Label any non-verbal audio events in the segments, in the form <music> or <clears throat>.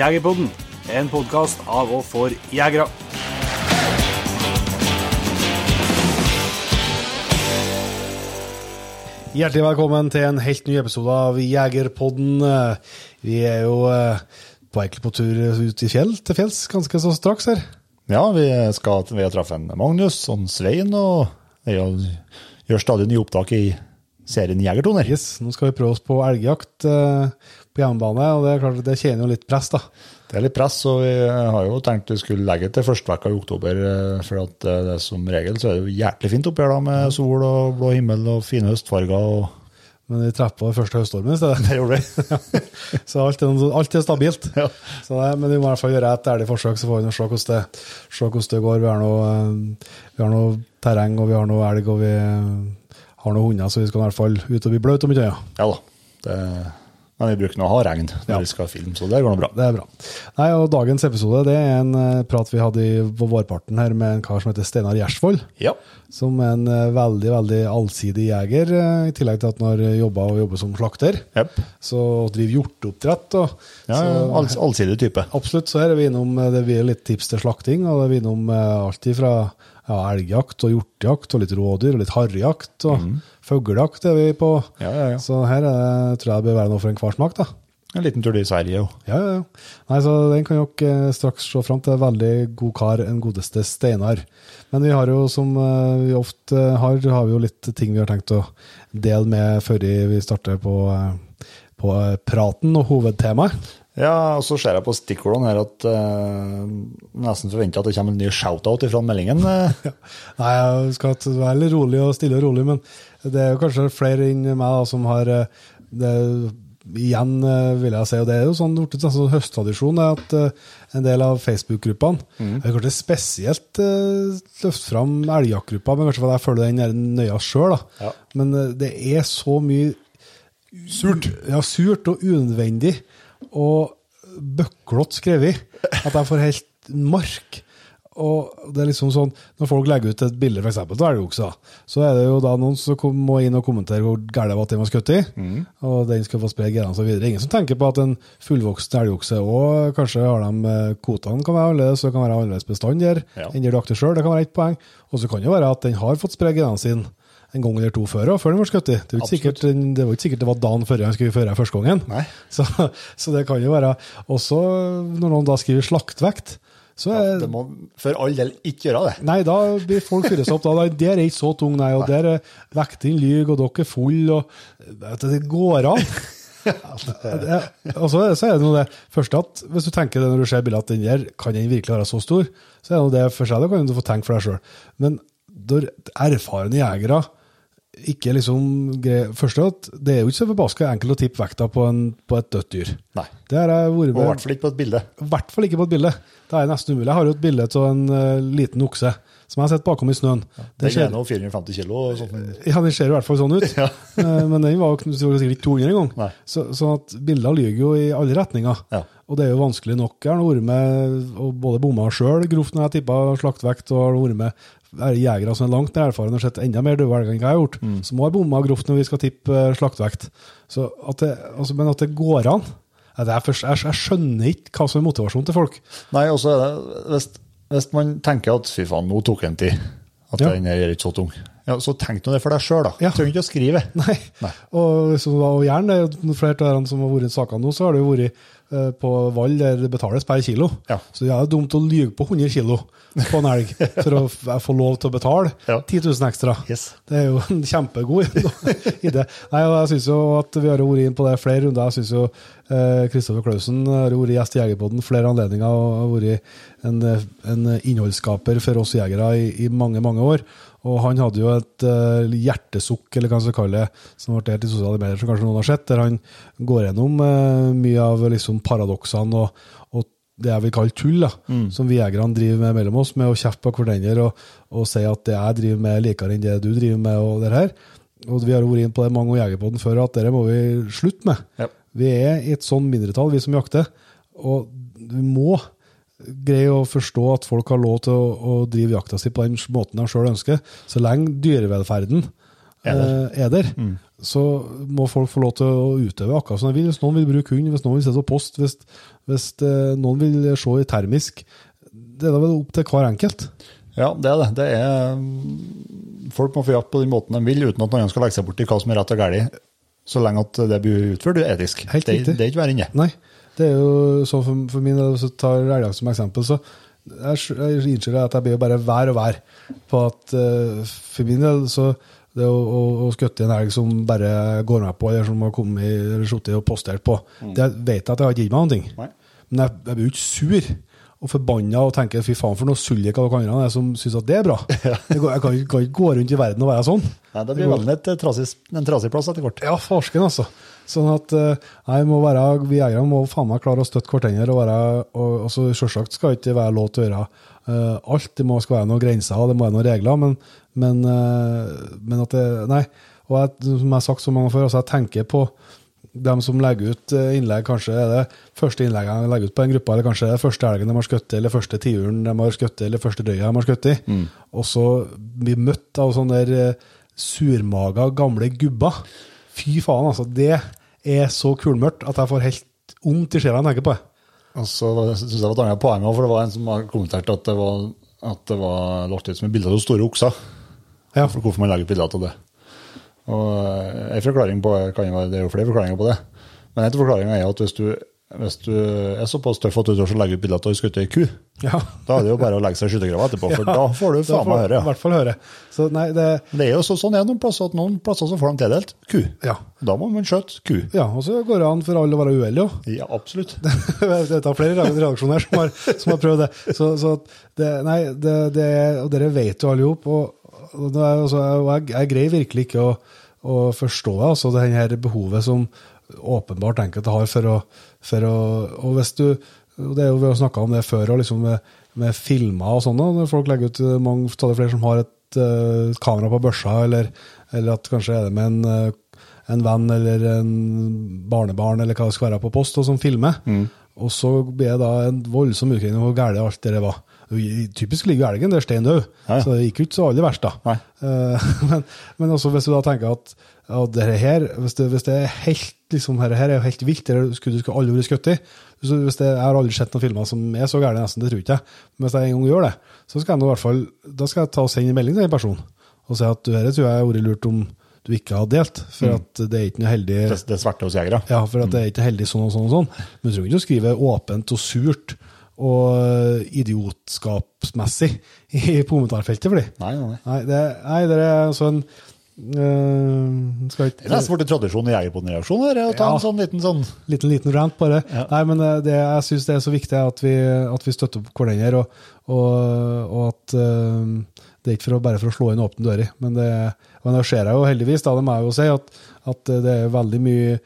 Jegerpodden, en podkast av og for jegere. Hjertelig velkommen til en helt ny episode av Jegerpodden. Vi er jo eh, på egentlig på tur ut i fjell, til fjells ganske så straks her. Ja, vi skal vi har truffet en Magnus og Svein, og jeg gjør stadig nye opptak i serien Jegertoner. Yes, nå skal vi prøve oss på elgjakt eh, på hjemmebane, og det er klart det tjener jo litt press, da. Det er litt press, og vi har jo tenkt vi skulle legge til første vekka i oktober, eh, for at eh, det som regel så er det jo hjertelig fint oppi her da, med sol og blå himmel og fine høstfarger. og Men vi treffer på første høststormen i stedet. <laughs> Det gjorde vi. <laughs> Så alt er, alt er stabilt. Ja. Så det, men vi må i hvert fall gjøre et ærlig forsøk, så får vi se hvordan det, se hvordan det går. Vi har, noe, eh, vi har noe terreng, og vi har noe elg, og vi eh, har noen hunder, så vi skal i hvert fall ut og bli bløte om ikke annet. Ja da. Det, men vi bruker nå å ha regn når Ja. vi skal filme, så det går nå bra. Det er bra. Nei, og Dagens episode det er en eh, prat vi hadde i, på vårparten her med en kar som heter Steinar Gjersvold. Ja. Som er en eh, veldig veldig allsidig jeger, eh, i tillegg til at han har jobba og jobber som slakter. Yep. Så driver hjorteoppdrett. Og, Ja, så, all, allsidig type. Absolutt. Så her er vi innom det blir litt tips til slakting, og det er vi innom alt ifra ja, elgjakt og hjortejakt og litt rådyr og litt harrejakt. Og fuglejakt er vi på. Ja, ja, ja. Så her er, det- tror jeg det bør være noe for enhver smak, da. En liten tur til Sverige òg. Ja, ja, ja. Nei, så Den kan dere eh, straks se fram til. Veldig god kar, en godeste Steinar. Men vi har jo, som eh, vi ofte har, har vi jo litt ting vi har tenkt å dele med før vi starter på, eh, på eh, praten og hovedtemaet. Ja, og så ser jeg på stikkordene her at uh, nesten forventer at det kommer en ny shoutout ifra meldingen. <laughs> eh. Nei, jeg skal være litt rolig og stille og rolig, men det er jo kanskje flere enn meg da, som har eh, det, Igjen, eh, vil jeg si, og det er jo sånn en sånn høsttradisjon er at eh, en del av Facebook-gruppene Jeg kanskje spesielt løfte fram elgjaktgruppa, men kanskje fordi jeg følger den nøya sjøl. Ja. Men det er så mye Surt. Ja, surt og unødvendig og bøklete skrevet at jeg får helt mark. Og det er liksom sånn, Når folk legger ut et bilde for eksempel, av elgoksa, så er det jo da noen som må inn og kommentere hvor gæren var at den var skutt i, og den skal få spre genene osv. Ingen som tenker på at en fullvoksen elgokse òg kanskje har de eh, kvotene kan være annerledes, så det kan være annerledes bestand der Ja. enn der du akter sjøl. Det kan være ett poeng. Og så kan det være at den har fått spre genene sine en gang eller to før, før den ble skutt. Det, er jo ikke sikkert, det var ikke sikkert det var dagen før han skulle føre første gangen. <laughs> Så, så det kan jo være Også når noen da skriver slaktvekt, så ja, Det må for all del ikke gjøre det. Nei, da blir folk fyret seg opp. Da. Der er ikke så tung, nei. Og der er vekten lyg, og dere er full, og du, Det går an. <laughs> Og så, så er det noe det første at hvis du tenker det når du ser bildet at den der kan den virkelig være så stor, så er det noe det for seg, det kan du få tenke for deg sjøl. Men når erfarne jegere ikke liksom greier Først at det er jo ikke så forbaska enkelt å tippe vekta på, en, på et dødt dyr. Nei. Det har jeg vært Og i hvert fall ikke på et bilde. i hvert fall ikke på et bilde. Det er nesten umulig. Jeg har jo et bilde av en uh, liten okse som jeg har sett bakom i snøen. Den Det ser, er nå 450 kilo. og sånn. ja, den ser i hvert fall sånn ut. <laughs> Eh, Men den var jo sikkert ikke 200 engang. Så, sånn at bilder lyver jo i alle retninger. Ja. Og det er jo vanskelig nok. Jeg har vært med og både bomma sjøl grovt når jeg tippa slaktvekt, og har vært med jegere som er langt mer erfarne og sett enda mer døde enn jeg har gjort, Mm. som har bomma grovt når vi skal tippe slaktevekt. slaktvekt. Så at det, altså, men at det går an først, jeg, jeg skjønner ikke hva som er motivasjonen til folk. Nei, også er det hvis, hvis man tenker at fy faen, nå tok en tid, at Ja. den er ikke så tung. Ja, så tenk nå det for deg sjøl, da. Ja. Trenger ikke å skrive. <laughs> Nei. Nei. Og, så, og gjerne, flere av de som har vært i sakene nå, så har det jo vært eh, på Vall der det betales per kilo. Ja. Så det er dumt å lyge på 100 kilo på en elg for å få lov til å betale Ja. 10 000 ekstra. Yes. Det er jo en kjempegod <laughs> idé. Nei, og jeg synes jo at vi har vært inn på det flere runder. Jeg synes jo eh, Kristoffer Klausen har vært gjest i Jegerpodden flere anledninger og har vært en, en innholdsskaper for oss jegere i, i mange, mange år. Og han hadde jo et uh, hjertesukk, eller hva man skal kalle det, som ble delt i sosiale medier, som kanskje noen har sett, der han går gjennom uh, mye av liksom paradoksene og, og det jeg vil kalle tull, da, som vi jegerne driver med mellom oss, med å kjefte på hverandre og, og si at det jeg driver med, er likere enn det du driver med, og det her. Og vi har vært inne på det mange ganger på den før, at det må vi slutte med. Ja. Vi er i et sånn mindretall, vi som jakter, og vi må greie å forstå at folk har lov til å, å drive jakta si på den måten de sjøl ønsker. Så lenge dyrevelferden Er der. eh, er der, så må folk få lov til å utøve akkurat som de vil. Hvis noen vil bruke hund, hvis noen vil se på post, hvis, hvis eh, noen vil se i termisk. Det er da vel opp til hver enkelt. Ja, det er det. det er, mm, folk må få jakt på den måten de vil, uten at noen skal legge seg bort i hva som er rett og galt, så lenge at det blir utført etisk. Helt det, det er ikke verre enn det. Nei, det er jo sånn for, for min del, jeg tar elgjakt som eksempel, så jeg, jeg innser at jeg blir bare vær og vær på at uh, for min del så det å, å, å skutte en elg som bare går med på, eller som har kommet i- eller sittet og postert på, det vet jeg at jeg har ikke gitt meg noen ting. Men jeg, jeg blir jo ikke sur og forbanna og tenker fy faen for noe sullik av dere andre som syns at det er bra. <laughs> Jeg, jeg kan, ikke- gå rundt i verden og være sånn. Nei, det blir vel et, trasig, en trasig plass etter hvert. Ja, farsken, altså. Sånn at eh, nei, må være, vi jegere må faen meg klare å støtte hverandre. Og være, og, og så Selvsagt skal det ikke være lov til å gjøre uh, alt. Det må skal være noen grenser det må være noen regler. Men, men, uh, men at det Nei. Og jeg, som jeg har sagt så mange før, altså jeg tenker på dem som legger ut eh, innlegg, kanskje er det første innlegget de legger ut på en gruppe, eller kanskje det er første elgen de har skutt, eller første tiuren de har skutt, eller første røya de har skutt i. Og så bli møtt av sånne der eh, surmaga gamle gubber. Fy faen, altså. Det er så kulmørkt at jeg får helt vondt i sjela når jeg tenker på det. Og så synes jeg det var et annet poeng, for det var en som kommenterte at det var, at det var lagt ut som et bilde av store okser. Ja. For hvorfor man lager bilder av det. Og eh, en forklaring på kan jo være, Det er jo flere forklaringer på det. Men en forklaring er at hvis du, hvis du er såpass tøff at du tør å legge ut bilde av at du har skutt ei ku, Ja. da er det jo bare å legge seg i skyttergrava etterpå, for <laughs> da får du faen meg høre. I hvert fall høre. Så nei, det det er jo så, sånn er noen plasser at noen plasser så får de tildelt ku. Ja. Da må man skjøte ku. Ja, og så går det an for alle å være uheldige òg. Ja, absolutt. <laughs> det er flere redaksjoner som har, som har prøvd det. Så, så det, nei, det, det, og dere vet jo alle sammen. Og, og, altså, og jeg, jeg greier virkelig ikke å, å forstå altså, det her behovet som åpenbart enkelte har for å, for å Og hvis du det er jo, Vi har snakka om det før, og liksom med, med filmer og sånn. da, Når folk legger ut eh, mange stadig flere som har et uh, kamera på børsa, eller, eller at kanskje er det med en eh, en venn eller en barnebarn eller hva det skal være på post, og som filmer. Og så blir det da en voldsom utgreiing om hvor galt alt det var. Typisk ligger jo elgen der stein død, Ja, ja. så det gikk jo ikke så aller verst, da. <laughs> Men, men også hvis du da tenker at ja, det her, hvis det, hvis det er helt liksom, her, her er jo helt vilt, det skulle du aldri vært skutt i. Hvis det, jeg har aldri sett noen filmer som er så gærne, nesten, det tror ikke jeg. Men hvis jeg en gang gjør det, så skal jeg nå i hvert fall da skal jeg ta og sende en melding til en person og si at du, dette tror jeg har vært lurt om du ikke har delt, for at det er ikke noe heldig Det, det svarte hos jegere. ja, for at det er ikke heldig sånn og sånn og sånn. Men du trenger ikke å skrive åpent og surt og idiotskapsmessig i kommentarfeltet for dem. Nei, nei, nei. Det, nei, det er sånn øh, Skal Det er nesten ikke blitt tradisjon i Jegerpoden-reaksjoner å ta Ja. en sånn liten sånn Liten, liten rant, bare. Ja. Nei, men eh, det, jeg syns det er så viktig at vi, at vi støtter opp hverandre, og, og, og at uh, det er ikke for å, bare for å slå inn åpne dører. Men det, men det ser jeg jo heldigvis, da, det må jeg jo si, at, at det er veldig mye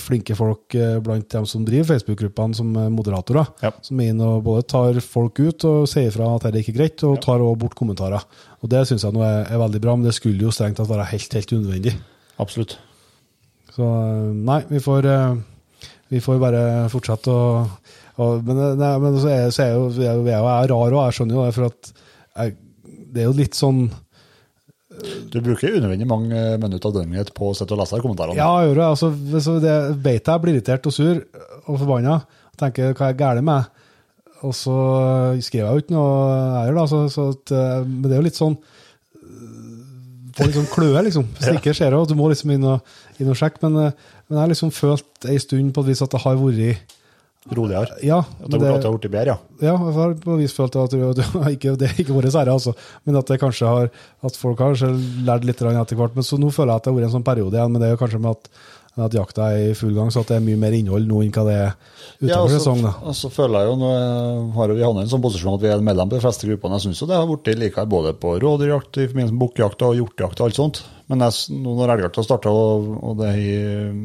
flinke folk eh, blant dem som driver Facebook-gruppene som eh, moderatorer, Ja. som er inne og både tar folk ut og sier fra at det ikke er greit, og tar også bort kommentarer. Og Det syns jeg nå er, er veldig bra, men det skulle jo strengt tatt være helt, helt unødvendig. Absolutt. Så eh, nei, vi får, eh, vi får bare fortsette å og, Men, eh, nei, men så er, så er jo, jeg, jeg, jeg er rar og jeg skjønner jo det, for at jeg, det er jo litt sånn Du bruker unødvendig mange minutter av døgnet på å sitte og lese kommentarene. Ja, jeg gjør det. Altså, hvis det vet jeg blir irritert og sur og forbanna, tenker hva er galt med og så skriver jeg jo ikke noe her, da. Så, så at, eh, men det er jo litt sånn eh, får litt sånn kløe, liksom. Hvis det ikke skjer og du må liksom inn og, inn og sjekke. Men, eh, men jeg har liksom følt ei stund på et vis at det har vært Roligere. Ja, At det, at det har blitt bedre, ja. ja, jeg har på vis følt at det, <laughs> ikke, det er ikke våre sære, altså. Men at har At folk har kanskje lært litt etter hvert. Men så nå føler jeg at det har vært en sånn periode igjen, men det er jo kanskje med at, at jakta er i full gang, så at det er mye mer innhold nå enn hva det er utenfor Ja, sesong. da. Og så føler jeg jo, nå er- har vi havnet i en sånn posisjon at vi er medlem på de fleste gruppene. Jeg syns jo det har blitt likere både på rådyrjakt, i forbindelse med bukkjakt og hjortejakt og alt sånt. Men jeg, nå når elgjakta starta og, og det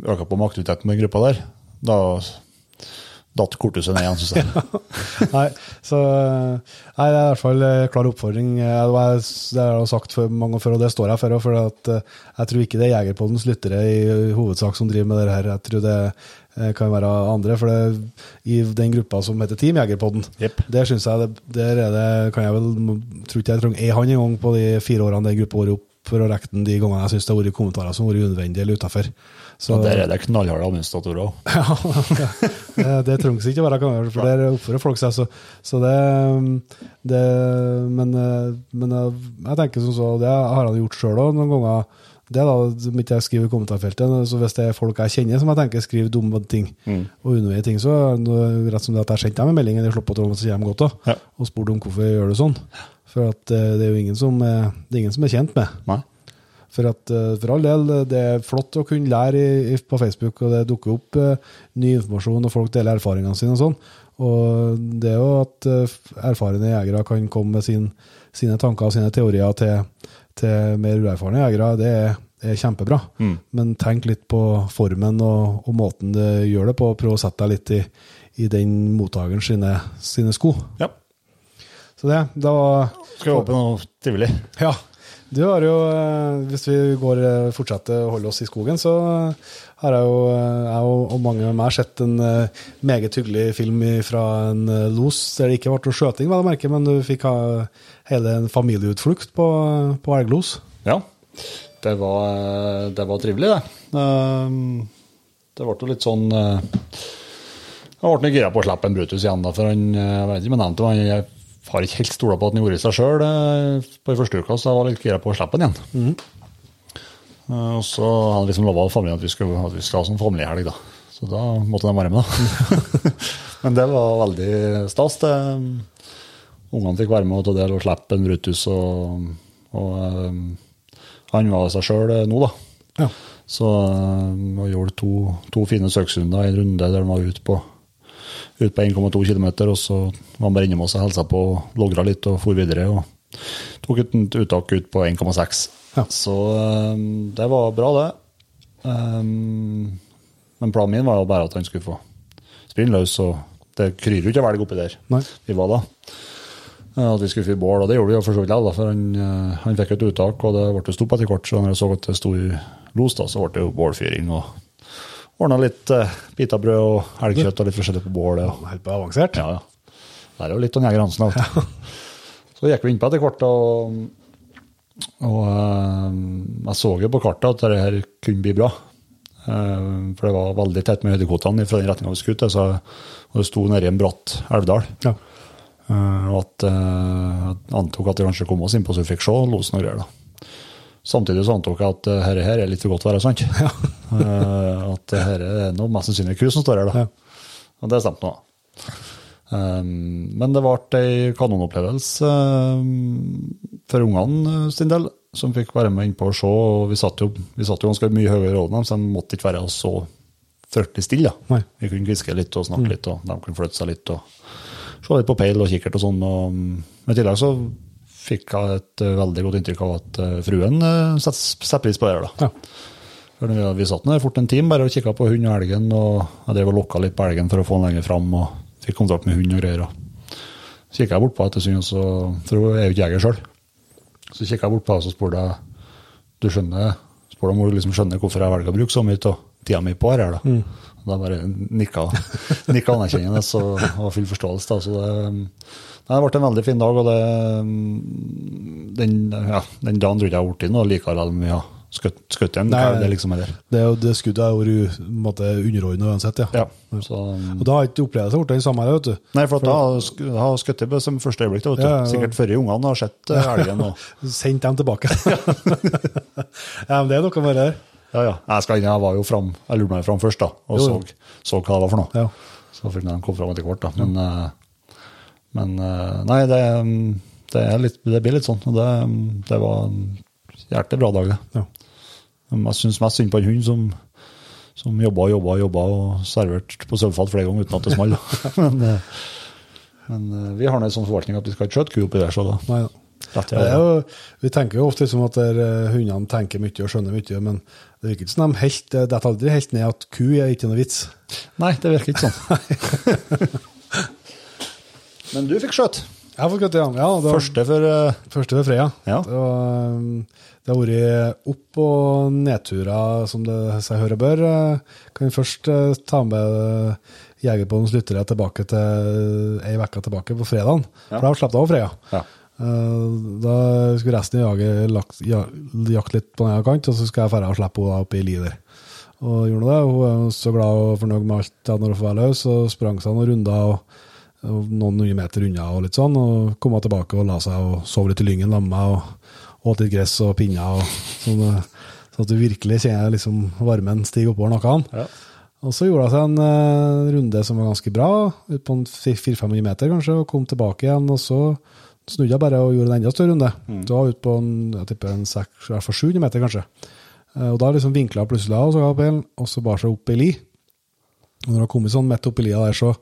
øka på med aktiviteten med gruppa der, da datt korthuset ned igjen, syns <laughs> jeg. Nei, så nei, det er i hvert fall en klar oppfordring. Eh, Det har jeg sagt for mange år før, og det står jeg for. òg. For at eh, jeg tror ikke det er Jegerpoddens lyttere i hovedsak som driver med det her. Jeg tror det eh, kan være andre. For det, i den gruppa som heter Team Jegerpodden, yep. der jeg det, der er det, kan jeg vel Tror ikke jeg trenger ei han engang på de fire årene den gruppa har vært opp for å rekke den de gangene jeg syns det har vært kommentarer som har vært unødvendige eller utafor. Og der er det knallharde administratorer òg. <laughs> Ja, det, det trengs ikke å være kamera, for der oppfører folk seg. Så, så det, det men, men jeg tenker som så, det har han gjort sjøl òg noen ganger. Det da som ikke jeg skriver i kommentarfeltet. Så hvis det er folk jeg kjenner som jeg tenker skriver dumme ting, og unødvendige ting, så rett som det at jeg sendte dem en melding eller på tråden, så kommer de godt da, Ja. og spurte om hvorfor jeg gjør det sånn. For at eh, det er jo ingen som, det er ingen som er kjent med. Nei. For, at, eh, for all del, det er flott å kunne lære i, på Facebook, og det dukker opp eh, ny informasjon, og folk deler erfaringene sine og sånn. Og det er jo at eh, erfarne jegere kan komme med sin, sine tanker og sine teorier til, til mer uerfarne jegere, det er, er kjempebra. Men tenk litt på formen og, og måten du gjør det på, og prøv å sette deg litt i, i den mottakeren sine, sine sko. Ja. Så det, da var Skal vi håpe noe trivelig. ja. Du har jo, eh, hvis vi går, eh, fortsetter å holde oss i skogen, så har jeg jo, eh, jeg og, mange med meg sett en meget hyggelig film fra en los der det ikke ble noe skjøting, vel å merke, men du fikk ha hele en familieutflukt på, på elglos. Ja, det var, det var trivelig, det. Ehm, Det ble jo litt sånn Jeg ble gira på å slippe en Brutus igjen, da, for han jeg vet ikke jeg nevnte jeg har ikke helt stola på at han gjorde seg sjøl på i første uka, så jeg var litt gira på å slippe han igjen. Mm. Og så hadde han liksom lova familien at vi skulle, at vi skulle ha sånn familiehelg, da. Så da måtte de være med, da. <laughs> Men det var veldig stas. det. Ungene fikk være med og ta del og slippe en Brutus. Og, og um, han var seg sjøl nå, da. Ja. Så uh, gjorde to, to fine søksrunder i en runde der han var ute på, ut på 1,2 km. Og så var han bare innom oss og hilsa på og logra litt og for videre. Og tok et uttak ut på 1,6. Ja. Så eh, det var bra, det. Um, men planen min var jo bare at han skulle få springe løs, og det kryr jo ikke av elg oppi der Nei. vi var da. Eh, At vi skulle fyre bål, og det gjorde vi jo for så vidt likevel, for han, eh, han fikk et uttak, og det ble stopp etter hvert. Så når jeg så at det sto i los, da, så ble det jo bålfyring. og Ordna litt uh, pitabrød og elgkjøtt og litt forskjellig på bålet. og- Helt på avansert. ja, ja. Det er jo litt av Jeger Hansen. alt. <laughs> Så gikk vi innpå etter hvert, og, og uh, jeg så jo på kartet at dette her kunne bli bra. Uh, for det var veldig tett med høydekvotene fra den retninga vi skulle til, og det sto nedi en bratt elvdal. Ja. Uh, og at eh, jeg antok at vi kanskje kom oss innpå så vi fikk se losen og greier. da. Samtidig så antok jeg at herre dette her er litt for godt til å være sant. Ja. <laughs> at dette er noe mest sannsynlig ku som står her. da. Ja. Og det stemte nå. Um, men det ble ei kanonopplevelse um, for ungene uh, sin del, som fikk være med innpå og se. og Vi satt jo, vi satt jo ganske mye høyere i dem, så de måtte ikke være så fryktelig stille. da. Vi kunne hviske litt og snakke litt, og de kunne flytte seg litt. og Se litt på peil og kikkert og sånn. og um, I tillegg så fikk jeg et uh, veldig godt inntrykk av at uh, fruen uh, setter pris på det. her da. Ja. Vi, vi satt ned fort en time bare og kikka på hund og elgen, og jeg drev og lokka litt på elgen for å få den lenger fram, og fikk kontakt med hund og greier. og Så kikka jeg bort på etter stund, for hun er jo ikke jeger sjøl. Så kikka jeg bort på henne og så spurte jeg du skjønner, spurte om hun liksom skjønner hvorfor jeg velger å bruke så mye av tida mi på dette. Da. Og da bare nikka, <laughs> nikka anerkjennende og full forståelse. Da. Så det, det ble en veldig fin dag, og det, den, ja, den dagen tror jeg jeg har blitt noe likere enn vi har skutt, skutt en. Nei, det liksom er? Det, det skuddet jo på underordnet uansett, ja. Ja. Så, Og da har ikke opplevelsen blitt den samme, vet du. nei, for at da har jeg skutt det som første øyeblikk. da, Vet du. Ja, ja. Sikkert før ungene har sett eh, elgen. Og, <laughs> Sendt dem tilbake. <laughs> ja, men det er noe med det her. ja, ja. Jeg, skal, inn, jeg var jo fram, jeg lurte meg fram først, da, og Jo, så, jo. så hva det var for noe. Ja. Så fikk de komme fram etter hvert, da. Men, eh, men eh, nei, det, det, litt, det blir litt sånn. Og det, det var en hjertelig bra dag, det. Ja. Jeg syns mest synd på en hund som, som jobba og jobba og jobba og serverte på sølvfat flere ganger uten at det smalt. <laughs> <laughs> men eh, men eh, vi har en sånn forvaltning at vi skal ikke skjøte ku oppi der, så da Nei, da. Det jo, vi tenker jo ofte liksom at der, hundene tenker mye og skjønner mye, men det virker ikke som de helt, det detter aldri helt ned at ku er ikke noe vits. Nei, det virker ikke sånn. <laughs> men du fikk skjøt. Jeg har fått gutt igjen. Ja, var Første for uh, første for Freya. Ja. Det, var, um, det har vært opp- og nedturer, som det seg hører bør. Kan Kan først uh, ta med eh, Jegerpodens lyttere tilbake til ei uke tilbake på fredagen. Ja. For da slapp jeg av Freya. Ja. Eh, Da skulle resten av jaget jakte litt på den ene kant, og så skal jeg dra og slippe henne opp i lider. Og gjorde det. Hun er så glad og fornøyd med alt når hun får være løs, og sprang seg noen runder og noen hundre meter unna og litt sånn, og komme tilbake og la seg og sove litt i lyngen sammen med meg, og åt litt gress og pinner, og sånn, eh, sånn at du virkelig kjenner liksom varmen stige oppover nakken. Ja. Og så gjorde hun seg en uh, runde som var ganske bra, ut på en 400-500 meter kanskje, og kom tilbake igjen, og så snudde jeg bare og gjorde en enda større runde. Så var ut på en, jeg tipper en 6, i hvert 700 meter kanskje. Uh, Og da liksom vinkla hun plutselig av, og så ga peilen, og så bar seg opp i li. Og når hun kom sånn midt oppi lia der, så,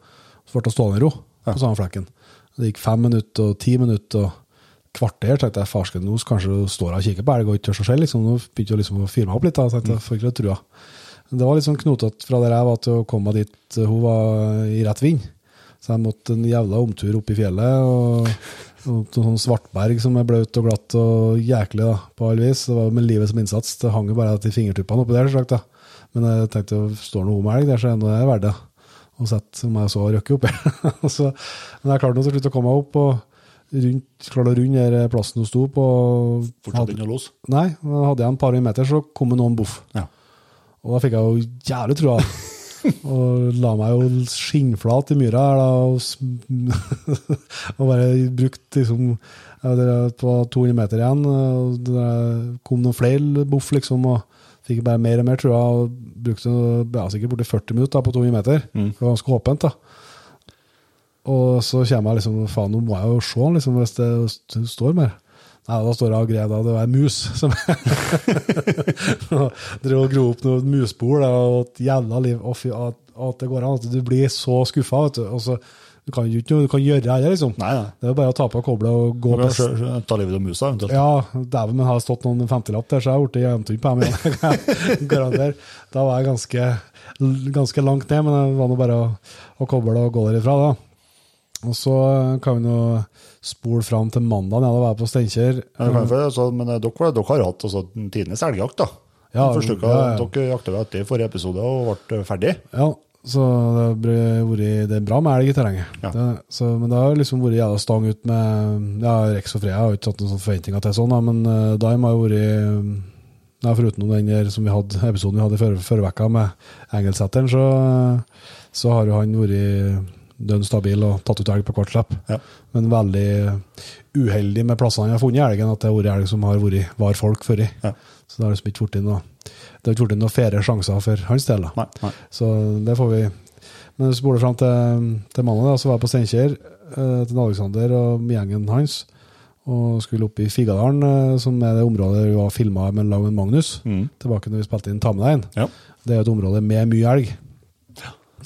så ble hun stående i ro på samme flekken. Det gikk fem minutter og ti minutter og kvarter, tenkte jeg, farsken, nå kanskje du står og kikker på elg og ikke tør seg selv, liksom. Nå begynte hun liksom å fyre meg opp litt, da, tenkte jeg, for ikke trua. Men Det var litt sånn knotete fra der jeg var til å komme meg dit hun var i rett vind. Så jeg måtte en jævla omtur opp i fjellet, og, noen til sånn svartberg som er blaut og glatt og jæklig da, på alle vis. Det var med livet som innsats. Det hang jo bare til fingertuppene oppi der, sagt da. Men jeg tenkte, står det noe om elg der, så er det verdt det. Og sett om jeg så røkke opp. <laughs> Så- Men jeg klarte nå til slutt å komme meg opp, og rundt, klarte å runde plassen hun sto på. Fortsatt inn og los. Nei, hadde jeg en par meter, så kom det noen boff. Ja. Og da fikk jeg jo jævlig trua. <laughs> og la meg jo skinnflat i myra her, da, og, <laughs> og bare brukt liksom det var På 200 meter igjen, og det kom noen flere boff, liksom, og fikk bare mer og mer trua. Og brukte ja, sikkert borti 40 minutter da, på 200 meter. Mm. det var ganske åpent, da. Og så kommer jeg liksom Faen, nå må jeg jo se liksom, hvis det st- står mer. Nei, da står jeg og greier da det var mus som <laughs> Drev og gro opp noe musbol og et jævla liv. Å, fy, at, at det går an. At du blir så skuffa, vet du. Og så, du kan jo ikke noe du kan gjøre heller, liksom. Nei, nei. Det er jo bare å ta på kobla og gå på Ta livet av musa, eventuelt. ja, dæven, men har stått noen 50-lapp der, så har <laughs> jeg blitt jevntynn på dem igjen. Garanter. Da var jeg ganske, ganske langt ned, men det var nå bare å, å koble og gå derifra, da. Og så kan vi nå spole fram til mandag, da var jeg på Steinkjer. Ja, altså, men eh, dere, dere har hatt altså, tidenes elgjakt, da. Ja, ja, ja. Dere jakta etter forrige episode og ble ferdig. Ja, så det, ble, vært- det bra med elg i terrenget. Ja. Det, så, men det har liksom vært jævla stang ut med ja, Rex og Freya. Jeg har ikke satt noen sånne forventninger til sånn, men uh, Dime har jo vært ja, Foruten den der som vi hadde, <laughs> episoden vi hadde i forrige vekka med Engelsetteren, så, så har jo han vært dønn stabil og tatt ut elg på hvert slipp. Ja. Men veldig uheldig med plassene han har funnet elgen, at det har vært elg som har vært var folk før i. Ja. Så det har liksom ikke blitt noe det har ikke blitt noen færre sjanser for hans del. Nei, nei. Så det får vi Men hvis vi spoler fram til, til mandag, da, så var jeg på Steinkjer eh, til Alexander og gjengen hans. Og skulle opp i Figadalen, eh, som er det området vi var filma med lag med Magnus. Mm. Tilbake når vi spilte inn Ta med deg inn. Ja. Det er et område med mye elg.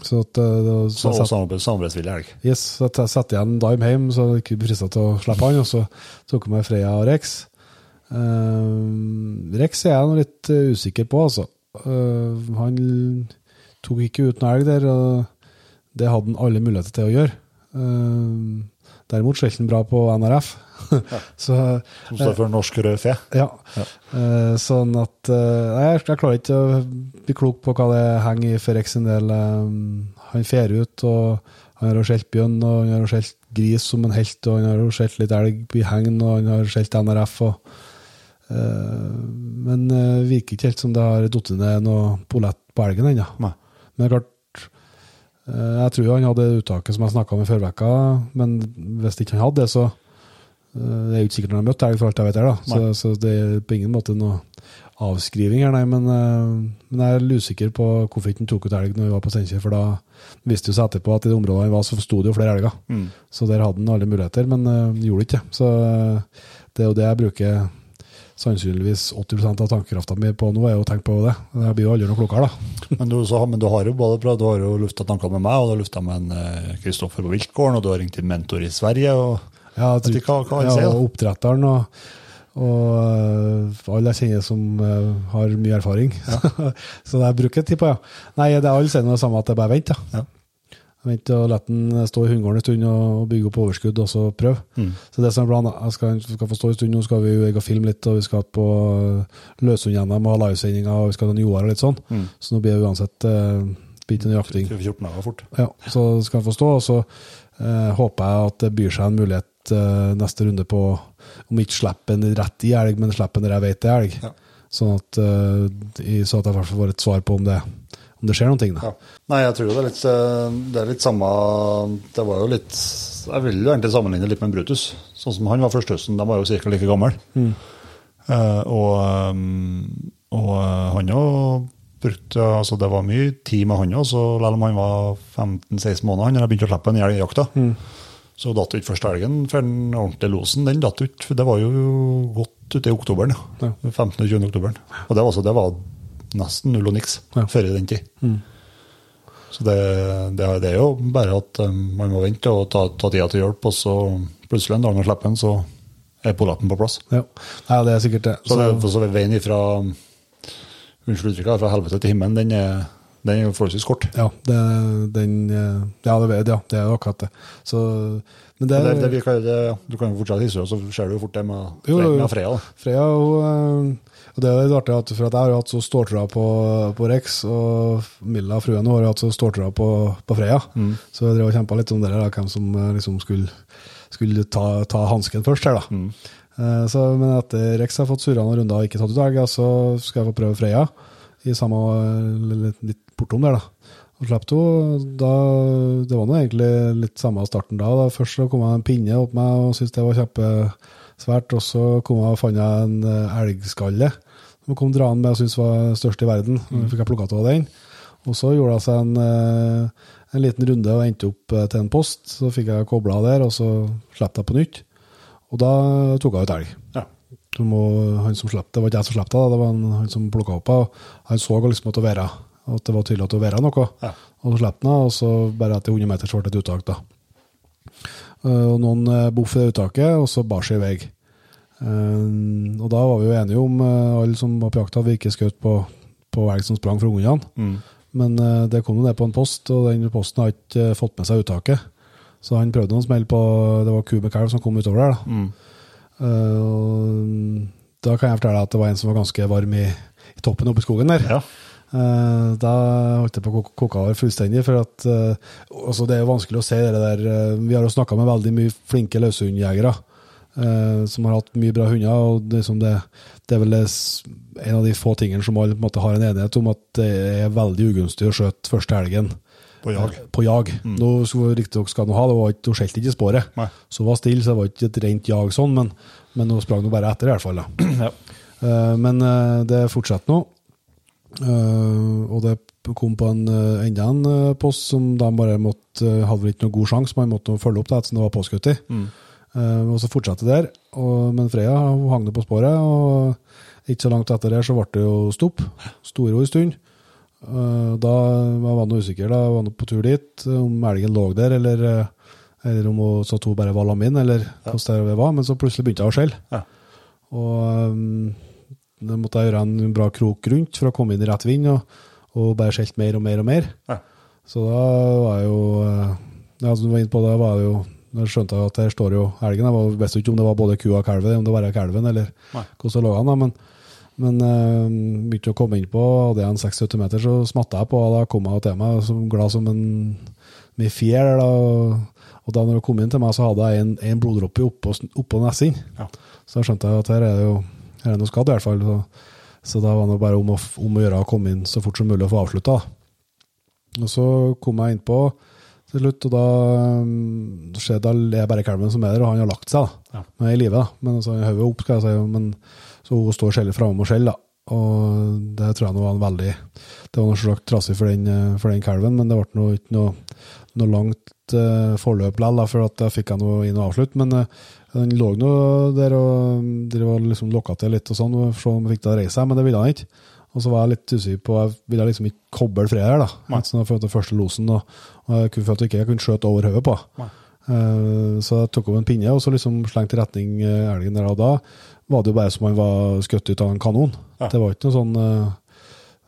Så, at, det var- Så, så samarbeidsvillig elg. Yes, så jeg satte igjen Dime hjem, så jeg ikke frista til å slippe han. Og så tok jeg med Freya og Rex. Eh, Rex er jeg nå litt eh, usikker på, altså. Uh, han tok ikke ut noen elg der, og det hadde han alle muligheter til å gjøre. Uh, derimot skjelte han bra på NRF. <laughs> så Som står for Norsk rød fe. ja. Eh, sånn at uh, jeg, jeg klarer ikke å bli klok på hva det henger i for Rex sin del. Um, han fer ut, og han har skjelt bjørn, og han har skjelt gris som en helt, og han har skjelt litt elg i hegn, og han har skjelt NRF. og men det virker ikke helt som det har falt ned noe polett på elgen ennå. Men det er klart eh, Jeg tror han hadde uttaket som jeg snakka om i forrige uke, men hvis ikke han hadde det, så eh, Det er jo ikke sikkert han har møtt elg, for alt jeg vet. her da. Så, så det er på ingen måte noe avskriving her, nei. Men, eh, men jeg er usikker på hvorfor ikke han tok ut elg når vi var på Steinkjer, for da viste det seg etterpå at i det området han var, så sto det jo flere elger. Mm. Så der hadde han alle muligheter, men uh, gjorde ikke det. Så eh, det er jo det jeg bruker sannsynligvis 80% av tankekrafta mi på nå, er jo å tenke på det. Jeg blir jo aldri noe klokere, da. <laughs> Men, du, så, men du har jo både bra, du har jo lufta tanker med meg, og du har lufta med en eh, Kristoffer på Viltgården, og du har ringt til mentor i Sverige. og Ja, Vet du hva- hva han ja, sier, og oppdretteren og, og øh, alle jeg kjenner som uh, har mye erfaring. <laughs> så det bruker tid på, ja. Nei, det er alle sier noe samme, at det bare vent, ja. Ja. Vent og la den stå i hundegården en stund og bygge opp overskudd, og så prøve. Mm. Så det som er planen, jeg skal, skal få stå en stund, nå skal vi jo filme litt, og vi skal på Løshund-NM og ha livesendinger, og vi skal ha Joar og litt sånn. Mm. Så nå blir det uansett eh, bit en jakting. 14 dager fort. Ja, så skal jeg få stå, og så eh, håper jeg at det byr seg en mulighet eh, neste runde på om ikke slipper en rett i elg, men slipper en der jeg vet det er elg. Ja. Sånn at, eh, så at jeg i hvert fall får et svar på om det, om det skjer noen ting. Da. Ja. Nei, jeg tror det er litt, eh, det er litt samme Det var jo litt Jeg vil jo egentlig sammenligne litt med Brutus. Sånn som han var førstehøsten, de var jo ca. like gamle. Eh, og, eh, og han jo brukte altså Det var mye tid med han òg, selv om han var 15-16 måneder han, når jeg begynte å slippe en elg i jakta. Så datt ikke første elgen for den ordentlige losen. Den datt ut, for det var jo godt ute i oktoberen. Ja. 15.-20. oktoberen. Og det var, så, det var nesten null og niks Ja. før i den tid. Så det, det, det er jo bare at um, man må vente og ta, ta tida til hjelp, og så plutselig en dag man slipper den, så er polaten på plass. Ja. ja, det er sikkert det. Så, det, så veien ifra unnskyld uttrykket, fra helvete til himmelen, den er, den er forholdsvis kort. ja, det, den, eh, ja, det, ja, det er jo akkurat det. Så, men det, Det, det, vi det, du kan jo fortsette historien, så ser du jo fort det med, jo. med Freya. Freya, hun, eh, og det er litt artig, at, for at jeg har hatt så ståltroa på, på Rex, og Milla, fruen, har hatt så ståltroa på, på Freya. Så jeg drev og kjempa litt om det, da, hvem som eh, liksom skulle, skulle ta, ta hansken først her, da. Eh, Så, men etter Rex har fått surra noen runder og ikke tatt ut elg, så skal jeg få prøve Freya i samme eh, litt, litt bortom der, da. Og slapp to, Da, det var nå egentlig litt samme starten da. da. Først så kom jeg en pinne opp meg og syntes det var kjempesvært. Og så kom jeg og fant jeg en elgskalle som kom draende med og syntes var størst i verden. Mm. fikk jeg plukka av den. Og så gjorde hun seg en, eh, en liten runde og endte opp eh, til en post. Så fikk jeg kobla der, og så slapp jeg på nytt. Og da tok jeg ut elg. Ja. Som, han som slapp, det var ikke jeg som slapp det, det var han, han som plukka opp henne. Han så liksom at det, være, at det var tydelig å være noe. Ja. Og så slapp han og så bare etter 100 meter så ble det et uttak. da. Eh, Og noen boff i uttaket, og så bar seg i vei. Eh, Og da var vi jo enige om, eh, alle som var på jakt, at vi ikke skjøt på, på elg som sprang fra ungene. Men eh, det kom jo ned på en post, og den posten har ikke eh, fått med seg uttaket. Så han prøvde noen smelle på Det var ku med kalv som kom utover der. da. Mm. da kan jeg fortelle deg at det var en som var ganske varm i, i toppen oppe i skogen der. Ja. Da holdt det på å koke- over fullstendig. For at, altså det er jo vanskelig å se det der Vi har jo snakka med veldig mye flinke løshundjegere eh, som har hatt mye bra hunder. og det, liksom det, det er vel en av de få tingene som alle på en måte har en enighet om, at det er veldig ugunstig å skjøte første helgen. På jag. På jag. Nå skulle riktignok skal hun ha, det var ikke, hun skjelte ikke sporet. Nei. Så hun var stille, så det var ikke et rent jag sånn, men, men hun sprang nå bare etter, i hvert fall. <clears throat> Ja. Eh, men eh, det fortsetter nå. Eh, og det kom på en, eh, enda en eh, post som de bare måtte eh, hadde vel ikke noen god sjanse, man måtte følge opp det ettersom det var påskutt i. Eh, og så fortsatte der. Og, men Freya hang det på sporet, og ikke så langt etter det så ble det jo stopp. Storo en stund. Eh, da var han usikker, da var han på tur dit, om elgen lå der, eller, eh, eller om hun satt hun bare var lam inn, eller hvordan det var. Men så plutselig begynte hun å skjelle. Ja. Og um, da måtte jeg gjøre en bra krok rundt for å komme inn i rett vind, og, og bare skjelte mer og mer og mer. Ja. Så da var jeg jo eh, Ja, som du var inne på, da var jeg jo da skjønte jeg at her står jo elgen. Jeg visste ikke om det var både kua og kalven, om det var kalven, eller Nei. hvordan lå han da, Men, men uh, begynte å komme inn på, hadde jeg en 6-70 meter, så smatta jeg på, og da kom jeg til meg som glad som en med fjær. Da, og, da når jeg kom inn til meg, så hadde jeg en, en bloddråpe oppå, oppå nesen. Ja. Så da skjønte jeg at her er det jo Eller noe skadd, i hvert fall. Så, så da var det bare om å, om å gjøre å komme inn så fort som mulig og få avslutta. Og så kom jeg innpå til slutt, og da um, skjer det er bare kalven som er der, og han har lagt seg. da. Ja. Men er i live, da. Men altså, hodet opp, skal jeg si. Men, så hun står skjellet framme og skjeller, da. Og det tror jeg nå var en veldig Det var noe slags trassig for den, eh, for den kalven, men det ble nå ikke noe, noe langt uh, forløp likevel, for at jeg fikk jeg noe inn og avslutt. Men uh, den lå nå der og drev og liksom lokka til litt og sånn, og se om jeg fikk til å reise seg, men det ville han ikke. Og så var jeg litt usikker på Jeg ville liksom ikke koble fred her, da. Så jeg følte første losen, og, og jeg kunne føle at jeg ikke kunne skjøte over hodet på. Nei. Eh, så jeg tok opp en pinne og så liksom slengte i retning eh, elgen der. Og da var det jo bare som om han var skutt ut av en kanon. Ja. Det var ikke noe sånn uh,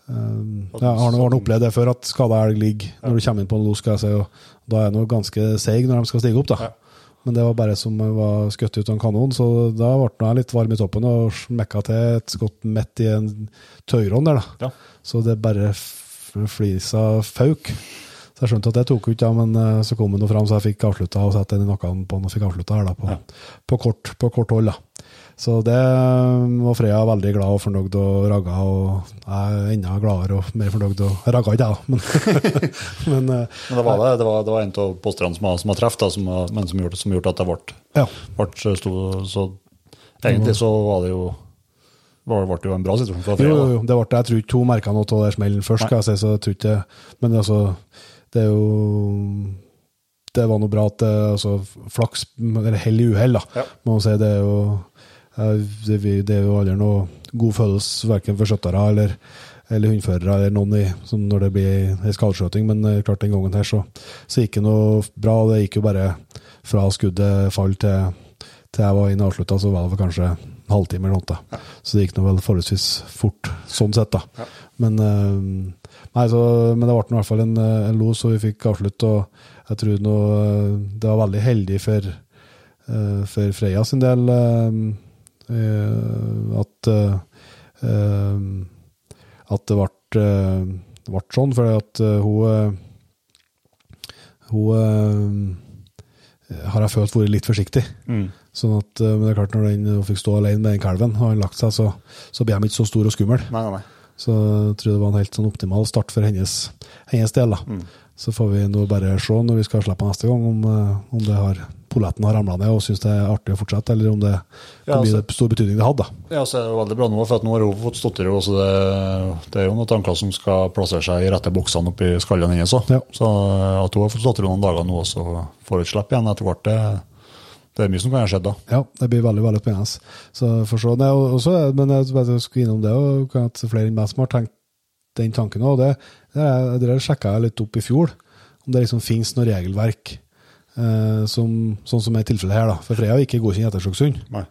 eh, Jeg har nå opplevd det før, at skada elg ligger når du kommer inn på en los, skal jeg si. Og da er det nå ganske seig når de skal stige opp, da. Ja. Men det var bare som om var skutt ut av en kanon, så da ble jeg litt varm i toppen og smekka til et skott midt i en tøyron der, da. Ja. Så det bare flisa fauk. Så jeg skjønte at det tok ut, ja, men eh, så kom den fram, så jeg fikk avslutta og satte den i nakken på den og fikk avslutta her da, på, Ja. på, kort, på kort hold. da. Så det var Freya veldig glad og fornøyd og ragga, og jeg er enda gladere og mer fornøyd. og ragga ikke, jeg, <laughs> da, men, men eh, Men det var, det, det var, det var en av posterne som, har- som har truffet, da, som, har- men som gjorde, som gjorde at det ble, ja. ble så så Egentlig så var det jo var, ble det jo en bra situasjon for Freya. jo, jo, jo. Det ble, jeg tror ikke hun merka noe av den smellen først, skal jeg si, så jeg tror ikke Men altså, det er jo Det var noe bra at det altså, flaks, eller hell i uhell, da. Ja. Må man si. Det er jo eh, det, er jo aldri noe god følelse verken for skjøttere eller, eller hundførere eller noen i, som når det blir en skallskjøting, men eh, klart den gangen her så, så gikk det noe bra. og Det gikk jo bare fra skuddet fall til, til jeg var inne og avslutta, så var det kanskje en halvtime eller noe. da. Så det gikk nå vel forholdsvis fort sånn sett, da. Men, eh, nei, så, men det ble i hvert fall en, eh, en los, og vi fikk avslutt. Og jeg tror nå eh, det var veldig heldig for, eh, for Freia sin del eh, eh, at eh, eh, at det ble, eh, ble sånn, for at eh, hun eh, hun eh, har jeg følt vært litt forsiktig. Mm. Sånn at, eh, men det er klart når den hun fikk stå alene med den kalven, og han lagt seg, så, så blir de ikke så stor og skummel. Nei, nei. Så jeg tror det var en helt sånn optimal start for hennes, hennes del. da. Mm. Så får vi nå bare se når vi skal slippe neste gang, om, eh, om det har, polletten har ramla ned og syns det er artig å fortsette, eller om det Ja, hvor mye altså- stor betydning det hadde. Ja, så er det jo veldig bra nå, for at nå har hun fått det. så det, det er jo noen tanker som skal plassere seg i rette boksene oppi skallen hennes òg. Ja. Så at hun har fått stått det noen dager nå, og så får et slipp igjen etter hvert, det, det er mye som kan ha skjedd da. Ja, det blir veldig veldig spennende. Så for så, er også, men jeg jeg skulle innom det, og kan at flere enn meg som har tenkt den tanken òg. Det, det, det sjekka jeg litt opp i fjor, om det liksom finnes noe regelverk som, sånn som er tilfellet her. da. For Freya er ikke godkjent ettersøkshund. Nei.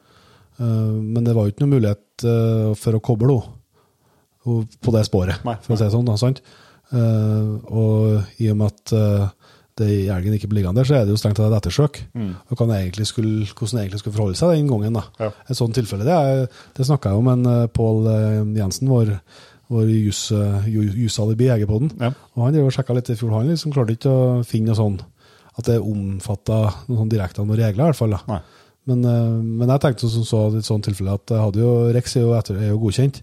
Eh, men det var jo ikke noe mulighet eh, for å koble henne på det sporet, Nei, for å si det sånn. da, sant? Eh, og i og med at eh, det i elgen ikke blir liggende så er det jo strengt tatt et ettersøk. Og kan egentlig skulle, hvordan egentlig skulle forholde seg den gangen. da. Ja. Et sånt tilfelle. Det, er- det snakka jeg om med en, eh, Pål eh, Jensen, vår, vår jus, eh, jus jusalibi i Jegerpodden. Ja. Og han og sjekka litt i fjor. Han liksom klarte ikke å finne noe sånn at det omfatta noen sånn direkte av noen regler, i hvert fall. da. Men, eh, men jeg tenkte som så i et sånt tilfelle at jeg hadde jo, Rex er jo, etter, er jo godkjent.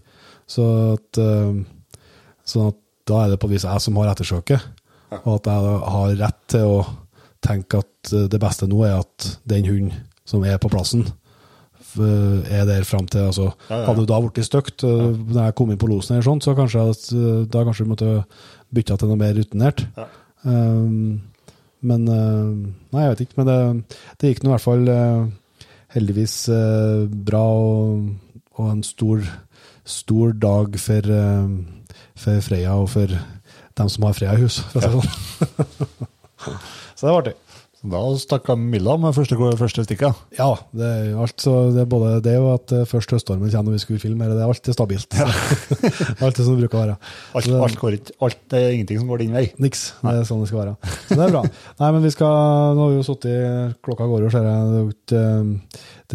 Så at, eh, sånn at da er det på et vis jeg som har ettersøket. Og at jeg har rett til å tenke at eh, det beste nå er at den hunden som er på plassen, er der fram til altså, Ja, ja. Hadde det da blitt stygt ja. når jeg kom inn på losen, eller sånt, så kanskje jeg, da kanskje vi måtte bytta til noe mer rutinert. Ja. Um, men uh, Nei, jeg vet ikke. Men det, det gikk nå i hvert fall uh, heldigvis uh, bra, og, og en stor, stor dag for, for Freya og for dem som har Freya i hus, for å si det sånn. <laughs> Så det var artig. Da stakk Milla med første, første stikka. Ja, det er jo alt, så det er både det og at uh, først høststormen kommer når vi skulle filme, det er alltid stabilt. <laughs> alt det som det bruker å være. Alt, det- alt, går ikke, alt, er ingenting som går din vei. Niks. Det er sånn det skal være. Så det er bra. Nei, men vi skal Nå har vi jo sittet Klokka går jo, ser jeg. Det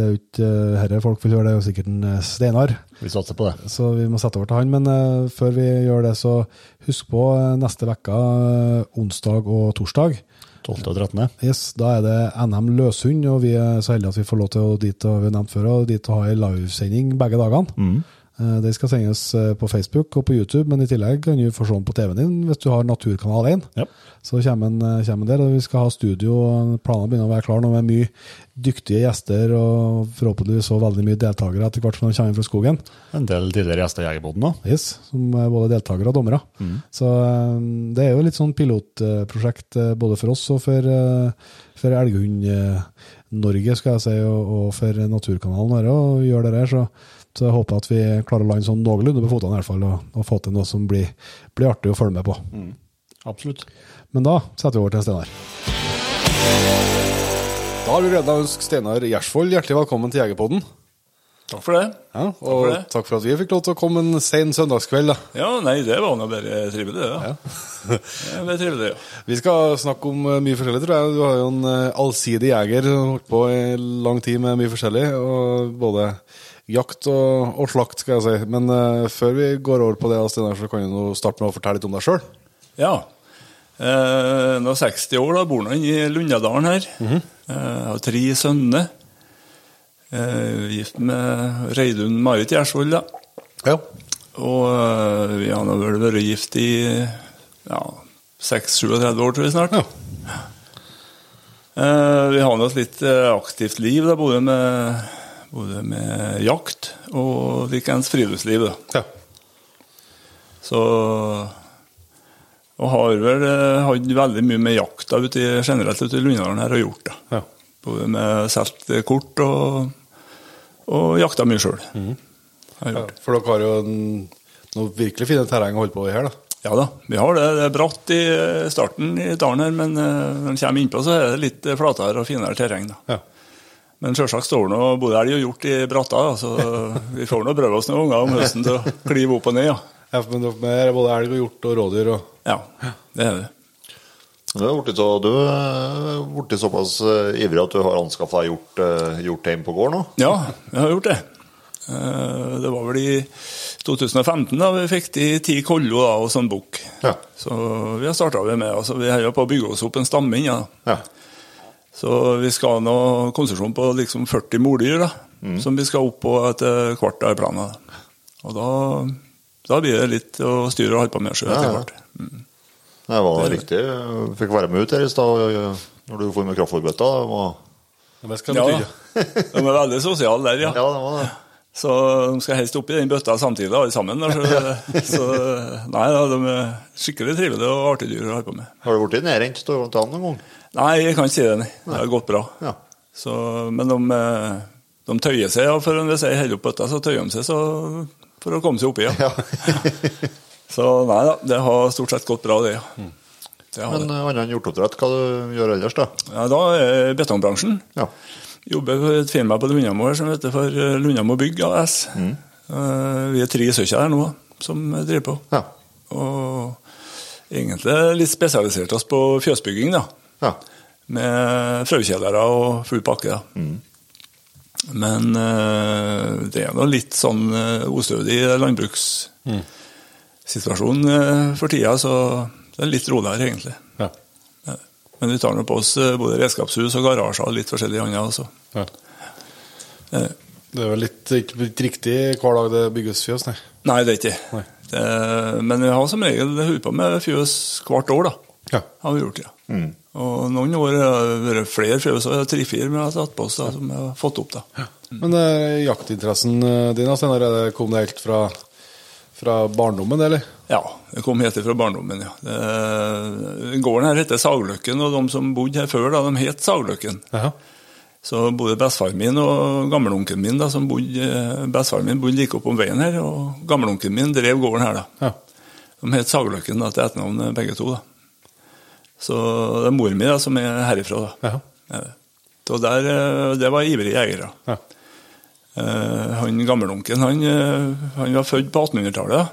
er jo ikke eh, eh, herre folk vil gjøre, det er jo sikkert en eh, Steinar. Vi satser på det. Så vi må sette over til han. Men uh, før vi gjør det, så husk på eh, neste uke, uh, onsdag og torsdag, 12. og 13. Yes, Da er det NM Løshund, og vi er så heldige at vi får lov til å dit og vi har nevnt før, og dit og ha ei livesending begge dagene. Eh, Det skal sendes eh, på Facebook og på YouTube, men i tillegg kan du få se den på TV-en din hvis du har Naturkanal 1. Ja. Så kommer den, eh, kommer den der, og vi skal ha studio, planene begynner å være klare nå med mye dyktige gjester, og forhåpentligvis også veldig mye deltakere etter hvert som de kommer inn fra skogen. En del tidligere gjester i Jegerboden òg. Yes, som er både deltakere og dommere. Så eh, det er jo litt sånn pilotprosjekt eh, både for oss og for, eh, for Elghund-Norge, skal jeg si, og, og for Naturkanalen vår å gjøre det der. Så, så jeg håper at vi klarer å lande sånn noenlunde på fotene i hvert fall, og, og få til noe som blir, blir artig å følge med på. Absolutt. Men da setter vi over til Steinar. Da har vi gleden av å ønske Steinar Gjersvold hjertelig velkommen til Jegerpodden. Takk for det. Ja, og for det. takk for at vi fikk lov til å komme en sen søndagskveld. Da. Ja, nei, det var nå bare trivelig, det. Ja. <laughs> Ja, det er trivelig, ja. Vi skal snakke om eh, mye forskjellig, tror jeg. Du har jo en eh, allsidig jeger, som har holdt på i lang tid med mye forskjellig. Og både jakt og, og slakt, skal jeg si. Men uh, før vi går over på det, Steinar, så kan du starte med å fortelle litt om deg sjøl. Ja. Eh, nå er 60 år, da bor nå i Lundadalen her. eh, jeg har tre sønner. Eh, gift med Reidun Marit Gjersvold, da. Ja. Og eh, vi har nå vel vært gift i ja, 36-37 år, tror jeg snart. Ja. Eh, vi har nå et litt eh, aktivt liv, da, både med, både med jakt og likeens friluftsliv. Da. ja. Så Og har vel eh, hatt veldig mye med jakta ute generelt ute i Lundalen her og gjort. da. ja. Både med solgt kort og, og jakta mye sjøl. Ja, for dere har jo en, noe virkelig fine terreng å holde på i her, da. Ja da, vi har det. Det er bratt i eh, starten i dalen her, men eh, når en kommer innpå, så er det litt eh, flatere og finere terreng. da. Ja. Men selvsagt står nå både elg og hjort i bratta, så vi får nå prøve oss noen ganger om høsten til å klive opp og ned. ja. Ja, men det er både elg og hjort og rådyr og Ja, det er det. Du er blitt så- du blitt såpass eh, ivrig at du har anskaffa hjort, eh, hjort hjemme på gård nå? Ja, jeg har gjort det. Eh, Det var vel i 2015 da vi fikk de ti kollo da, og sånn bukk. Ja. Så vi har starta med altså, Vi holder på å bygge oss opp en stamme inn. Ja. Ja. Så vi skal ha noe konsesjon på liksom 40 mordyr, da, som vi skal opp på etter hvert av planen. Og da, da blir det litt å styre og holde på med sjøl etter ja. hvert. Mm. Det var riktig. Fikk være med ut her i stad eh, når du får med kraftfòrbøtta. Det Ja, det de er veldig sosiale der, ja. Ja, det var det. Så de skal helst oppi den bøtta samtidig, alle sammen. Så, <laughs> så nei da, de er skikkelig trivelige og artige dyr å holde på med. Har du blitt nedrent til han noen gang? Nei, jeg kan ikke si det, nei. Det har gått bra. Ja. Så, men de, eh, de tøyer seg, ja, for hvis jeg holder opp bøtta, så tøyer de seg så, for å komme seg oppi. Ja. <laughs> Så nei da, det har stort sett gått bra, det. ja. det Men eh, annet enn hjorteoppdrett, hva du gjør ellers, da? Ja, da er betongbransjen. Ja. Jobber for et firma på Lundamo som heter for eh, Lundamo Bygg AS. Mm. Vi er tre stykker her nå som driver på. Ja. Og egentlig litt spesialisert oss på fjøsbygging, da. Ja. Med frøkjellere og full pakke. Mm. Men eh, det er nå litt sånn uh, ostødig landbrukssituasjon eh, for tida, så det er litt roligere, egentlig. Ja. Men vi tar nå på oss eh, både redskapshus og garasjer og litt forskjellige andre. Altså. Ja. Eh, Det er vel litt, ikke litt riktig hver dag det bygges fjøs, nei. Nei, det er ikke Nei. det. Men vi har som regel holdt på med fjøs hvert år, da. Ja. Har vi gjort, ja. Og noen år har det vært flere fjøs, og tre-fire vi har tatt på oss da, som vi har fått opp. da. Men eh, jaktinteressen eh, din, altså Steinar, er det- kom det helt fra, fra barndommen, eller? Ja, det kom helt fra barndommen, ja. Det, gården her heter Sagløkken, og de som bodde her før, da, de het Sagløkken. Aha. Så både bestefaren min og gamleonkelen min, da, som bodde, bestefaren min bodde like oppom veien her, og gamleonkelen min drev gården her. da. Ja. De het Sagløkken da, til etternavn begge to. da. Så det er mor mi da, som er herifra. da. Ja. Så der, eh, det var ivrige jegere. Ja. Eh, Han gammelonkelen han, eh, han var født på 1800-tallet.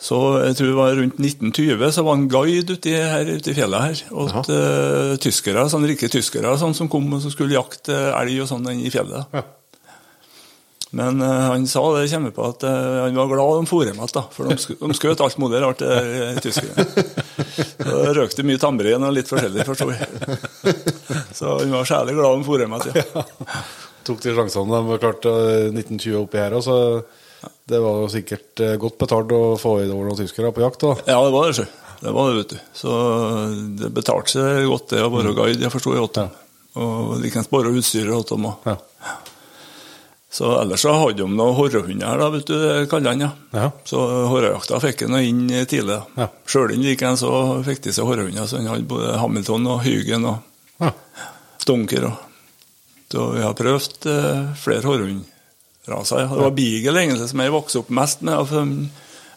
Så jeg tror det var rundt 1920 så var han guide ute i, her ute i fjellet her. åt uh, tyskere, sånne rike tyskere sånn som kom og som skulle jakte elg og sånn i fjellet. Ja. Men uh, han sa det kommer på at uh, han var glad de for meg igjen, for de, sk de skjøt alt mulig rart, de der tyskerne. Så røkte mye tambrien og litt forskjellig, forsto jeg. Så han var sjælig glad om igjen. Ja. Tok de sjansene. De var klart eh, 1920 oppi her òg, så det var jo sikkert eh, godt betalt å få i det over noen tyskere på jakt. da. ja, det var det, sjø. Det var det, vet du. Så det betalte seg godt, det å være guide. Jeg forstår jo at Og likeens bare utstyret åt dem òg. Ja. Så ellers så hadde de noen horrehunder, da, vet du, det kaller han, ja. Ja. Så horrejakta fikk han inn tidlig. Ja. Sjøl inn likeens så fikk de seg horrehunder, så han hadde både Hamilton og Hygen og Ja. Stonker. Og. Så vi har prøvd eh, flere horrehundraser. ja. Det var Beagle egentlig som jeg vokste opp mest med. For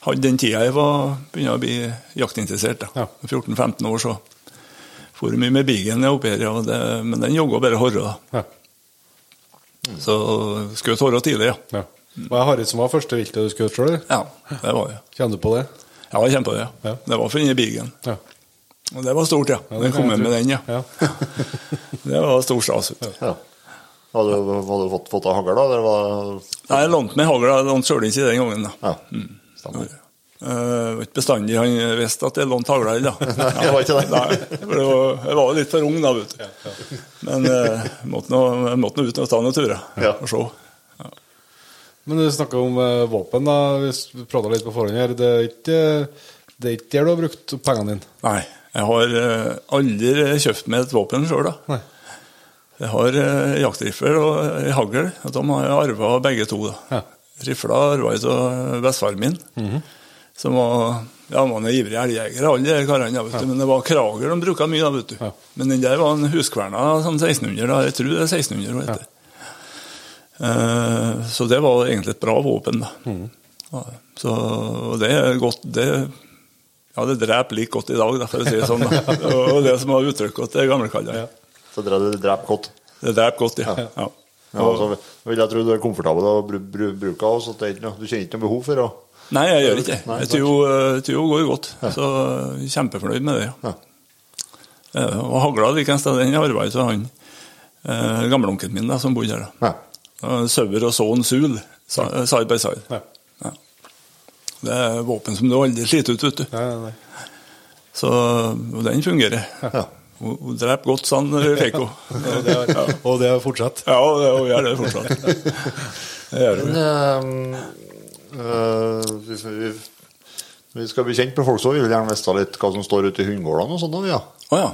hadde den tida jeg var begynte å bli jaktinteressert. da. Ja. 14-15 år så for mye med Beaglen oppi her, ja, det, men den jogga bare horre. da. Ja. Så skjøt horre tidlig, ja. ja. Var det Harry som var første viltet du skjøt sjøl? Ja, det var det. Kjenner du på det? Ja, jeg kjenner på det. ja. Det var for inni bigen. Ja. Og det var stort, ja. Ja, Den kom med med den, ja. Ja. <laughs> Det var stor stas. Ja. Hadde du, hadde du fått, fått av hagl, da? Var Nei, Jeg lånte meg hagla, jeg lånte sjøl i den gangen. da. Ja. Stemmer. Eh, var ikke bestandig han visste at jeg lånte heller. da. <laughs> Nei, det var ikke det. Nei, for det var, jeg var jo litt for ung da, vet du. Men eh, jeg måtte nå jeg måtte nå ut og ta noen turer Ja. og se. Men du snakka om uh, våpen, da. Vi prata litt på forhånd her. Det er ikke det er ikke der du har brukt pengene dine? Nei, jeg har uh, aldri kjøpt meg et våpen sjøl, da. Nei. Jeg har jaktriffel og hagl. De har jeg arva begge to. da. Ja. Rifla arva jeg av bestefaren min, som var ja, man er en ivrig elgjeger, alle de karene. Ja. Men det var krager de bruka mye. vet du. Ja. Men den der var en huskverna sånn 1600. da. Jeg tror det er 1600. Vet du. Uh, så det var egentlig et bra våpen. da. Ja, så og det er godt det, Ja, det dreper like godt i dag, da, for å si det sånn. da. <laughs> Og det som var uttrykket til gamlekallene. Så det dreper godt? Det dreper godt, ja. ja. Ja, så vil jeg tro du er komfortabel å bru, bru, bruke av, så det du kjenner ikke noe behov for å Nei, jeg gjør ikke det. Tror jo går godt. Så er kjempefornøyd med det. Ja. Ja, og hagla likeens, den arva jeg av han eh, gamleonkelen min da, som bodde her. da. Ja. Og Sauer og sånn Sul, side by side. Ja. Ja. Det er våpen som du aldri sliter ut, vet du. Nei, nei, nei. Så og den fungerer. Ja. Hun, hun dreper godt sånn vi fikk henne. <laughs> Og det har fortsatt. Ja, hun gjør det fortsatt. <laughs> Det gjør hun. Eh, eh, vi, vi, vi skal bli kjent med folk, så vi vil gjerne vite litt hva som står ute i hundegårdene og sånn. Ja. Oh, ja.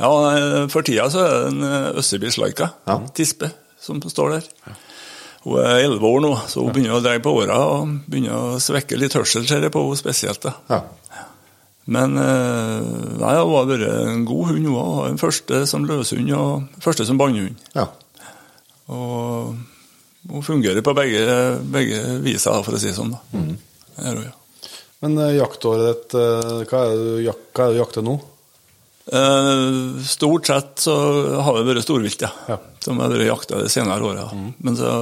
ja. For tida så er det en eh, Østerbysleika, Ja. tispe, som står der. Hun er elleve år nå, så hun begynner å dreie på åra og begynner å svekke litt hørsel, ser jeg på henne spesielt. da. Ja. Men eh, nei, hun har vært en god hund, hun òg. Den første som løshund og første som bannhund. ja. Og hun fungerer på begge, begge viser, for å si det sånn. ja. Men eh, jaktåret ditt, eh, hva er det jak du jakter nå? Eh, stort sett så har det vært storvilt, ja. Ja. Som har vært jakta de senere åra. Men så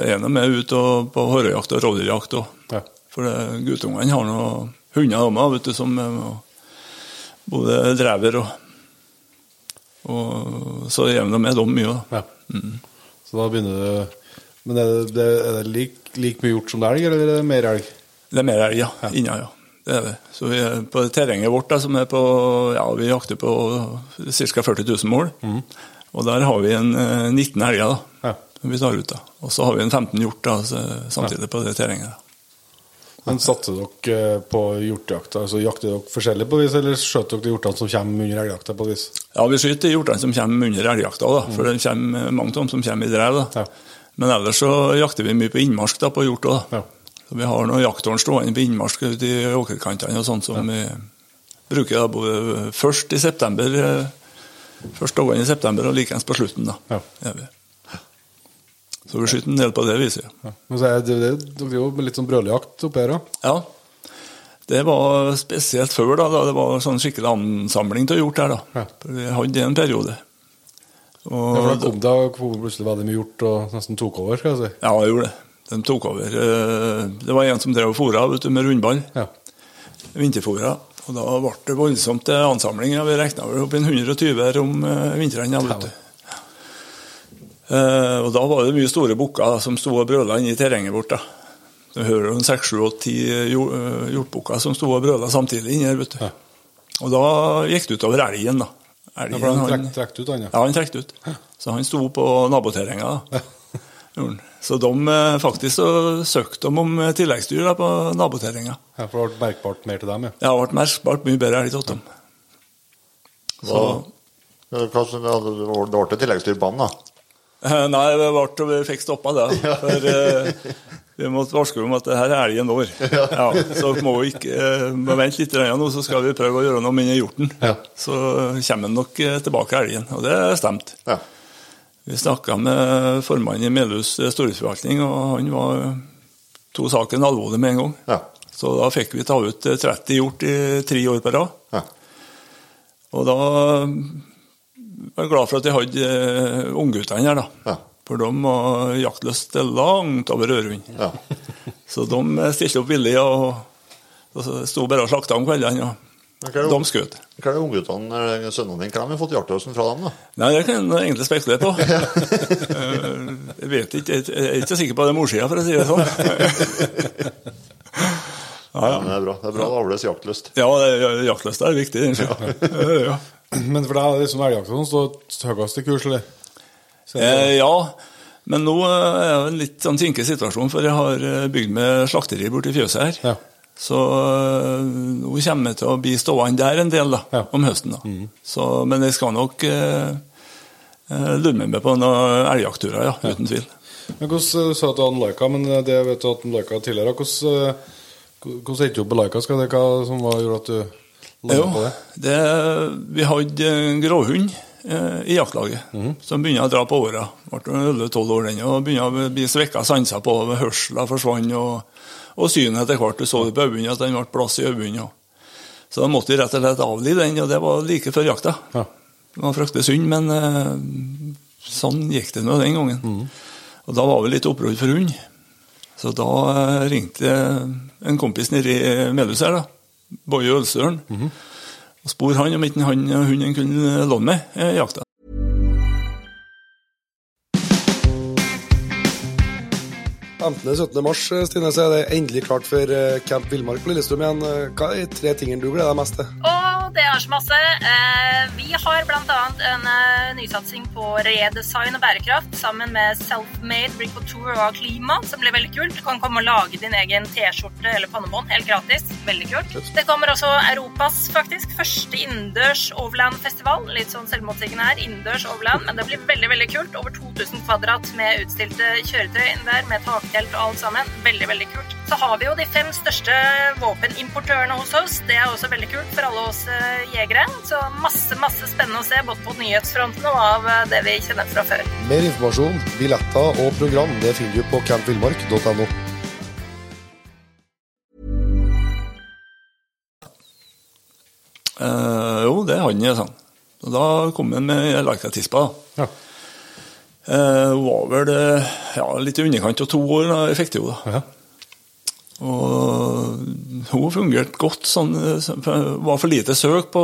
er jeg med ut og, på horrejakt og rovdyrjakt òg. Ja. For guttungene har noen hunder om vet du, som både drever og, og Så er de med dem mye. Ja. Så da begynner du Men er det, det, er det like, like mye hjort som det elg, eller er det mer elg? Det er mer elg, ja. Inna, ja. Det er det. Så vi er på terrenget vårt, da, som er på Ja, vi jakter på ca. 40 000 mål. Og der har vi en eh, 19 elger, da. Ja. Vi tar ut, da. Og så har vi en 15 hjort da, samtidig samtidig på det terrenget. da. Men satser dere eh, på hjortejakta? Altså, jakter dere forskjellig på vis, eller skjøter dere de hjortene som kommer under elgjakta på vis? Ja, vi skyter de hjortene som kommer under elgjakta, da. For det kommer mange av dem som kommer i drev. da. Ja. Men ellers så jakter vi mye på innmark da, på hjort òg. Ja. Så vi har noen jakthorn stående på innmark ute i åkerkantene og sånt som vi bruker da både først i september, eh, første dagene i september og likeens på slutten. da. Ja. Er vi. Så vi skyter en del på det viset. ja. Ja. Men så er det, det, det jo litt sånn brøljakt oppi her òg? Ja. Det var spesielt før, da, da det var sånn skikkelig ansamling til hjort her. da. Ja. Vi hadde det en periode. Og, Ja, for da kom det kom plutselig veldig mye hjort og nesten tok over, skal jeg si. Ja, jeg gjorde det. De tok over. Eh, Det var en som drev og fôra med rundball. Ja. Vinterfôra. Og da ble det voldsomt til ansamling. Vi regna vel opp i en 120 her om vinteren. vintrene. Ja. Eh, og da var det mye store bukker som sto og brøla inne i terrenget vårt. da. Du hører jo seks, sju, åtte, eh, hjortbukker som sto og brøla samtidig inni her. vet du. Ja. Og da gikk det utover elgen, da. Ja, for han trekk- ut, han, ja. Ja, han trekk ut. Så han sto på naboterrenga. <laughs> Så de eh, faktisk så søkte de om eh, tilleggsdyr da, på naboterrenga. Ja, for det ble merkbart mer til dem, ja. ja Det vært merkbart mye bedre elg til dem. Så, Hva, hva, det var- til ble tilleggsdyr på han, da. Eh, Nei, det ble, vi fikk stoppa det. <laughs> For vi måtte varsle om at det her er elgen vår. <laughs> Ja, så må vi ikke eh, må vente litt nå, så skal vi prøve å gjøre noe med hjorten. Ja. Så kommer den nok eh, tilbake elgen, og det stemte. Ja. Vi snakka med formannen i Melhus storhusforvaltning, og han var to saken alvorlig med en gang. Ja. Så da fikk vi ta ut eh, 30 hjort i tre år på rad. Ja. Og da var jeg glad for at jeg hadde ungguttene her, da. Ja. For de var jaktlyst langt over Ørund. Ja. Så de eh, stilte opp villig og, og sto bare og slakta om kveldene. Og er det- de skjøt. Hva er det ungguttene, eller sønnene dine, hva har de fått jaktløsen fra dem, da? Nei, det kan jeg egentlig spekulere på. <laughs> Eh, jeg vet ikke, jeg er ikke sikker på det morsida, for å si det sånn. Ja, <laughs> Ja, men det er bra. Det er bra det avles jaktlyst. ja jaktlyst er viktig. Ja. Ja. Men for deg er det liksom elgjakta som står høyest i kurs, eller? Eh, ja, men nå eh, er det en litt sånn kinkig situasjon, for jeg har eh, bygd med slakteri borti fjøset her. Ja. Så eh, nå kommer jeg til å bli stående der en del da, Ja. om høsten. da. Så, men jeg skal nok eh, lure meg på noen elgjaktturer, ja, uten tvil. Men hvordan, Du sa at du hadde Laika, men det vet du at Laika tidligere. Hvordan, hvordan endte du opp med Laika? Skal det hva som gjorde at du landet på det? det, vi hadde en gråhund i jaktlaget som begynner å dra på åra. Ble 11-12 år den, og begynner å bli svekka sanser på. Hørselen forsvant, og, og synet etter hvert. Du så det på øynene, at den ble plass i øynene. Så da måtte vi rett og slett avlive den, og det var like før jakta. Ja. Det var fryktelig synd, men eh, sånn gikk det nå den gangen. Og da var vi litt opprørt for hund. Så da eh, ringte en kompis nede i Melhus her, da. Boje Ølsøren. Og spore han om ikke han og hunden kunne låne meg eh, jakta. Enten 17. mars Stine, så er det endelig klart for eh, Camp Villmark på Lillestrøm igjen. Eh, Hva er de tre tingene du gleder deg mest til? Og det er så masse. Eh, vi har bl.a. en eh, nysatsing på redesign og bærekraft sammen med Selfmade Brick og Tour og Klima, som blir veldig kult. Du kan komme og lage din egen T-skjorte eller pannebånd helt gratis. Veldig kult. Det kommer også Europas faktisk første innendørs overland-festival. Litt sånn selvmotsigende her, innendørs overland, men det blir veldig, veldig kult. Over 2000 kvadrat med utstilte kjøretøy inn der, med taktelt og alt sammen. Veldig, veldig kult. Så har vi jo de fem største våpenimportørene hos oss. Det er også veldig kult for alle oss eh, jegere. Så masse, masse spennende å se, både på nyhetsfronten og av eh, det vi kjenner fra før. Mer informasjon, billetter og program det finner du på campvillmark.no. Uh, jo, det er han, sånn. Og da kom han med Leica-tispa. Ja. Eh, hun var vel uh, ja, litt i underkant av to år da jeg fikk det jo. da. Ja. Og hun fungerte godt. sånn, eh, Det var for lite søk på,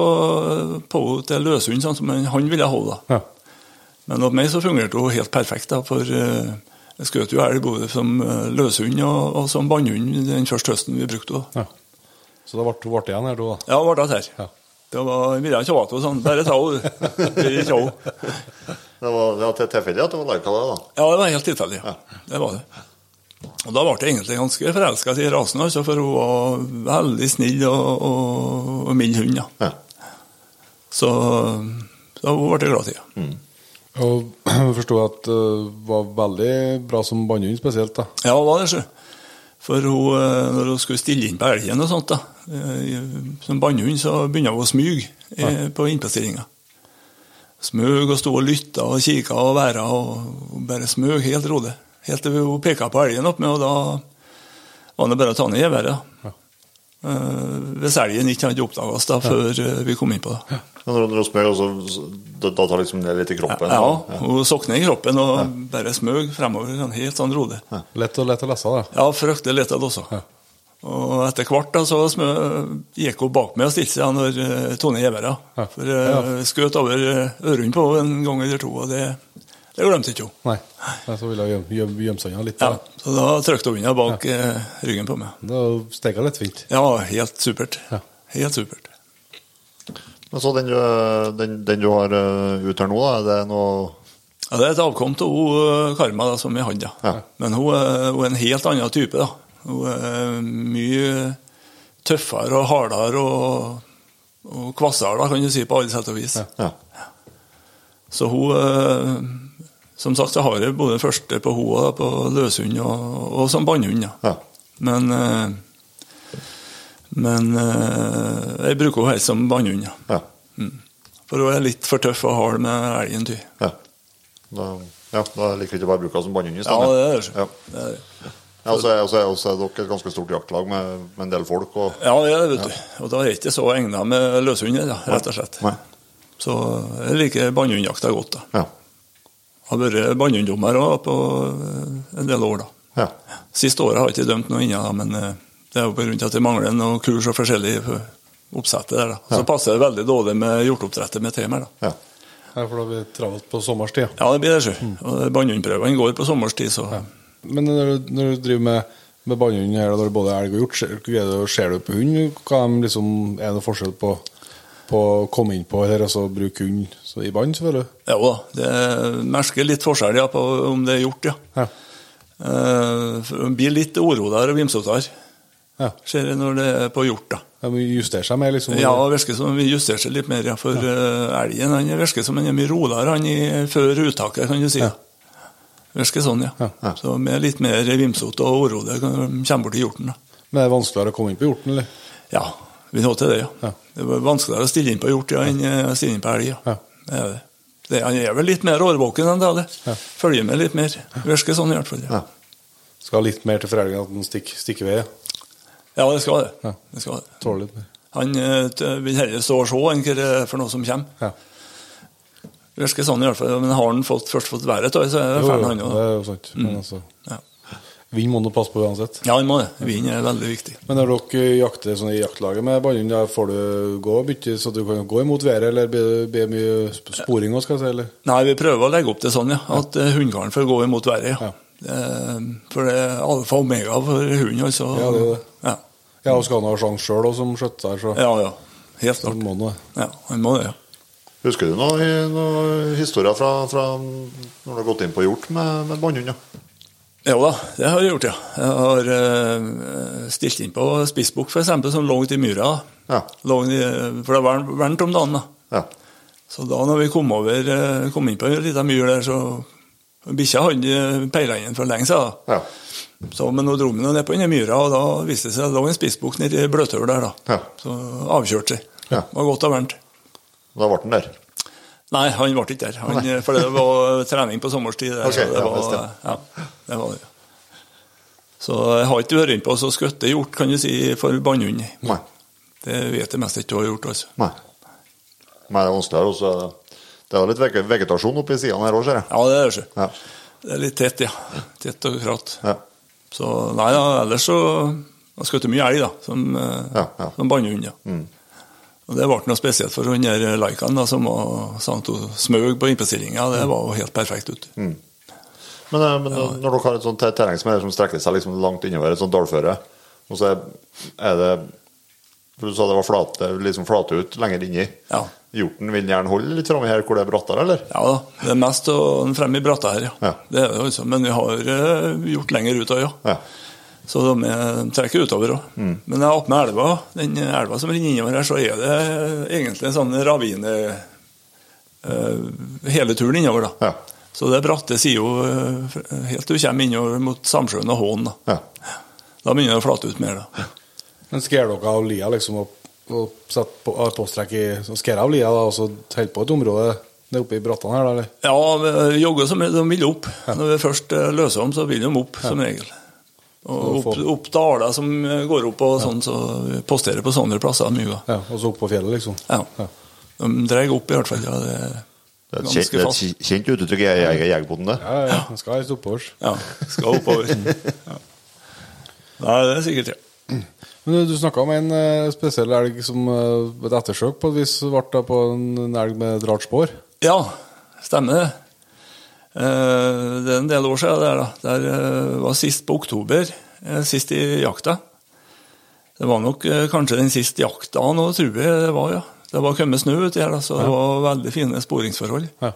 på til løshund, sånn som han ville ha henne. Ja. Men hos meg så fungerte hun helt perfekt, da, for eh, jeg skjøt jo elg både som eh, løshund og, og som bannhund den første høsten vi brukte henne. ja. Så det ble, ble igjen her, du, da? Ja, det ble det her. Ja. Det var jeg ville ikke ha henne sånn. Bare ta henne, du. <laughs> Det var, det var tilfeldig at det var Laika, da. Ja, det var helt tilfeldig. Ja. Det var det. Og da ble jeg egentlig ganske forelska i rasen, altså, for hun var veldig snill og, og, og mild hund. Ja. Ja. Så, så hun ble jeg glad i. Ja. Og <clears throat> jeg forstod at det var veldig bra som bannhund spesielt, da. Ja, det var det, sjø. For hun, eh, når hun skulle stille inn på elgen og sånt, da, eh, som bannhund, så begynner hun å smyge ja. på innplastinga. Smøg og sto og lytta og kikka og væra og bare smøg helt rolig. Helt til hun peka på elgen opp med, og da var det bare å ta ned geværet. Ja. Eh, hvis elgen ikke hadde oppdaga oss da, før eh, vi kom inn på det. Ja. når, hun smøg, smør, så, så, da, da tar liksom ned litt i kroppen? Ja, hun sokner i kroppen og bare smøg fremover sånn helt sånn rolig. Lett, og, lett å lese, da. Ja, fryktelig lett også. Ja. Og etter hvert da, så smø, gikk hun bak meg og stilte seg når uh, Tone Gjevera. Ja. For uh, skjøt over uh, ørene på henne en gang eller to, og det, det glemte ikke hun. Nei. Nei, Så ville hun gjemme gjem- seg unna litt. Ja, da. så da trykte hun unna bak eh, ryggen på meg. Da Det litt lettvint. Ja, helt supert. Ja. Helt supert. Men så den du, den, den du har eh, ut her nå, da, er det noe Ja, det er et avkom av hun eh, Karma da, som vi hadde. Ja. Men hun, er- hun er en helt annen type. da. Hun er mye tøffere og hardere og, og kvassere, da, kan du si, på alle sett og vis. Ja. Så hun Som sagt så har jeg både den første på Hoa, på løshund og, og som bannhund. Ja. Ja. Men eh, Men eh, jeg bruker henne helst som bannhund. Ja. Ja. For hun er litt for tøff og hard med elgen. Ty. ja. Da, ja, da liker jeg ikke bare å bruke henne som bannhund i Ja, stedet. det er det. Ja. det. er det. Ja, og så er, og så er dere et ganske stort jaktlag med, med en del folk. Og, Ja, det er det, vet du. Og da er jeg ikke så egna med løshunder, rett og slett. Nei. Så jeg liker bannhundjakta godt. da. Ja. Har vært bannhunddommer òg på eh, en del år, da. Ja. Siste året har jeg ikke dømt noe ennå, men eh, det er jo av at det mangler noe kurs og forskjellig for oppsettet der. da. Så passer det veldig dårlig med hjorteoppdrettet med temaer. da. ja. Ja, for da blir det travelt på sommerstid. Ja, det blir det, sjø. Og bannhundprøvene går på sommerstid, så Men når du, når du driver med, med bannhund her, da, det både elg og hjort, ser, ser du på hund? Hva er, liksom, er det noe forskjell på, på å komme inn på her og så bruke hund i bånd, selvfølgelig? Jo da, det merker litt forskjell ja, på om det er gjort, ja. Ja. Uh, Det blir litt oroligere og vimsotere, Ja. ser jeg når det er på hjort. da. De justerer seg mer, liksom? Ja, det virker som vi justerer seg litt mer, ja, for eh, elgen han virker som han er mye roligere han i, før uttaket, kan du si. Ja. Virker sånn, ja. Ja. Så med litt mer vimsete og urolig kommer bort til hjorten. da. Men er vanskeligere å komme inn på hjorten, eller? Ja, vi nå til det, ja. Ja. Det var vanskeligere å stille inn på hjort ja, enn eh, å stille inn på elg. Ja. Ja. Det er det. Det, han er vel litt mer årvåken enn det. det. Ja. Følger med litt mer. Virker sånn i hvert fall. Ja. Skal litt mer til for elgen at den stikker, stikker ved? Ja. det skal det. Ja. det, skal det. Tåler litt mer. Han eh, vil heller stå og se enn hva det er for noe som kommer. Ja. Virker sånn i hvert fall. Men har han fått, først fått været, så er det ferdig, han det er jo sant. Men altså, Ja. Vind må du passe på uansett. ja, han må det. Vind er veldig viktig. Men når dere jakter sånn i jaktlaget med ballhund, får du gå og bytte så du kan gå imot været, eller blir det mye sporing òg, skal jeg si? Eller? Nei, vi prøver å legge opp det sånn, ja. At ja. hundekaren får gå imot været, ja. Ja. For det er alfa og omega for hund, altså. Ja, det er det. Ja, Ja, og skal han ha sjanse sjøl som skjøtter. så ja. ja. Helt klart. må han det. Ja, han må det, ja. Husker du noen noe historier fra, fra når du har gått inn på hjort med, med bannhund? Ja? Jo da, det har jeg gjort, ja. Jeg har uh, stilt inn på spissbukk, f.eks., som lå i myra. Ja. Langt i, for det var varmt om dagen. da. Ja. Så da når vi kom over, eh, kom inn på en liten myr der, så Bikkja hadde peila inn for lenge siden. ja. Så, men nå dro vi ned på denne myra, og da viste det seg at det lå en spissbukk nedi bløthøl der. da. Ja. Så avkjørte seg. Ja. Det var godt og varmt. Da ble den der. Nei, han ble ikke der. Han, for det var trening på sommerstid. Det, <laughs> okay, så det ja, var, ja. det var det. Så jeg har ikke vært innpå på skutt skutte gjort, kan du si, for bannhund. Det vet jeg mest ikke du har gjort, altså. Nei. Men det er vanskeligere. Også. er det- er litt vege- vegetasjon oppi sidene her òg, ser jeg. Ja, det er det. Ja. Det er litt tett, ja. Tett og kratt. Ja. Så nei da, ellers så Jeg har skutt mye elg, da, som, eh, Ja, ja. som bannhund. Ja. Og det ble noe spesielt for hun der Laikan da, som var hun smøg på innpåstillinga. Det var jo helt perfekt. ut. Men, men ja. når dere har et sånt ter- terreng som, som strekker seg liksom langt innover, et sånt dalføre, og så er, det for Du sa det var flate, liksom flate ut lenger inni. Ja. Hjorten vil gjerne holde litt framme her hvor det er brattere, eller? Ja da, det er mest fremme i bratta her, ja. Ja. Det er det altså. Men vi har eh, gjort lenger ut òg, ja. Ja. Så de er- trekker utover òg. Mm. Men jeg åpner elva, den elva som renner innover her, så er det egentlig en sånn ravine uh, hele turen innover, da. Ja. Så det bratte sider uh, helt til du kommer innover mot Samsjøen og Hån. Da. Ja. da begynner det å flate ut mer. da. Men skjer dere av lia liksom og, og setter på, har påstrekk i Skjer av lia da, og så holder på et område det er oppe i brattene her, da? eller? Ja, vi jogger som de vil opp. Når vi først eh, løser dem, så vil de opp, som regel. Og opp, opp daler som går opp og sånn, så vi posterer på sånne plasser mye. Ja, og så opp på fjellet, liksom? Ja. De drar opp i hvert fall. Ja, det er Det er et ganske kjent, det er et kjent uttrykk i jeger- jegerbonden, det. Ja, ja, den skal helst oppover. Ja, skal oppover. <laughs> Ja. Nei, det er sikkert, ja. Men du, snakka om en eh, spesiell elg som eh, et ettersøk på et vis ble på en, en elg med et rart spor. Ja, stemmer det. Eh, Det er en del år siden det der, da. Det eh, var sist på oktober, eh, sist i jakta. Det var nok kanskje den siste jakta nå, tror jeg det var, ja. Det var kommet snø uti her, så det var veldig fine sporingsforhold. Ja.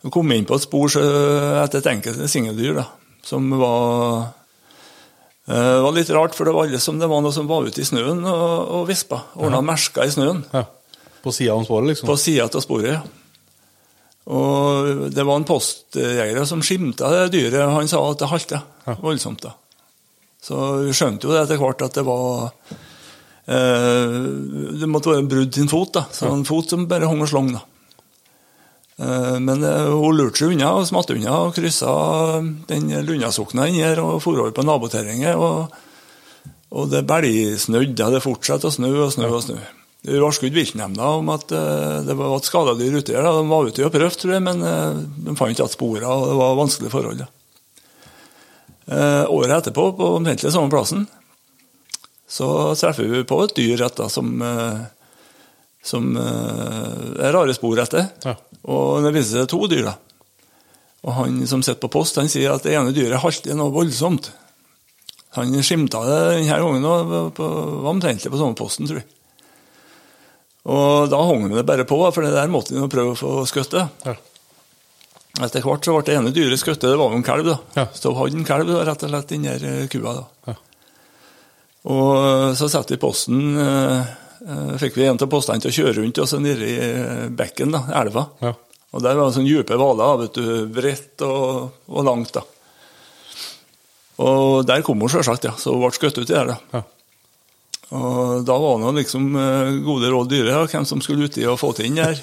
Jeg kom inn på et spor etter et enkelt singeldyr, da, som var det var litt rart, for det var alle som det var noe som var ute i snøen og, og vispa. Ordna merker i snøen. Ja. På sida av sporet, liksom? På sida av sporet, ja. Og det var en postjeger som skimta det dyret. Han sa at det halta voldsomt. da. Så vi skjønte jo det etter hvert at det var eh, Det måtte være brudd til en fot. da. Så en fot som bare hang og slang. da. Eh, men eh, hun lurte seg unna og smatt unna og kryssa den lundasokna inn her og for over på naboterrenget. Og, og det belgsnødde. Det fortsatte å snø og snø og snø. Varskudde viltnemnda om at eh, det var et skadedyr ute her. De var ute og prøvde, tror jeg, men eh, de fant ikke sporene, og det var vanskelige forhold. Eh, året etterpå, på omtrentlig samme plassen, så treffer vi på et dyr etter, som, som er rare spor etter. Ja. Og det viser seg to dyr. da. Og han som sitter på post, han sier at det ene dyret halter noe voldsomt. Han skimta det denne gangen og var var omtrentlig på samme posten, tror jeg. Og da hang vi det bare på, for det der måtte vi jo prøve å få skutt. Ja. Etter hvert så ble det ene dyret skutt, det var jo en kalv. da. Ja. Så hadde en kalv da, rett og slett inni eh, kua. da. Ja. Og eh, så satte vi posten eh, Fikk vi en av postene til å kjøre rundt oss nede i bekken, da, elva. Ja. Og der var det sånne dype hvaler, vet du, bredt og, og langt. da. Og der kom hun sjølsagt, ja. Så hun ble skutt uti der, da. Ja. Og da var det liksom eh, gode råd dyre, ja, hvem som skulle uti og få til inn der.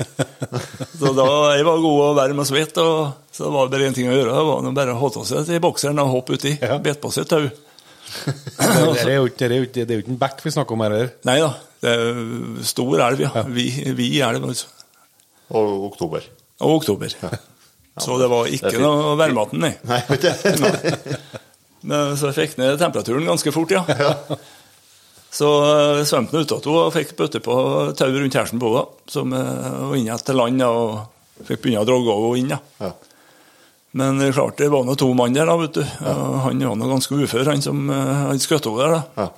så da jeg var god og varm og svett, og så var det bare én ting å gjøre. Det var nå bare å holde seg til bokseren og hoppe uti. Ja. Bet på seg et tau. Det er jo ikke, en bekk vi snakker om her. eller? Nei da, det er stor elv, ja. Vi, vi elv, altså. Og oktober. Og oktober. <laughs> Så det var ikke Det noe værmaten, nei. <laughs> Nei. Men Så jeg fikk ned temperaturen ganske fort, ja. Så uh, svømte han utåt to og fikk bøtte på tau rundt hersen på henne, som uh, var inne til land og fikk begynne å drogge henne inn. Ja. Men er klart det var nå to mann der, da, vet du. Ja. han var nå ganske ufør, han som hadde skutt henne der. da. Ja.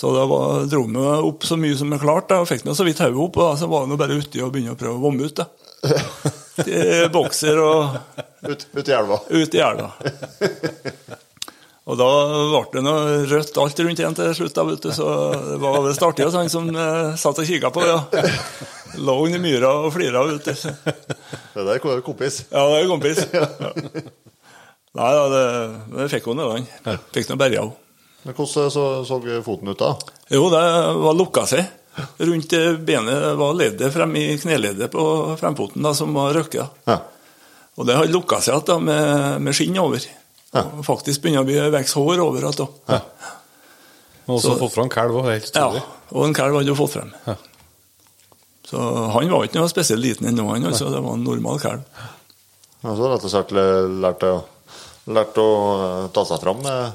Så da var, dro vi opp så mye som vi klarte, og fikk nå så vidt hodet opp. Og da, så var det bare uti og begynne å prøve å vomme ut. da. <laughs> Bokser og Ut, ut i elva. ut i elva. <laughs> Og da ble det noe rødt alt rundt igjen til slutt, da, vet du. Så det var visst artig at han som eh, satt og kikka på, ja. Lå under myra og flira, vet du. Det der er kompis. Ja, det er kompis. <laughs> Ja. Nei da, det, det fikk hun, det. han. Fikk noe berga henne. Men hvordan så, så foten ut da? Jo, det var lukka seg. Rundt benet var leddet frem i kneleddet på fremfoten da, som var røkket. Ja. Og det hadde lukka seg igjen med, med skinn over. Ja. Og faktisk begynner å bli vokse hår overalt igjen. da. Og også Så- fått fram kalv òg, helt Ja, og en kalv hadde jo fått frem. Ja. Så han var ikke noe spesielt liten ennå, han. Altså, det var en normal kalv. Ja, så rett og slett læ- lært å, lært å eh, ta seg fram med,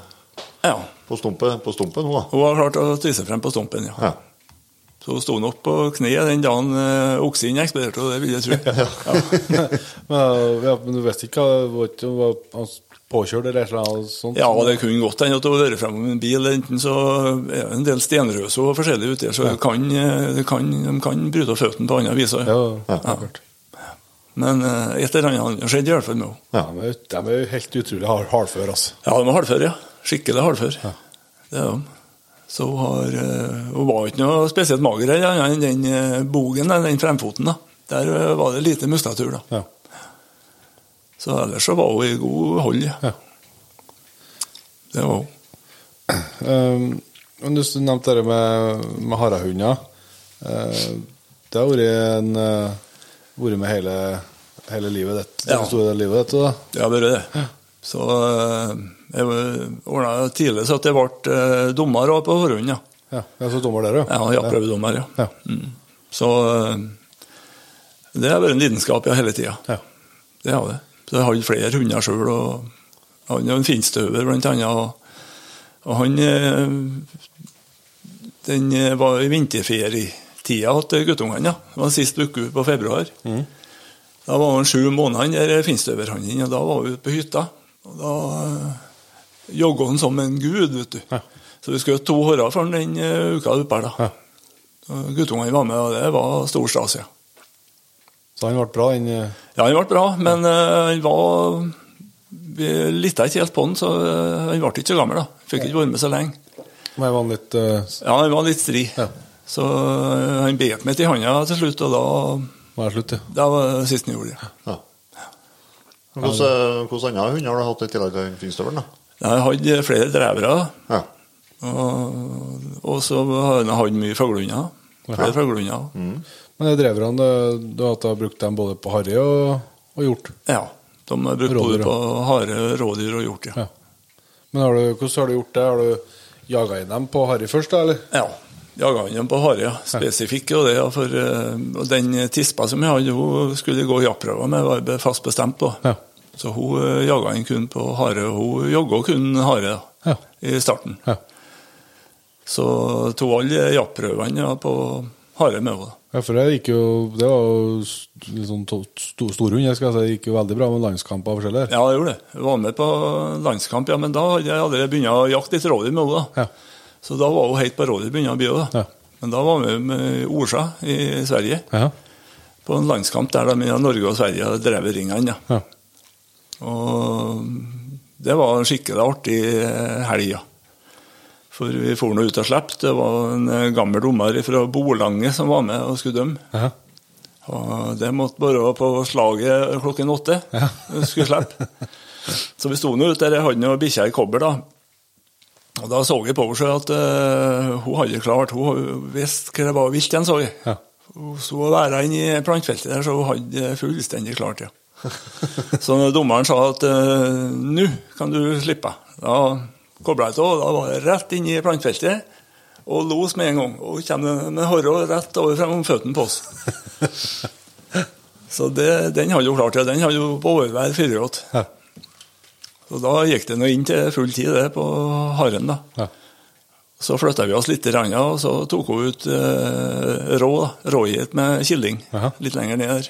Ja. på, stumpe, på stumpen nå, da. Hun har klart å tisse frem på stumpen, ja. Ja. Så sto han opp på kne den dagen uh, oksen ekspederte, og det vil jeg tro. <laughs> Ja. Men, ja, men du vet ikke hva han var påkjørt eller annet sånt? Ja, det kunne godt hende at hun har vært frem med en bil. Enten så er det en del stenrøse og forskjellig ute der, så ja. kan, eh, kan, de kan bryte av føttene på andre vis. Ja, Ja. ja. Men eh, et eller annet har skjedd i hvert fall med henne. Ja, de er jo- helt utrolig hard- hardføre, altså. Ja, de er hardføre, ja. Skikkelig hardføre. Det er de. Så har, eh, hun var ikke noe spesielt mager eller annet enn den eh, bogen, den fremfoten. da. Der eh, var det lite muskulatur. da. Ja. Så ellers så var hun i god hold. ja. Ja. Det var hun. Um, du nevnte det med, med harahunder. Uh, det har vært en uh, vært med hele, hele livet ditt. Ja. Det store livet ditt. da. Det har vært det. Så jeg ordna tidlig så at jeg ble eh, dommer på forhånd. Ja, Ja, jeg så dommer der, ja Ja, prøvedommer. Ja. Ja. Mm. Så eh, det har vært en lidenskap ja, hele tida. Ja. Det har det. Så jeg hadde flere hunder sjøl, og er en finstøver blant annet. Og, og han eh, Den eh, var i vinterferietida til guttungene. Ja. Det var sist uke på februar. Da var han sju måneder, der finstøverhannen, og da var vi ute på hytta. Og da jogga han som en gud, vet du. Ja. Så vi skjøt to horer for han den eh, uka oppe her, da. Ja. Guttungene var med, og det var stor stas, ja. Så han ble bra, den eh, Ja, han ble bra, men eh, han var Vi lytta ikke helt på han, så han ble ikke så gammel, da. Fikk ikke vært med så lenge. Men han var litt Ja, han var litt stri. Ja. Så han bet meg til handa til slutt, og da var det slutt, ja. Det var det siste han gjorde. Ja. Hvordan hvordan andre hunder har du hatt i tillegg til finstøvelen? da? Jeg hadde flere drevere, Ja. og, og så har jeg hatt mye fuglehunder. Flere fuglehunder. Men de dreverne, du har hatt- brukt dem både på harry og, og hjort? Ja. De har brukt Rådyr, både på hare, rådyr og hjort, ja. Ja. Men har du, hvordan har du gjort det? Har du jaga inn dem på harry først, da, eller? Ja. Jaga inn dem på hare, ja. Spesifikk og det. For eh, og den tispa som jeg hadde, hun skulle gå jaktprøver med, var fast bestemt på. Ja. Så hun uh, jaga han kun på hare, og hun jogga kun hare Ja. i starten. Ja. Så tok alle jaktprøvene ja, på hare med henne. Ja, for det gikk jo Det var jo s- litt to- storhund, jeg skal si. Det gikk jo veldig bra med landskamper og forskjellig. Ja, det gjorde det. Jeg var med på landskamp, ja, men da hadde jeg allerede begynt å jakte litt rådyr med henne. Ja. Så da var hun helt på rådyr begynte å bli. da. Ja. Men da var vi med Orsa i Sverige, Ja. på en landskamp der de Norge og Sverige drev i ringene. Ja. Og det var en skikkelig artig helg, ja. For vi for nå ut og slapp. Det var en eh, gammel dommer fra Bolange som var med og skulle dømme. Ja. Og det måtte bare være på slaget klokken åtte. Ja. Skulle slippe. Så vi sto nå ute der, jeg hadde noen bikkjer i kobber, da. Og da så jeg på henne at uh, hun hadde klart Hun visste hva det var vilt igjen, så jeg. Ja. Hun sto og væra inne i plantfeltet der, så hun hadde fullstendig klart, ja. <laughs> så når dommeren sa at eh, nå kan du slippe, da kobla jeg av. Da var jeg rett inn i plantfeltet og los med en gang. Og kommer med håret rett over frem om føttene på oss. Så det, den hadde jo klart, det. Den hadde jo på overvær 4,8. Ja. Så da gikk det nå inn til full tid det på haren, da. Ja. Så flytta vi oss litt, og så tok hun ut eh, rå, da. rågeit med killing litt lenger ned der.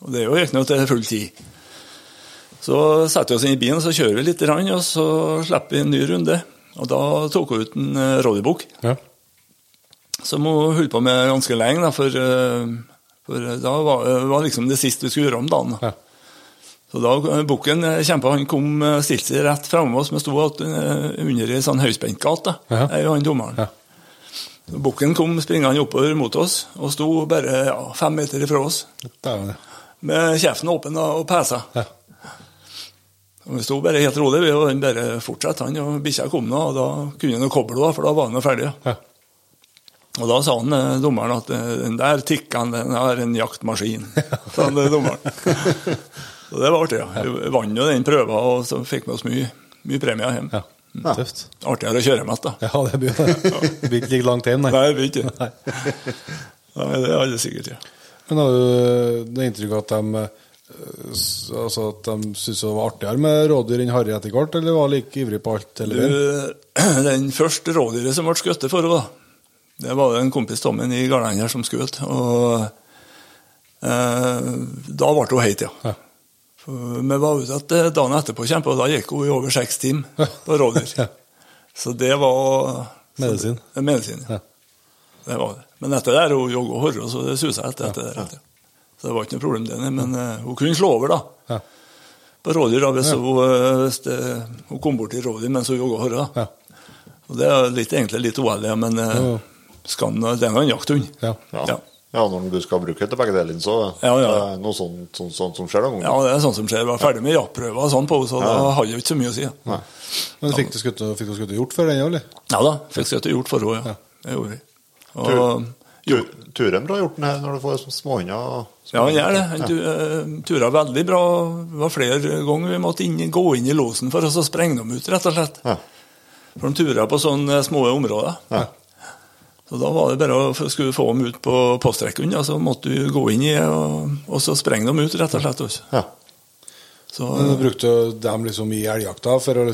Og det er jo riktignok til full tid. Så setter vi oss inn i bilen, så kjører vi litt, og så slipper vi en ny runde. Og da tok hun ut en uh, Ja. som hun holdt på med ganske lenge, da, for, eh, for da var det var liksom det siste vi skulle gjøre om dagen. Ja. Så da eh, bukken eh, kjempa, han kom eh, stilte seg rett framme oss, vi sto eh, under ei sånn høyspentgate, Ja. han dommeren. Ja. Bukken kom springende oppover mot oss, og sto bare ja, fem meter ifra oss, Det er ja. Med kjeften åpen og pesa. Ja. Og Vi sto bare helt rolig, vi, og den bare fortsatte, han, og bikkja kom nå, og da kunne han koble, henne, for da var han ferdig. Ja. Og da sa han, eh, dommeren at eh, den der tikkeren, den er en jaktmaskin. sa han, dommeren. Så det var artig, ja. Vi vant jo den prøven, og så fikk vi oss mye, mye premier hjem. ja. Tøft. Artigere å kjøre med, da. Ja, det blir det. Det <laughs> blir ikke like langt hjem, nei. Nei, det blir ikke det. Nei, det er alle sikkert, ja. Men har du det inntrykket at de eh, Altså at de syntes det var artigere med rådyr enn harry etter hvert, eller var like ivrig på alt Eller? Du, <clears throat> den første rådyret som ble skutt for henne, det var en kompis av meg i Gardanger som skjøt. Og eh, da ble hun heit, ja. Ja. Vi var ute at eh, dagen etterpå, kjempe, og da gikk hun i over seks timer <laughs> på rådyr. Ja. Så det var Medisin. Så, medisin, ja. Ja. Det var det. Men etter det er hun jogg og horre, så det susa etter. etter det. etter. Så det var ikke noe problem, det. nei, Men uh, hun kunne slå over, da. Ja. På rådyr, da, hvis, hun, eh, hvis det, hun kom bort til rådyr mens hun jogga og horre. Ja. Og det er litt, egentlig litt uheldig, men uh, den- det er nå en jakthund. Ja. Ja. Ja. ja, når du skal bruke etter til begge deler, så Ja, ja. det er noe sånt, sånt, sånt som skjer Da, Ja, det er sånt som skjer. Jeg var ferdig med jaktprøver og sånn på henne, så da har jeg ikke så mye å si. Nei. Men fikk du skutt, fikk du skutt gjort før den, eller? ja da, fikk skutt gjort for henne, ja. Det gjorde vi. Og, Tur- Turen bra gjort den her når du får småhunder. ja, han gjør det. Han eh, turer veldig bra. Det var flere ganger vi måtte inn, gå inn i losen for å sprenge dem ut, rett og slett. Ja. For de turer på sånne små områder. Ja. Så da var det bare å skulle få dem ut på postrekken, ja, så måtte du gå inn i og, og så sprenge dem ut, rett og slett. Også. Ja. Så, Men Brukte du dem liksom i elgjakta for å,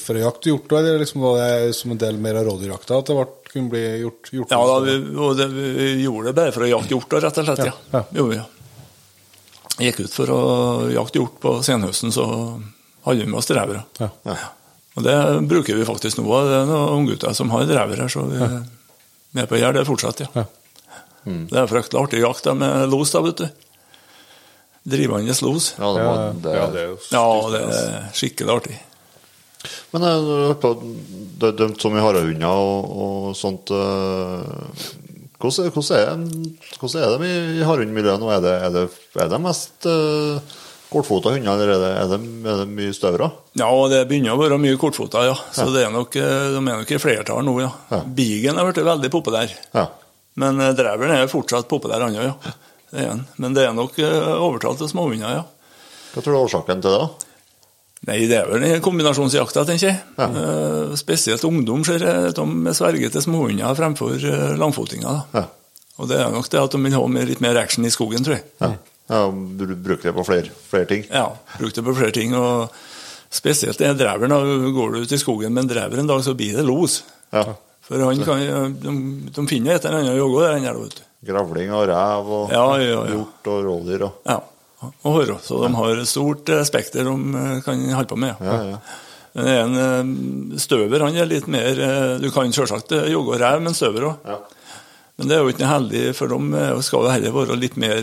for å jakte hjort, eller liksom var det som en del mer av rådyrjakta at det kunne bli gjort? gjort Ja, da, vi, og det, vi gjorde det bare for å jakte hjort, rett og slett. Ja. Ja, ja. Vi, ja. Gikk ut for å jakte hjort på senhøsten, så hadde vi med oss drevere. Ja. Ja. Og det bruker vi faktisk nå. Det er noen unggutter som har drevere, så vi, vi er på det fortsatt, ja. Ja. Det er fryktelig artig jakt med los, da, vet du. Drivende los. Ja, det, må, det, Ja, det er jo Ja, det er skikkelig artig. Men jeg har hørt på det er dømt så mye harehunder og, og sånt. eh, Hvordan, hvordan, er, hvordan er de i harehundmiljøet nå? Er det, er det, er det mest uh, kortfota hunder, eller er det, er det, er det mye støvere? Ja, det begynner å være mye kortfota, ja. Så det er nok, eh, de er nok i flertall nå, ja. Ja. Bigen har blitt veldig populær. Ja. Men eh, dreveren er fortsatt populær, han òg, ja. Han. Men det er nok eh, overtalt til småhunder, ja. Hva tror du er årsaken til det? da? Nei, det er vel den kombinasjonsjakta, tenker jeg. Ja. Eh, spesielt ungdom ser jeg de sverger til småhunder fremfor eh, langfotinger. Ja. Og det er nok det at de vil ha litt mer action i skogen, tror jeg. Ja. ja br- Bruker det på flere, flere ting? Ja, bruker det på flere ting. og Spesielt det dreveren. Går du ut i skogen med en drever en dag, så blir det los. Ja. For han kan, de, de finner et eller annet å jogge der, der, vet du. Gravling og rev og Ja, ja, ja. hjort og rådyr og Ja, og høre. Så de har et stort eh, spekter de eh, kan holde på med. Ja, ja. Men en eh, støver, han er litt mer Du kan selvsagt jogge og rev, men støver òg. Ja. Men det er jo ikke noe heldig, for de skal jo heller være litt mer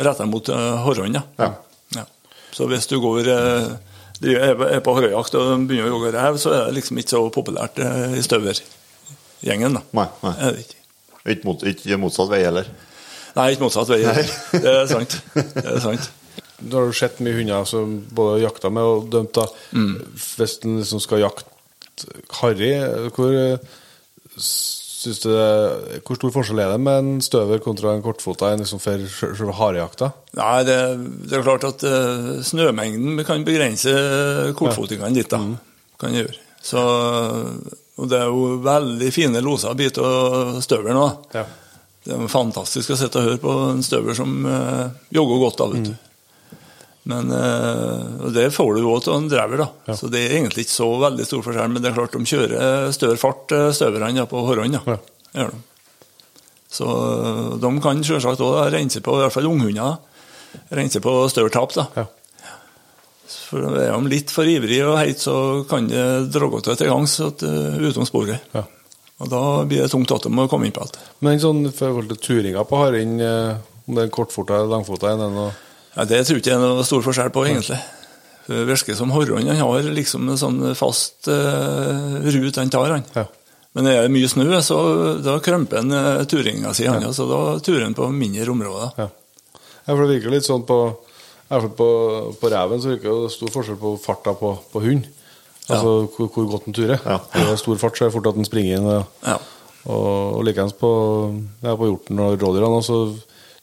retta mot hårhånda. Ja. Ja. Så hvis du går er på- er og begynner å jogge rev, så er det liksom ikke så populært i støvergjengen. da. Nei, nei. Er det ikke. Ikke, mot, ikke motsatt vei heller. Nei, ikke motsatt vei. Det er sant. Det er sant. Du har jo sett mye hunder som både jakta med og dømt. da. Mm. Hvis en liksom skal jakte harry, hvor eh, Hvor stor forskjell er det med en støver kontra en kortfota en liksom for selve harejakta? Nei, det, det er klart at uh, snømengden kan begrense kortfotingene litt, da. Kan gjøre. Så, og det er jo veldig fine loser bit av støver nå. Ja. Det er fantastisk å sitte og høre på en støver som eh, jogger godt, da, vet du. Men eh, det får du òg av en drever, da. Så det er egentlig ikke så veldig stor forskjell. Men det er klart de kjører større fart, eh, støverne, på hårene. Ja. Ja. Gjør de. Så øh, de kan selvsagt òg rense på, i hvert fall unghunder, rense på større tap. da. Ja. For er de litt for ivrige og heit, så kan det dra godt til gangs øh, utom sporet. Ja. Og da blir det tungt at de må komme inn på alt. Men sånn i forhold til turinga på haren, eh, om det er kortfota eller langfota, det noe Ja, det tror jeg ikke er noe stor forskjell på, egentlig. Det virker som Horron han har liksom en sånn fast uh, rut han tar. han. Ja. Men er det mye snø, så da krymper han turinga si, han, ja. så da turer han på mindre områder. Ja. ja, for det virker litt sånn på hvert fall på, på reven så virker det stor forskjell på farta på, på hund. Altså hvor, hvor godt den turer. Ja. Når det er stor fart, så er det fort at den springer inn. Ja. og, og likeens på, ja, på hjorten og rådyrene. også,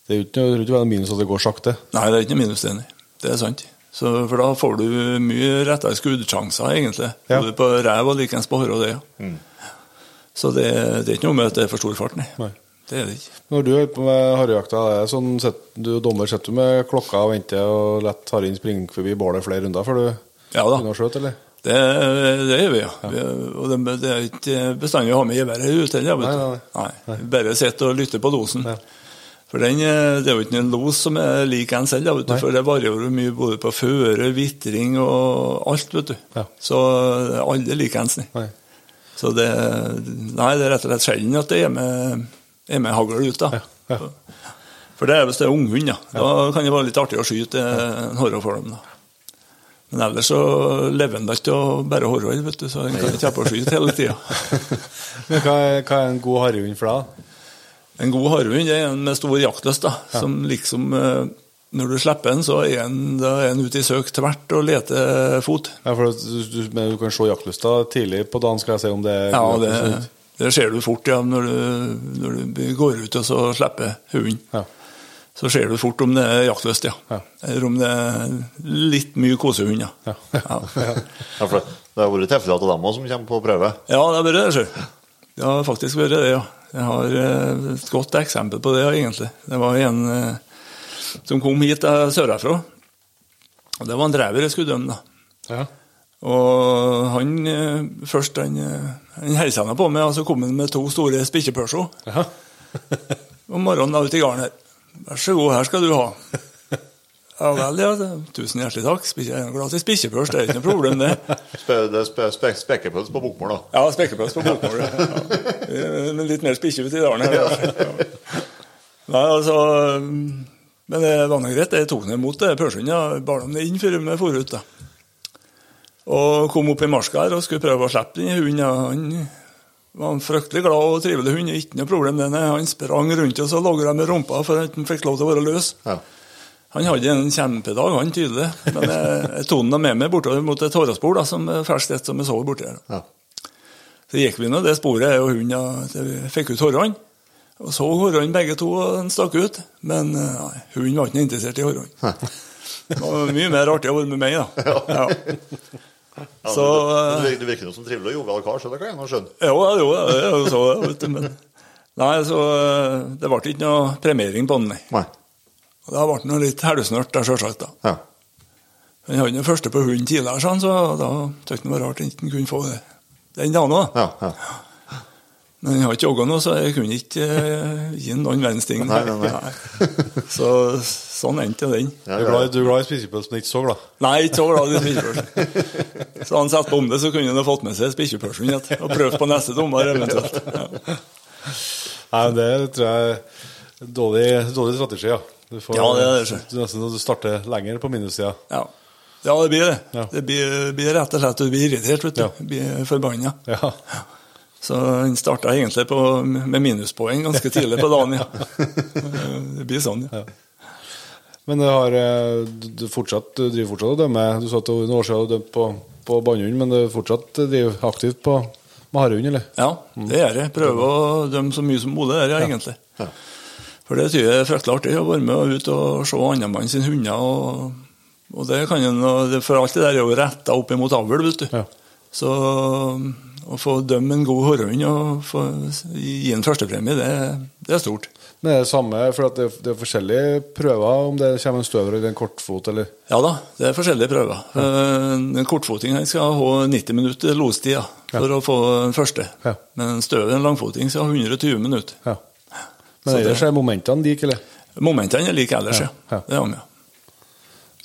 Det er jo ikke, noe minus at det går sakte. Nei, det er ikke noe minus enig. Det er sant. Så, for da får du mye rettere skuddsjanser, egentlig. Ja. Både på rev og likeens på hår og det. Så det, det er ikke noe med at det er for stor fart, nei. Nei. Det er det ikke. Når du holder på med harrejakta, er sånn, du er dommer, sitter du med klokka og venter og lar haren springe forbi bålet flere runder før du Ja da. begynner å skjøte, eller? Det, det gjør vi, ja. Vi, og det, det er ikke bestandig å ha med geværet ute heller. Nei, du. nei, Nei, Bare sitte og lytte på losen. Ja. For den, eh, det er jo ikke en los som er lik en selv, du, for det varierer jo mye både på føre, vitring og alt. vet du. Ja. Så alle er like ens. nei. Nei. Så det, nei, det er rett og slett sjelden at det er med, er med hagl ut. da. Ja, For det er hvis det er unghund, ja. Da kan det være litt artig å skyte en horre for dem. da. Men ellers så lever han da ikke av bare horror, vet du, så han kan ikke ha på å skyte hele tida. <laughs> Men hva er, hva er en god harrehund for deg? da? En god harrehund er en med stor jaktlyst, da, som liksom eh, Når du slipper den, så er en da er han ute i søk tvert og leter fot. Ja, for du, du, du kan se jaktlysta tidlig på dagen, skal jeg si om det er Ja, det. Det ser du fort ja, når du, når du går ut og så slipper hunden. Ja. Så ser du fort om det er jaktlyst, ja. Ja. Eller om det er litt mye kosehund, ja. Ja. ja. <laughs> Ja, for det, det har vært tilfeller av dem òg som kommer på prøve. Ja, det har vært det, selv. Det har faktisk vært det, ja. Jeg har eh, et godt eksempel på det, ja, egentlig. Det var en eh, som kom hit sørfra. sørafra. Og det var en drever jeg skulle dømme, da. Og han eh, først han, eh, han heisa meg på meg, og så kom han med to store spikkjepølser. Ja. <laughs> Om morgenen da ute i garden her. Vær så god, her skal du ha. <laughs> Ja vel, ja. Tusen hjertelig takk. Jeg er glad i spikkjepøls, det er ikke noe problem, det. <laughs> Spe, det spe, spe, spekepøls på bokmål, da. Ja, spekkepøls på bokmål. Ja. Ja. Men litt mer spikkje ute i dalen her. Ja. Nei, altså Men det var nå greit. Jeg tok ned mot det pølsen. Ja, bar dem inn før vi for ut. da. Og kom opp i marska her og skulle prøve å slippe den hunden. Han var en fryktelig glad og trivelig hund. Ikke noe problem. Denne. Han sprang rundt oss og logra med rumpa for at han fikk lov til å være løs. Ja. Han hadde en kjempedag, han tydelig. Men jeg, jeg tok den med meg bortover mot et hårespor, som er ferskt ett som jeg så borti her. Ja. Så gikk vi nå det sporet, jeg og hunden, til vi fikk ut hårene. Og så hårene begge to, og den stakk ut. Men eh, nei, hunden var ikke interessert i hårene. Det var mye mer artig å være med meg, da. <laughs> Ja. Ja, Så, du, du, du virker jo som trivelig og jovial kar, så det kan jeg nå skjønne. Jo, jo, det jo så, vet du. Men nei, så eh, det ble ikke noe premiering på den, nei. Nei. Og da ble han litt helsnørt, da, sjølsagt. Ja. Han hadde den første på hunden tidligere, så da syntes han det var rart han ikke kunne få det. den dagen òg. Ja, ja. Men han har ikke jogga noe, så jeg kunne ikke uh, gi ham noen verdens ting. Nei, nei, nei. Så sånn endte den. Ja, er ja. glad, du er glad i spisepølse, men ikke så glad. Nei, ikke så glad i spisepølse. Så han satte på om det, så kunne han ha fått med seg spisepølsen igjen, og prøvd på neste dommer eventuelt. Ja. Nei, men Det tror jeg er dårlig, dårlig strategi, ja. Du får, Ja, det er det. Du nesten du starter lenger på minussida. Ja. ja, det blir det. Ja. Det blir, blir rett og slett du blir irritert, vet du. Ja. Blir forbanna. Ja. Så han starta egentlig på, med minuspoeng ganske tidlig på dagen, ja. Det blir sånn, ja. Men det har, eh, du, fortsatt, du driver fortsatt og dømmer Du sa at noen år siden du dømte på, på bannhund, men du fortsatt driver aktivt på med harehund, eller? Ja, det gjør jeg. Prøver å dømme så mye som mulig der, ja, egentlig. Ja. For det tyder jeg er fryktelig artig å være med og ut og se andre mann sine hunder. Og, og det kan en, For alt det der er jo retta opp imot avl, vet du. Ja. Så å få dømme en god hårhund og få, gi en førstepremie, det, det er stort. Men det er det samme, for at det, det er forskjellige prøver, om det kommer en støver eller en kortfot, eller Ja da, det er forskjellige prøver. Ja. En kortfoting skal ha 90 minutter lostid ja, for å få den første. Ja. Men en støv en langfoting skal ha 120 minutter. Ja. Men ellers det- er momentene like, eller? Momentene er like ellers, ja. Ja, ja. Det er de, ja.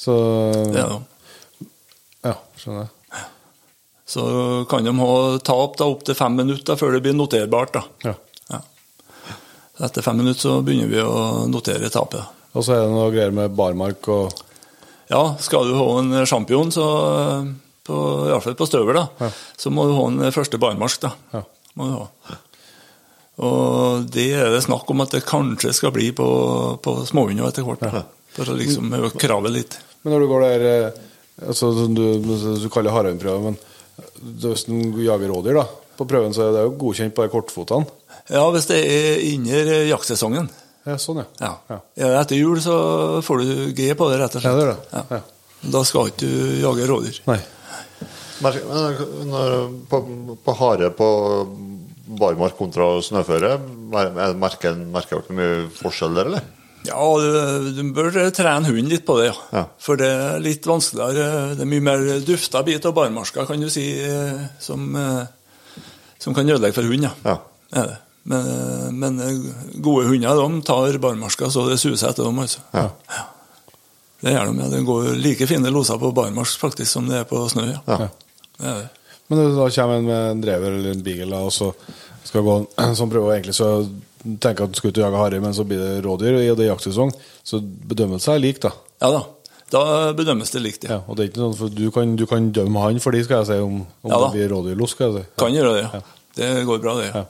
Så. Ja, skjønner jeg. Så kan de ha tap da, opp til fem minutter før det blir noterbart. da. Ja. Ja. Etter fem minutter så begynner vi å notere tapet. Og så er det noe greier med barmark og Ja, skal du ha en champion, så på, fall på støvel, da, Ja. så må du ha en første barmark, da. Ja. Må du ha. Og det er det snakk om at det kanskje skal bli på, på småhunder etter hvert. da. For å liksom øke kravet litt. Men når du går der eh, altså, du, du kaller harehundprøve, men hvis du jager rådyr da, på prøven, så er det jo godkjent på de kortfotene. Ja, hvis det er under jaktsesongen. Ja, sånn, ja. Ja. Ja. Er etter jul, så får du G på det, rett og slett. Ja, det er det. Ja. Ja. Da skal ikke du jage rådyr. Nei. Når, på, på hare på barmark kontra snøføre, mer- merker merker dere mye forskjell der, eller? Ja, du, du bør trene hunden litt på det, ja. Ja. For det er litt vanskeligere. Det er mye mer dufta bit av barmarska, kan du si, eh, som, eh, som kan ødelegge for hund, ja. Ja. Er det. Men, eh, men eh, gode hunder de tar barmarska så det suser etter dem. altså. Ja. Det gjør de, ja. Det går like fine loser på barmarsk faktisk som det er på snø. ja. Ja. Det er det. Men da kommer en med en drever eller en beagle, og så skal gå <clears throat> en som prøver egentlig så tenker at du skal ut og jage hare, men så blir det rådyr i det er jaktsesong, så bedømmelse er lik, da. Ja da. Da bedømmes det likt, ja. Ja, og det er ikke sånn, for du kan, du kan dømme han for de, skal jeg si, om, om Ja det blir rådyrlos, skal jeg si. Kan gjøre det, ja. Det går bra, det. ja.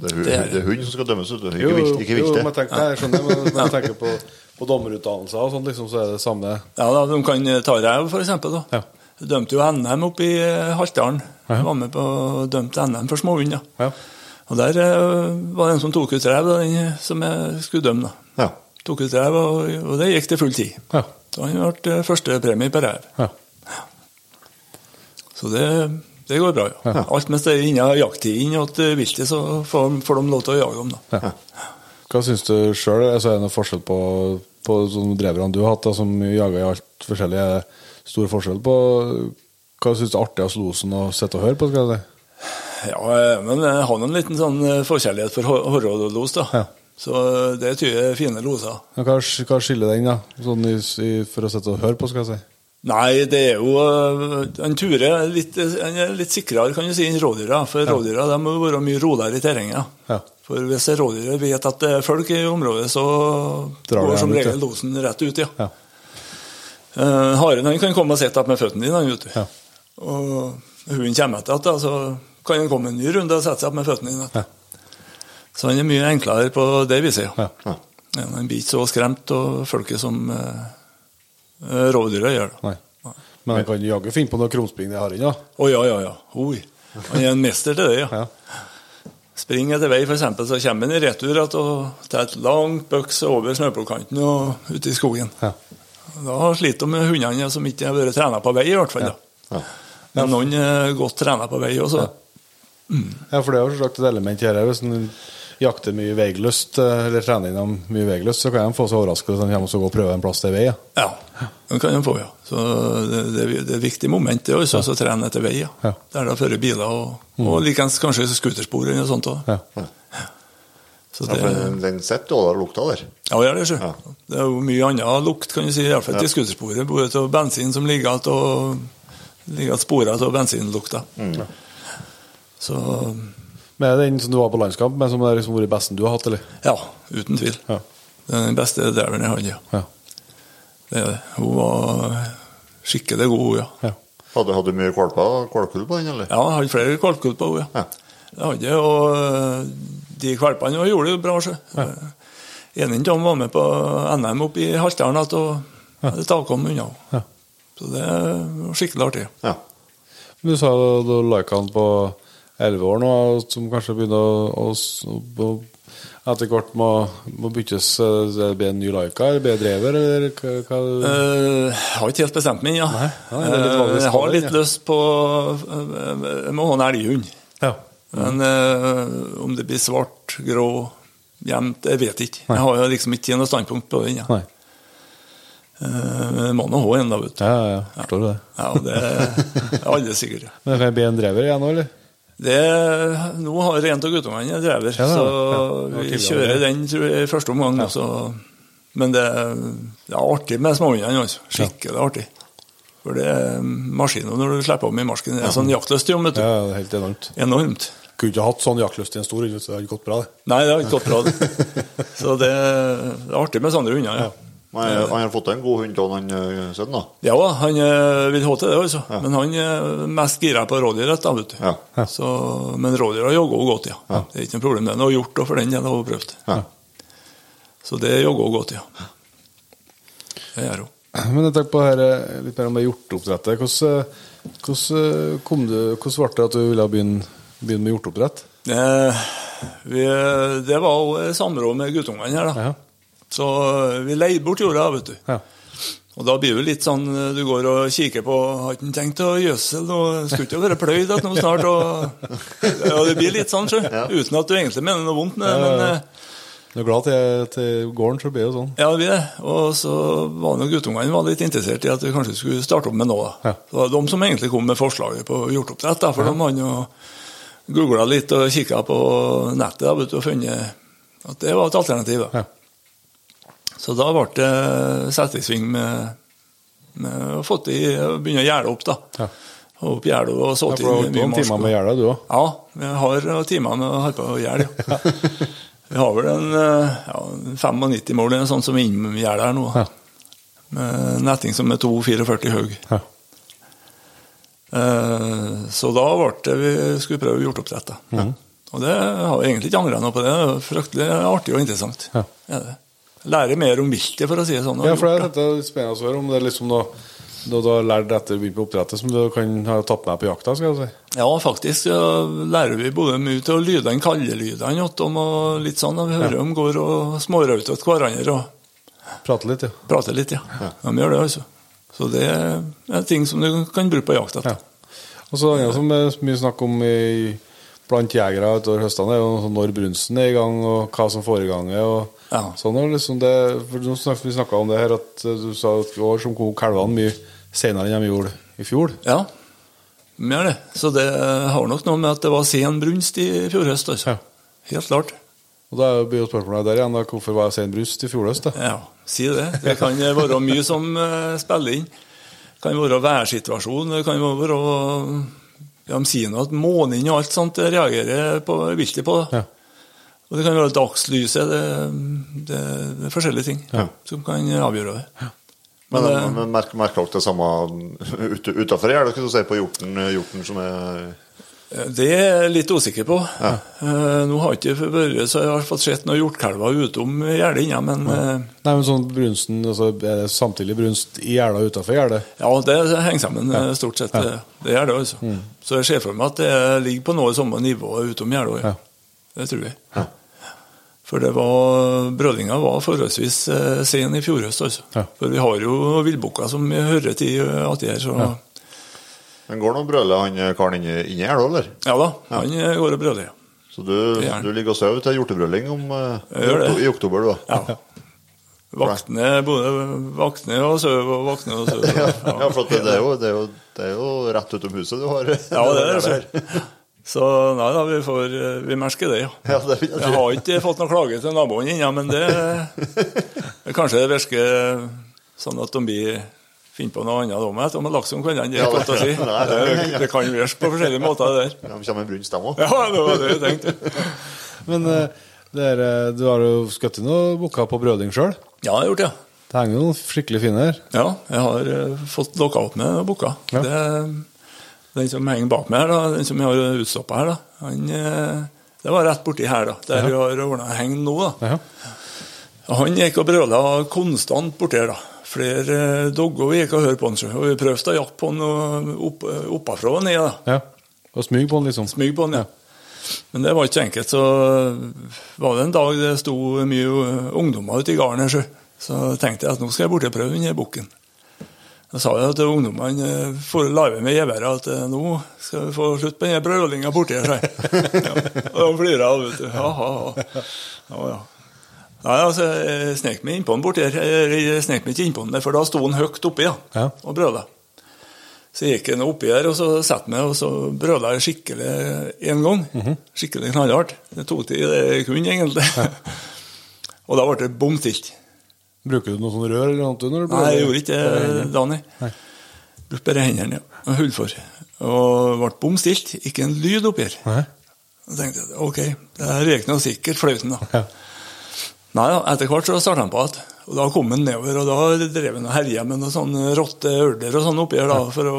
Det er, Det er- det er hund som skal dømmes, vet du. Ikke, vilt- ikke jo, men tenk, jeg skjønner, men når <laughs> jeg tenker på, på dommerutdannelser og sånn, liksom, så er det samme Ja, da, De kan ta rev, for eksempel. Da. Ja. Dømte jo NM oppe i eh, Haltdalen. Ja. Var med på dømte NM for småhund. Ja. Ja. Og Der eh, var det en som tok ut rev, den som jeg skulle dømme. da. Ja. Tok ut rev, og, og det gikk til full tid. Ja. Så han ble eh, førstepremie på rev. Ja. Så det, det går bra, ja. Alt mens det er innen jakttiden til viltet, så får, får de lov til å jage dem. da. Ja. Hva syns du sjøl? Altså, er det noen forskjell på, på sånne dreverne du har hatt, da, som jager i alt forskjellig? Er det stor forskjell på Hva syns du er artigst losen å sitte og høre på? skal jeg si? Ja, eh, men jeg har en liten sånn eh, forkjærlighet for hor- horrorlos, da. Ja. Så det det tyder fine loser. Ja, Hva, hva skiller den, da? Sånn i, i, for å sitte og høre på, skal jeg si? Nei, det er jo En Ture er litt, er litt sikrere, kan du si, enn rådyra. For rådyra de må være mye roligere i terrenget. Ja. For hvis rådyret vet at det er folk i området, så Drar går som ja. regel losen rett ut, ja. Ja. Uh, haren kan komme og sitte med føttene dine, vet du. Ja. Og hunden kommer etter, da, så kan han komme en ny runde og sette seg opp med føttene dine. Ja. Så han er mye enklere på det viset, ja. Ja. Han blir ikke så skremt av folket som eh, eh, rådyra gjør. Nei. Men han kan jaggu finne på noe krumspring, det har han, ja. Å ja, ja, ja. Oi. Han er en mester til det, ja. Ja. Springer etter vei, f.eks., så kommer han i retur igjen og tar et langt bøks over snøplukkanten og ute i skogen. Ja. Da sliter de med hundene som ikke har vært trena på vei, i hvert fall. Ja. Men noen er godt trena på vei også. Ja, for det er jo et element her. Hvis en jakter mye veilyst, eh, eller trener innom mye vegløst, så kan de få seg overraskelse hvis de kommer og prøver en plass til vei. Ja. Ja, det kan de få, ja. Så det, det, det er et viktig moment det også, å trene etter vei. Ja. Ja. Der det fører biler, og, og likeens kanskje skuterspor eller noe sånt òg. Ja. Så Ja, det, for den, sitter jo der lukta der. ja, gjør det, Ja. Det er jo mye annen lukt, kan du si, iallfall til skutersporet. Både av bensin som ligger igjen, og ligger sporer av bensinlukta. Så Men er den som du var på landskamp med, som har liksom vært besten du har hatt, eller? ja, uten tvil. Ja. Den beste driveren jeg hadde, ja. Ja. Det er det. Hun var skikkelig god, hun, ja. ja. Hadde hadde du mye kvalper, på den, eller? Ja, jeg hadde flere kvalper på henne, ja. Ja. Det hadde og de kvalpene gjorde det jo bra. Ja. En av dem var med på NM oppe i Haltdalen igjen, og det takom unna henne. Ja. Så det var skikkelig artig. Ja. Men du sa du liker han på 11 år nå, som kanskje begynner å, å, å etter hvert må, må byttes eh, det blir en ny Laika, eller blir det drever, eller hva, hva Uh, Jeg har ikke helt bestemt meg, ja. Nei, ja, litt Eh, jeg har litt ja. lyst på eh, Jeg må ha en elghund. Ja. Men uh, om det blir svart, grå, jevnt, jeg vet ikke. Jeg har jo liksom ikke noe standpunkt på den. Ja. Nei. Eh, Men jeg må nå ha en, da, vet du. Ja, ja. Forstår du det? Ja, det er alle sikre. <laughs> Men det kan bli en drever igjen nå, eller? Det, nå har en av guttungene en drever, Ja, ja, så ja. Vi kjører den i første omgang. også. Men det, det er artig med småhundene. Altså. Skikkelig artig. For det er maskiner når du slipper om i marsken. Det er sånn jaktlyst, jo, vet du. Ja, det er helt enormt. Enormt. Kunne ikke hatt sånn jaktlyst i en stor hund, det hadde gått bra, det. Nei, det har ikke gått bra. det. <laughs> Så det, det er artig med sånne hunder, ja. Men han, han har fått en god hund av han eh, sønnen, da. Ja, han eh, vil ha til det, altså. Men han er mest gira på rådyrrett, da, vet du. Ja. Så, men rådyra jogger også godt, ja. Det er ikke noe problem. Det er noe gjort, for den del har hun prøvd. Ja. Så det jogger også godt, ja. Det gjør hun. Men jeg tenker på her, eh, litt mer om det hjorteoppdrettet. Hvordan, hvordan, kom du, hvordan ble det at du ville begynne, begynne med hjorteoppdrett? Eh, vi, det var i samråd med guttungene her, da. Ja. Så eh, vi leide bort jorda, vet du. Ja. Og da blir det litt sånn eh, du går og kikker på Har ikke tenkt å gjødsel nå? Skulle ikke være pløyd at nå snart? Og, ja, det blir litt sånn, sjø. Uten at du egentlig mener noe vondt det. Men eh, Du er glad til, til gården, så blir det jo sånn. ja, det blir det. Og så var nå guttungene var litt interessert i at vi kanskje skulle starte opp med noe. Ja. Det var de som egentlig kom med forslaget på hjorteoppdrett. For de hadde jo googla litt og kikka på nettet da, vet du, og funnet at det var et alternativ. da. Ja. Så da ble det satt i sving med, med å få til å begynne å gjerde opp. da. Ja. Opp gjerdet og så til for du har noen timer med gjerdet, du òg. Ja, vi har timer med å holde på å gjerde. Ja. <laughs> Vi har vel en eh, ja, 95 mål, en sånn som er inngjerde her nå. Ja. Med netting som er 2,44 høy. Ja. Eh, Så da ble det vi skulle prøve hjorteoppdrett. Mm. Og det har jeg egentlig ikke angra noe på. Det Det er fryktelig artig og interessant. Ja. Ja, det. Lære mer om viltet, for å si det sånn. Ja, for det er dette spennende å høre om det er liksom noe, du har lært etter å begynne på oppdrettet, som du kan ha tatt med på jakta, skal jeg si. Ja, faktisk ja, lærer vi både mye til lydene, kallelydene og litt sånn. Vi hører dem, går og smårauter til hverandre og Prater litt, ja. prater litt, ja. ja. De gjør det, altså. Så det er ting som du kan bruke på jakt. Ja. Og så er det som er mye snakk om i, blant jegere utover høstene, er jo sånn når brunsten er i gang, og hva som foreganger. og Ja. sånn. Og liksom det, for nå snakket, Vi snakka om det her, at eh, du sa at i år som kom kalvene mye senere enn de gjorde i fjor. Ja, de det. Så det har nok noe med at det var sen brunst i fjor høst, altså. Ja. Helt klart. Og da blir jo spørsmålet der igjen, da, hvorfor var det sen brunst i fjor høst? da? Ja, si det. Det kan være mye som eh, spiller inn. Det kan være værsituasjon, det kan være De sier nå at månen og alt sånt reagerer på viltet på. Ja. Og det kan være dagslyset. Det, det, det er forskjellige ting som kan avgjøre det. Men, Men, eh, men merker, merker dere det samme utenfor gjerdet, skal du si, på hjorten, hjorten som er Det er jeg litt usikker på. Ja. Nå har ikke vært så jeg har fått sett noen hjortkalver utom gjerdet ennå, men ja. Nei, men sånn brunsten, altså, Er det samtidig brunst i gjerdet og utafor gjerdet? ja, det henger sammen ja. stort sett. Det, gjør det, altså. Så jeg ser for meg at det ligger på noe samme nivå utom gjerdet òg. Det tror jeg. For det var, brødringa var forholdsvis eh, sen i fjor høst, altså. For vi har jo villbukker som hører til eh, Ja Men går nå og brøler han eh, karen inni her, da, eller? Ja da, han eh, går og brøler. Så du, du ligger og sover til hjortebrøling om, eh, i oktober, du, da? Ja. Vakne, både vakne og sove og vakne og sove. <laughs> Ja, for det, det, er jo, det, er jo, det er jo rett utom huset du har Ja, det er det. Så nei da, vi får Vi merker det, ja. Ja, det jeg Jeg har ikke fått noen klage til naboen ennå, men det, <laughs> det Kanskje det virker sånn at de blir finner på noe annet om at etter har lagt som kveldene. Det Ja, godt å si. det- kan gjøres kan på forskjellige måter, det der. De kommer med brunst, dem òg. Ja, det var det jeg tenkte. Men eh, det er, eh, du har jo skutt noen bukker på brøding sjøl. Ja, jeg har gjort det. Det henger noen skikkelig fine her. Ja, jeg har eh, fått lokka opp med bukker. Ja. Det- Den som henger bak meg her, da, den som jeg har utstoppa her, da, han, det var rett borti her, da, der vi har ordna heng nå. da. Ja. Han gikk og brøla konstant borti her. da. Flere eh, vi gikk og hørte på han. Og vi prøvde å jakte på han opp, oppafra og ned. da. ja. Og smyg på den, liksom. Smyg på han, ja. Men det var ikke enkelt. Så var det en dag det sto mye uh, ungdommer ute i gården her, så, tenkte jeg at nå skal jeg borteprøve denne bukken. Da sa jeg til ungdommene eh, for å lage med geværet at eh, nå skal vi få slutt på denne brølinga borti her, sa jeg. <laughs> Ja. Og de flira, vet du. Ha, ha, ja. ja, ja. Nei, altså, jeg snek meg innpå den borti her. Jeg snek meg ikke innpå den, der, for da sto den høyt oppi ja, Ja. og brøla. Så gikk jeg oppi her, og så satte meg, og så brøla jeg skikkelig én gang. Skikkelig knallhardt. Det tok tid, det jeg kunne egentlig. <laughs> og da ble det bom stilt. Bruker du noe sånn rør eller noe? Når du Nei, jeg gjorde ikke det, Dani. Brukte bare hendene, ja. Og hullfor. Og ble bom stilt. Ikke en lyd oppi her. Da tenkte jeg ok, det her gikk nå sikkert flauten, da. Ja. Nei da, etter hvert så starta han på igjen. Og da kom han nedover, og da drev han og herja med noen sånne rotte ørder og sånn oppi her, da, for å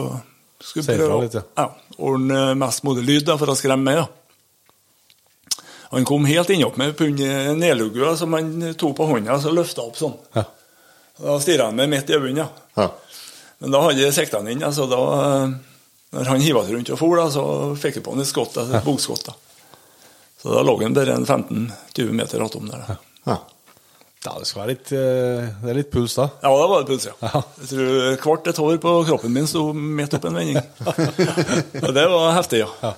skulle prøve litt, ja. ja, ordne mest mulig lyd da, for å skremme meg. da. Han kom helt innopp med pundet nedlugga som han tok på hånda og løfta opp sånn. Ja. Da stirra han meg midt i øynene. Ja. Ja. Men da hadde jeg sikta han inn. Altså da, når han hiva seg rundt og for, da, så fikk jeg på han et skott, altså et bogskott. da. Så da lå han bare en 15-20 meter attom der. Da. Ja. Da, det skal være litt, eh, det er litt puls, da. Ja, det var det puls, ja. Ja. Jeg tror hvert et hår på kroppen min sto midt opp en vending. <laughs> Og det var heftig, ja. Ja.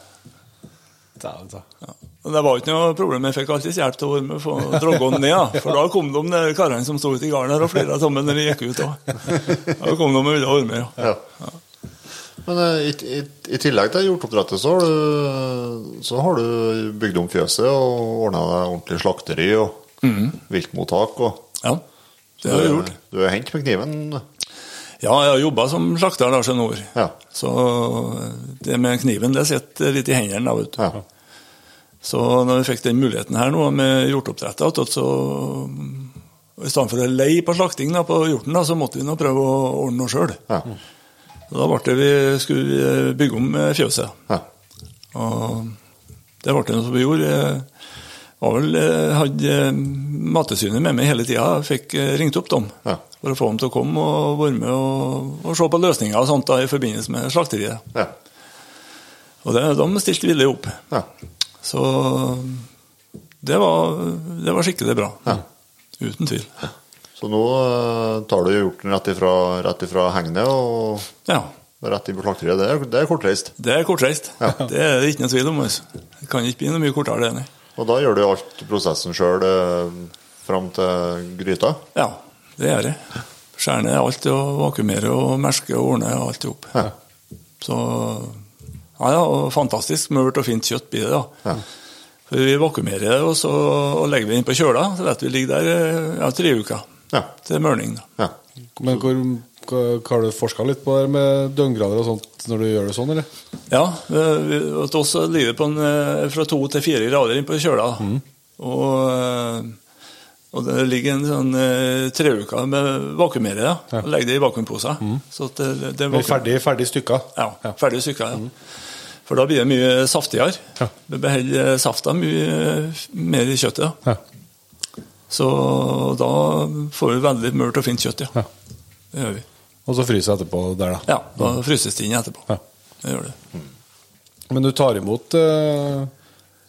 Det, det. ja. Det var ikke noe problem, jeg fikk alltid hjelp til å være med å få drogge ned. Da. For da kom de karene som sto ute i gården der og flira sammen når de gikk ut. Da, da kom de og ville være med. Ja. Ja. Men eh, i, i, i tillegg til hjorteoppdrettet, så har du, så har du bygd om fjøset og ordna deg ordentlig slakteri og viltmottak. Og, ja, det har jeg gjort. Du er hendt med kniven. Ja, jeg har jobba som slakter da, skjønner nord. Ja. Så det med kniven, det sitter litt i hendene. da, vet du. Ja. Så når vi fikk den muligheten her nå med hjorteoppdrett, så i stedet for å leie på slakting da, på hjorten, da, så måtte vi nå prøve å ordne noe sjøl. Ja. Da ble det vi skulle bygge om fjøset. Ja. Og det ble det som vi gjorde. Vel, jeg hadde Mattilsynet med meg hele tida. Fikk eh, ringt opp dem Ja. for å få dem til å komme og være med og, og se på løsninger og sånt da, i forbindelse med slakteriet. Ja. Og det, de stilte villig opp. Ja. Så det var, det var skikkelig bra. Ja. Uten tvil. Så nå eh, tar du hjorten rett ifra, rett ifra hegnet og Ja. rett inn på slakteriet. Det er, det kortreist. Det er kortreist. Det er det ikke noe tvil om. Altså. Det kan ikke bli noe mye kortere, det. nei. Og da gjør du alt prosessen sjøl eh, fram til gryta? Ja, det gjør jeg. Skjærer ned alt og vakuumerer og merker og ordner alt i hop. Ja. Så ja, ja, og fantastisk mørt og fint kjøtt blir det. da. Ja. For Vi vakuumerer det, og så og legger vi det inn på kjøla. Så vet vi ligger der eh, ja, tre uker Ja. til mørning. da. ja. Men hvor, har du forska litt på der med døgngrader og sånt når du gjør det sånn, eller? Ja, eh, vi- hos oss ligger det på en, eh, fra to til fire grader inn på kjøla. Og, eh, og det ligger en sånn Tre treuker med vakuumere, ja. Ja. Og legger det i vakuumposer. Så at det, det vakuum- Ferdig, ferdig stykka? Ja, ferdig stykker, ja. For da blir det mye saftigere. Ja. Det beholder safta mye mer i kjøttet. Ja. Ja. Så da får vi veldig mørt og fint kjøtt, ja. Ja. Det gjør vi. Og så fryser etterpå der, da. Ja, da fryses det inn etterpå. Ja. Det gjør det. Men du tar imot uh,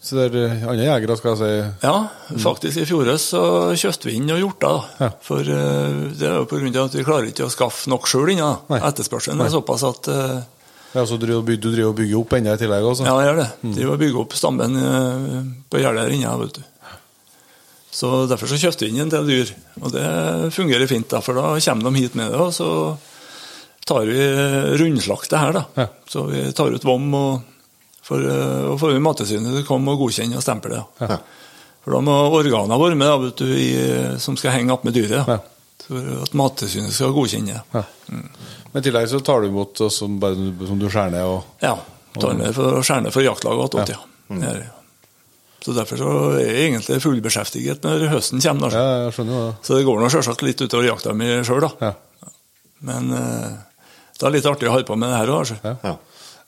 så der, eh, andre jegere, skal jeg si? Ja, faktisk i fjor så kjøpte vi inn noen hjorter. Ja. For uh, det er jo på grunn av at vi klarer ikke å skaffe nok sjøl ennå. Etterspørselen er såpass at uh, Ja, så du driver, og og bygger opp enda i tillegg også? Ja, jeg gjør det. Mm. Driver og bygge opp stammen på gjerdet her inne. vet du. Så Derfor så kjøpte vi inn en del dyr, og det fungerer fint. da, For da kommer de hit med det, og så tar vi rundslakt det her. da. Ja. Så vi tar ut vom, og for, eh, og får vi Mattilsynet til å komme og godkjenne og stemple det. Ja. For da må organene være med, da, vet du, i, som skal henge opp med dyret. Ja. For at Mattilsynet skal godkjenne det. Ja. Men i tillegg så tar du imot som, som du skjærer ned og Ja. Tar med for skjærer skjære ned for jaktlaget attåt, ja. Er det. Så derfor så er jeg egentlig fullbeskjeftiget når høsten kommer. Ja, jeg skjønner det. Så det går nå selvsagt litt utover jakta mi sjøl, da. Ja. Men uh, det er litt artig å holde på med det her òg, altså. Ja. Ja.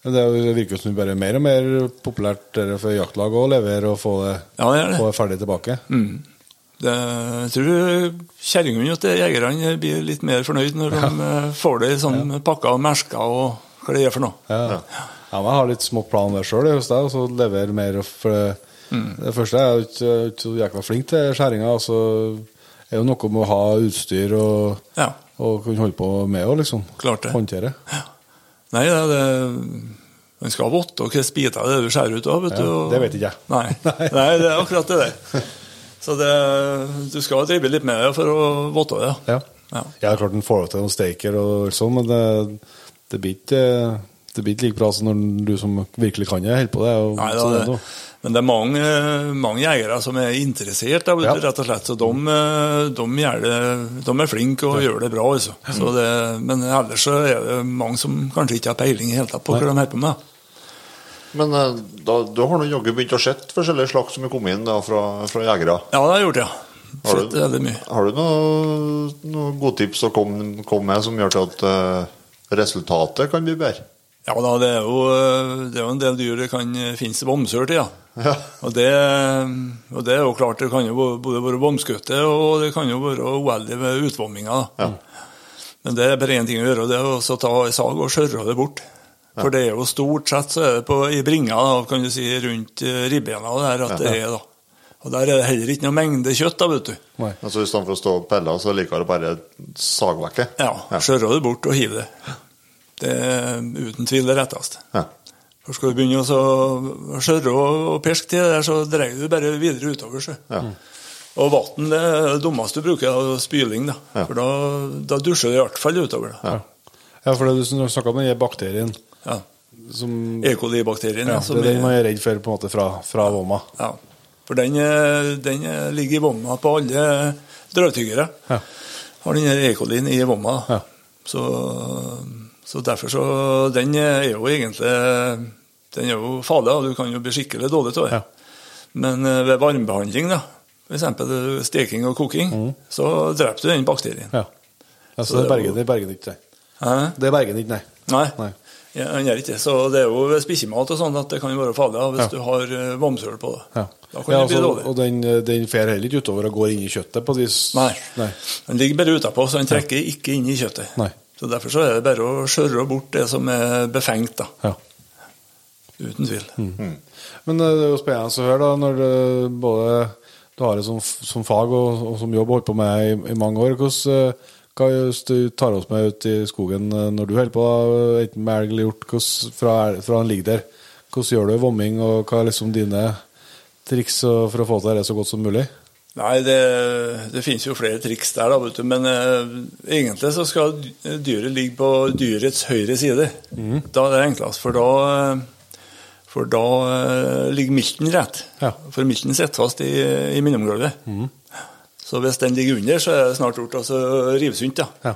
Det er virker som det er mer og mer populært for jaktlag å levere og få det, Ja, det det. få det ferdig tilbake. Mm. det jeg tror kjerringene til jegerne blir litt mer fornøyd når de eh, får det i sånn pakker og mersker og hva det er for noe. Ja. ja. men jeg har litt små planer sjøl hos deg, og så levere mer. For det, det første er at jo ikke, ikke så jækla flink til skjæringa. Altså, er jo noe med å ha utstyr og, Ja, og kunne holde på med å liksom. Klart det. Håndtere. Nei, det, det Man skal vite hvilke biter det er du skjærer ut av. vet Ja, du. og- det vet ikke jeg. Nei. <laughs> Nei, det er akkurat det der. Så det, du skal drive litt med det for å vite det. Ja. Ja. Jeg har klart en forhold til noen steker og sånn, men det, det blir ikke det blir ikke like bra som når du som virkelig kan det, holder på det. Og, Nei, da, sånn, det. Men det er mange, mange jegere som er interessert, da, det, Ja. rett og slett. Så de, de, gjør det, de er flinke og gjør det bra. Altså. Så det, men ellers så er det mange som kanskje ikke har peiling i hele tatt på hva de holder på med. Men eh, da, du har nå jaggu begynt å se forskjellige slags som er kommet inn da, fra, fra jegere. Ja, det har jeg gjort, ja. Har du, har du noen noe gode tips å komme, komme med som gjør til at uh, resultatet kan bli bedre? Ja da, det er jo, det er jo en del dyr det kan finnes vomsør til, ja. Ja. Og det, og det er jo klart, det kan jo både være bomskutte og det kan jo være uheldig med utvomminga. Ja. Men det er bare én ting å gjøre, og det er å ta ei sag og skjøre det bort. For det er jo stort sett så er det på, i bringa, da, kan du si, rundt eh, ribbena der at det er, da. Og der er det heller ikke noe mengde kjøtt, da, vet du. Nei. Altså I stedet for å stå og pelle, så liker du bare sagvekke? Ja, skjøre det bort og hive det. Det er uten tvil det retteste. Ja. For skal du begynne å så skjøre og, og til det der, så dreier du bare videre utover. Så. Ja. Og vann det er det dummeste du bruker, av spyling. da. Ja. For da, da dusjer du i hvert fall utover. da. Ja, for det du snakka om den bakterien Ja. som E. coli-bakterien. ja, ja, som Det er den man er redd for på en måte fra, fra vomma. Ja, for den, den ligger i vomma på alle drøvtyggere. Ja. Har den E. colien i vomma. Ja. Så, så derfor så Den er jo egentlig Den er jo farlig, og du kan jo bli skikkelig dårlig av det. Ja. Men eh, ved varmebehandling, da, f.eks. steking og koking, så dreper du den bakterien. Ja. Altså, så Så det det er berger det berger ikke. Hæ? Det berger det ikke, nei. Nei. Nei. Ja, han gjør ikke det. Så det er jo ved spisemat og sånn at det kan være farlig hvis Ja. du har eh, vomsøl på det. Ja. Da kan Ja, det bli altså, dårlig. og den, den fer heller ikke utover og går inn i kjøttet på et vis. Nei. Nei. Den ligger bare utapå, så den trekker ikke inn i kjøttet. Nei. Så Derfor så er det bare å skjøre bort det som er befengt, da. Ja. Uten tvil. Men eh, det er jo spennende å høre, da, når du både du har det som, som fag og, og som jobb holdt på med i, i mange år. Hvordan, eh, hva hvis du tar oss med ut i skogen eh, når du holder på, da, enten med elg eller hjort, fra, fra han ligger der, hvordan gjør du vomming, og hva er liksom dine triks for å få til det så godt som mulig? Nei, det, det finnes jo flere triks der, da, vet du. Men eh, egentlig så skal dyret ligge på dyrets høyre side. Da er det enklest, for da eh, for da eh, ligger milten rett. Ja. For milten sitter fast i, i mellomgulvet. Så hvis den ligger under, så er det snart gjort altså rive sunt. Ja.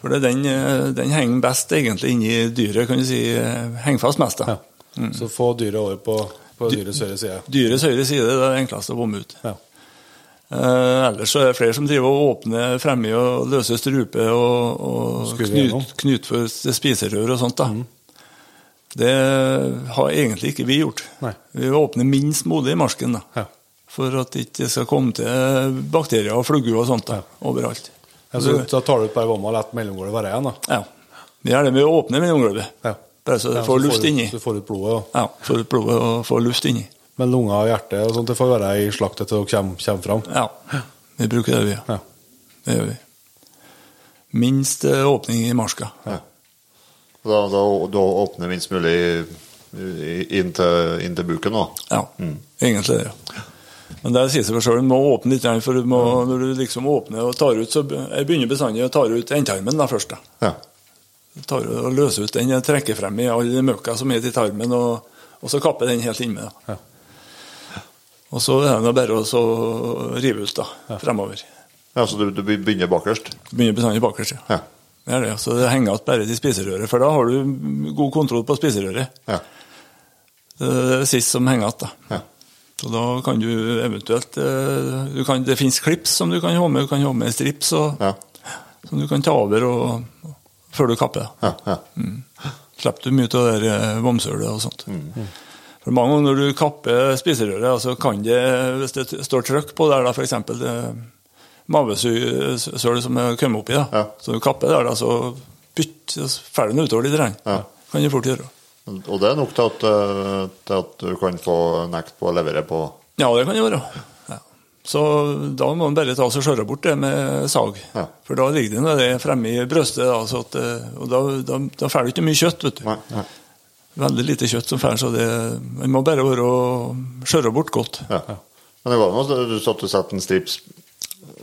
For det, den, eh, den henger best egentlig inni dyret, kan du si. eh, Henger fast mest, da. ja. Så få dyret over på På dyrets høyre side. Dyrets høyre side det er det enkleste å bomme ut. Ja. Eh, ellers så er det flere som driver og åpner fremme og løser strupe og, og knut, knutfor spiserør og sånt. da. Det har egentlig ikke vi gjort. Nei. Vi åpner minst mulig i marsken da. Ja. for at det ikke skal komme til bakterier og flugger og sånt da, overalt. Altså, da tar du ut bare vomma og lar mellomgulvet være igjen, da. Ja. Vi gjør det med å åpne mellomgulvet, Ja. bare så du Ja, får så luft inni. Så du får ut blodet. Ja, får ut blodet og får luft inni. Men lunger og hjerte og sånt, det får være i slaktet til dere kommer, kommer fram. Ja, vi bruker det, vi. Ja. Det gjør vi. Minst eh, åpning i marska. Da, da, da åpner minst mulig inn til, inn til buken da? Ja, egentlig det. ja. Men det sier seg for selv, du må åpne litt, for du må, når du liksom åpner og tar ut, så jeg begynner bestandig å ta ut endetarmen da først. da. Ja. Tar og løser ut den, trekker frem i all møkka som er i tarmen, og, og så kapper den helt innmed. da. Ja. Og så er det bare å rive ut da, fremover. ja, så du, du begynner bakerst? Begynner bestandig bakerst, ja. Ja. Det er det, så det henger igjen bare til spiserøret, for da har du god kontroll på spiserøret. Ja. Det er det siste som henger igjen. da. ja. Så da kan du eventuelt eh, du kan, Det finnes klips som du kan ha med. Du kan ha med strips og, Ja. som du kan ta over og, før du kapper. Ja. ja. Slipper du mye av det der, eh, vomsølet og sånt. For mange ganger når du kapper spiserøret, så kan det, hvis det står trøkk på der, f.eks. mavesøl som er kommet oppi, da, Ja. så du kapper der, da, så faller den utover litt. Ja. Kan du fort gjøre. Og det er nok til at, eh, til at du kan få nekt på å levere på Ja, det kan det være. Ja. Så da må man bare ta og skjære bort det med sag. Ja. For da ligger det noe fremme i brøstet, da, så at, eh, og da, da, da får du ikke mye kjøtt. vet du. Nei. nei. Veldig lite kjøtt som får, så det man må bare være å skjære bort godt. Ja. Men det går an at du satt du setter en strips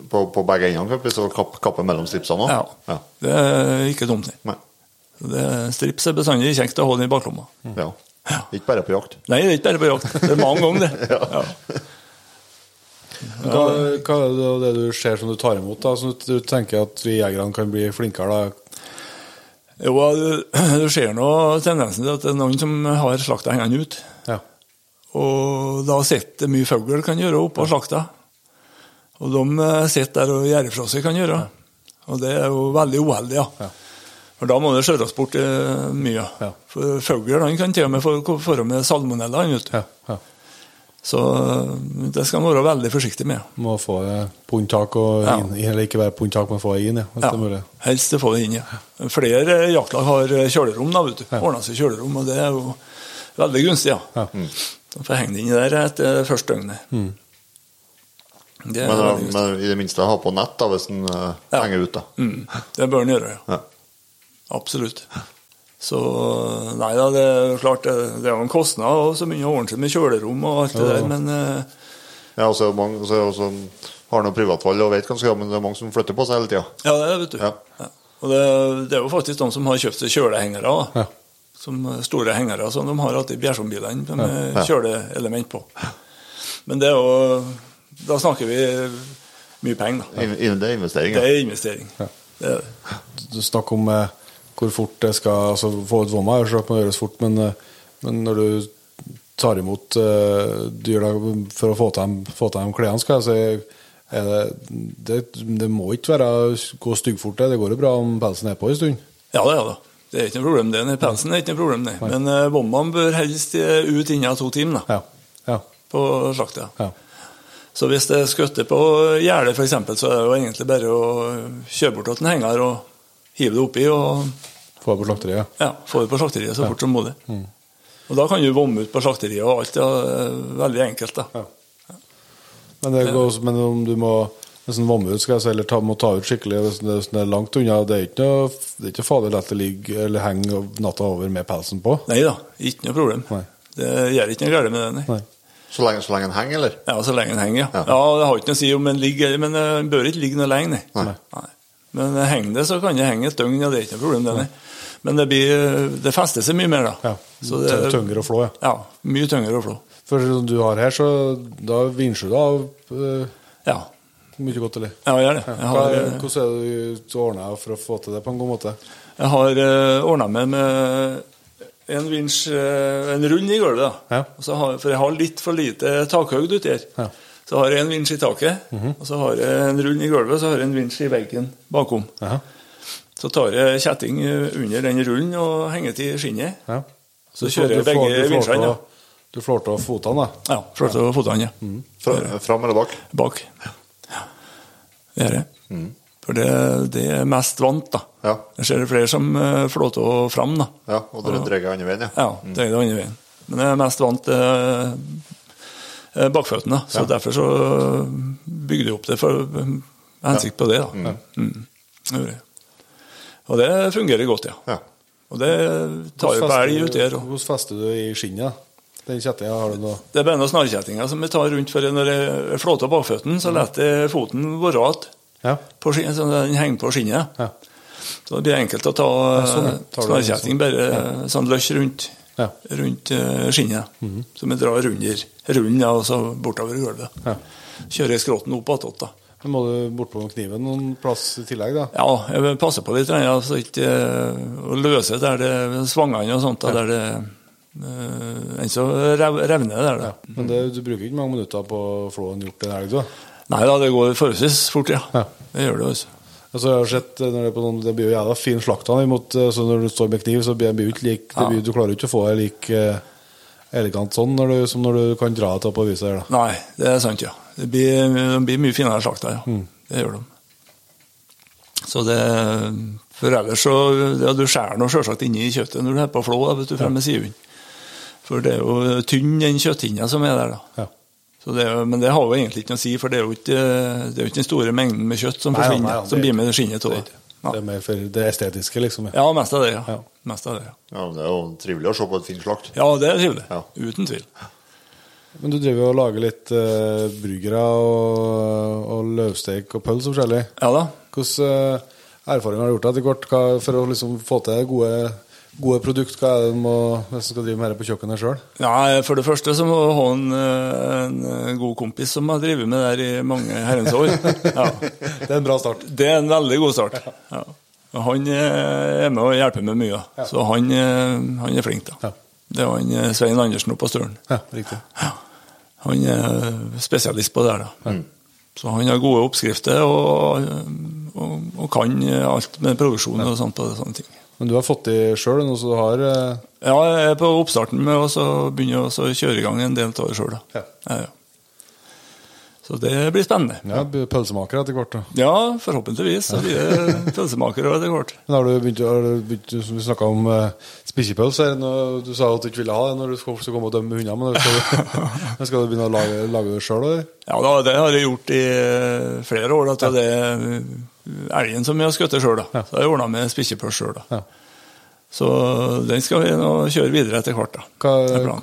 på, på begge endene, for så kappe, kappe mellom stripsene òg? Ja. Ja. Det er ikke dumt. det. Nei. Det, strips er bestandig kjekt å ha den i baklomma. Ja. Ikke bare på jakt. Nei, det er ikke bare på jakt. Det er mange ganger, det. <laughs> Ja. Hva, hva er det, det du ser som du tar imot, da, som du, du tenker at vi jegerne kan bli flinkere? da? Jo, du, <clears throat> ser nå tendensen til at det er noen som har slakta hengende ut. Ja. Og da sitter det mye fugl kan gjøre oppå slakta. Og de eh, sitter der og gjør fra seg kan gjøre. Og det er jo veldig uheldig, ja. Ja. For da må det skjøres bort eh, mye. Ja. For fugl kan til og med få få med salmonella. vet du. Ja, ja. Så eh, det skal man være veldig forsiktig med. Må få eh, pundtak og Ja. eller ikke bare pundtak, men få det inn, ja, hvis det er mulig. helst å få det inn, ja. Flere eh, jaktlag har kjølerom, da, vet du. Ja. Ordna seg kjølerom, og det er jo veldig gunstig, ja. Ja. Så får henge det inni der etter første døgnet. Mm. Det er Men, men i det minste ha på nett da, hvis Ja. henger ut. da. Mm, det bør en gjøre, ja. Ja. Absolutt. Så nei da, det er jo klart det, det er jo en kostnad og så mye ordentlig med kjølerom og alt det Ja. der, men eh, Ja, og så er det mange så er det også, har noe privatvalg og vet hva de skal gjøre, men det er mange som flytter på seg hele tida. ja, det vet du. Ja. Ja. Og det, det er jo faktisk de som har kjøpt seg kjølehengere. Ja. Som eh, store hengere som de har hatt i Bjærsombilene med Ja. kjøleelement på. Men det er jo Da snakker vi mye penger, da. Det er investering. Det er investering. Det er det. Du snakker om eh, hvor fort det skal altså, Få ut vomma, er må gjøres fort, men, eh, men når du tar imot uh, dyr da, for å få til dem, få til dem klærne, skal jeg si det, det, det må ikke være gå styggfort, det. Det går jo bra om pelsen er på en stund. Ja, det er det. Det er ikke noe problem, det. Pelsen er ikke noe problem, det. Men uh, vommene bør helst eh, ut innen to timer da, Ja. Ja. på slakta. ja. Så hvis det skutter på gjerdet, f.eks., så er det jo egentlig bare å kjøre bort til en henger og hive det oppi og Få det på slakteriet. ja, få det på slakteriet så fort som mulig. Og da kan du vomme ut på slakteriet og alt. Ja, er veldig enkelt, da. Ja. Men, det går, også- men om du må hvis en vommer ut, skal jeg si, eller ta, må ta ut skikkelig hvis det, hvis det er langt unna, det er ikke noe, det er ikke farlig å la det ligge eller henge natta over med pelsen på. Nei da, ikke noe problem. Nei. Det gjør ikke noe galt med det, nei. Nei. Så lenge, så lenge den henger, eller? Ja, så lenge den henger, ja. Ja. Ja, Det har ikke noe å si om den ligger, men den bør ikke ligge noe lenge, nei. Nei. Nei. Men henger det, så kan det henge et døgn, ja, det er ikke noe problem, det. Men det, blir, det fester seg mye mer, da. Ja. Så det, Tyngre å flå, ja. Ja, mye tyngre å flå. For som du har her, så da vinsjer du av eh, Ja, mye godt, eller? ja jeg gjør det. Jeg har, Hva, hvordan er det du ordner for å få til det på en god måte? jeg har uh, ordna meg med en vinsj, eh, en rund i gulvet. da. Ja. Og så har, for jeg har litt for lite takhøyde uti her. Ja. Så har jeg en vinsj i taket, og så har jeg en rull i gulvet, og så har jeg en vinsj i veggen bakom. Ja. Så tar jeg kjetting eh, under den rullen og henger til skinnet. Ja. Så så, kjører jeg begge vinsjene. Ja. da. Du flår til fotene, da. Ja, Flår over fotene. Ja. Fra, fram eller bak? Bak. Ja. Det er det. For det, det er mest vant, da. Ja. Jeg ser det flere som flår flåter og fram, da. Ja, og dere dreier andre veien, ja. Ja, det er det andre veien. Men jeg er mest vant til eh, bakføttene, Så så derfor så bygde jeg opp det for eh, hensikt på det. da. Mm. Det. Og det fungerer godt, ja. Ja. Og det tar jo på elg uti her. og- Hvordan fester du i skinnet? Den kjettinga har du nå? Det er bare noen snarkjettinger som jeg tar rundt, for når jeg flåter bakføttene, så lar jeg foten være igjen. Ja. på skinnet, så den henger på skinnet. Ja. Så det blir enkelt å ta sånn, ja. eh, snarkjetting bare sånn løs rundt, Ja. rundt mm skinnet. Som jeg drar under rullen ja, og så bortover gulvet. Ja. Kjører jeg skrotten opp igjen. da. Men Må du bortpå kniven noen plass i tillegg, da? Ja, jeg passer på litt, ja, så ikke eh, å løse der det svangene og sånt, da, der det uh, enn så rev, revner der. da. Men det, du bruker ikke mange minutter på å flå en hjort en helg, du? Nei da, det går forholdsvis fort, ja. Ja. Det gjør det, altså. Altså, jeg har sett eh, når det, er på noen, det blir jo jævla fin slakt av eh, når du står med kniv, så blir det ikke lik, det blir, du klarer ikke å få det like eh, elegant sånn når du, som når du kan dra det på viset her. da. Nei, det er sant, ja. Det blir, de blir mye finere slakta, ja. Det gjør de. Så det For ellers så ja, Du skjærer nå selvsagt inni kjøttet når du er på flå, da, vet du, fremme siden. For det er jo tynn, den kjøtthinna som er der, da. Ja. Så det er, men det har jo egentlig ikke noe å si, for det er jo ikke, det er jo ikke den store mengden med kjøtt som forsvinner, nei, nei, som blir med skinnet av. Det Ja. er mer for det estetiske, liksom. Ja. ja, mest av det, ja. Ja. Mest av det, ja. Ja, men Det er jo trivelig å se på et fint slakt. ja, det er trivelig. Ja. Uten tvil. Men du driver jo og lager litt uh, bryggere og, og løvsteik og pølse og forskjellig. Ja da. Hvilke uh, erfaringer har du gjort etter hvert hva, for å liksom få til gode, gode produkt? Hva er det du må, hvis du skal drive med dette på kjøkkenet sjøl? Ja, For det første så må du ha en, eh, en eh, god kompis som har drevet med det her i mange herrens år. Ja. <laughs> Det er en bra start. Det er en veldig god start. Ja. Han eh, er med og hjelper med mye, så han, han er flink. da. Ja. Det er han Svein Andersen oppe på Støren. Ja, riktig. Han er spesialist på det her. da. Så han har gode oppskrifter og, og, og kan alt med produksjon og sånt på sånne ting. Men du har fått i sjøl noe så du har eh, Ja, jeg er på oppstarten med å så begynne å kjøre i gang en del av det sjøl. Ja. Ja, ja. Så det blir spennende. ja, pølsemaker etter hvert. da. Ja, forhåpentligvis så blir det <laughs> pølsemakere etter hvert. Men har du begynt, har du begynt som Vi snakka om uh, spikkepølse. Du sa at du ikke ville ha det når du skal komme og dømme hunder. Men skal du, <laughs> skal du begynne å lage, lage det sjøl? Ja da, det har jeg gjort i eh, flere år. Til det eh, elgen som vi har skutt sjøl. Da. Så har jeg ordna med spikkepølse sjøl. Ja. Så den skal vi nå kjøre videre etter hvert. da. Hvordan,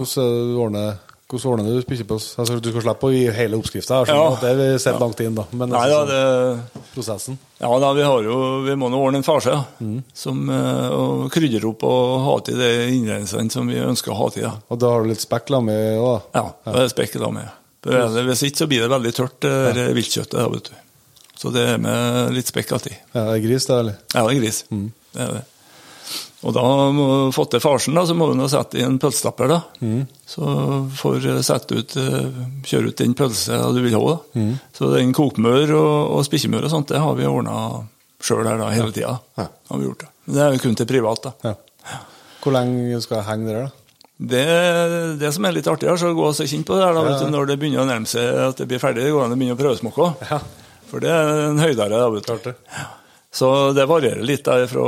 du ordner, hvordan ordner du spikkepølse? Altså, du skal slippe å gi hele oppskrifta. Ja. Det har vi sett langt inn, da. Men Nei altså, da, det, prosessen. ja, da, vi, har jo, vi må nå ordne en farse. Ja, Mm. som, eh, og krydre opp og ha til de innredningene som vi ønsker å ha til. Da. Og da har du litt spekk med òg, da. Ja, det er det spekk med. Hvis ikke så blir det veldig tørt, det ja. viltkjøttet. Da, vet du. Så det er med litt spekk alltid. Ja, det er gris, det, eller? Ja, det er gris. Mm. Det er det. Og da må du fått til farsen, da, så må du nå sette i en pølsestapper. da. Mm. Så får sette ut, eh, kjøre ut den pølsa du vil ha. da. Mm. Så den kokmør og, og spikkemør og sånt, det har vi ordna sjøl her da, hele tida. Ja. Har vi gjort det. Men det er jo kun til privat. da. Ja. Hvor lenge skal jeg henge der, da? Det, det som er litt artig, er så gå og kjent på det her, da, vet du, når det begynner å nærme seg at det blir ferdig. Det går an å begynne å prøvesmokke. Ja. For det er en høydere. Da, vet du. Så det varierer litt der fra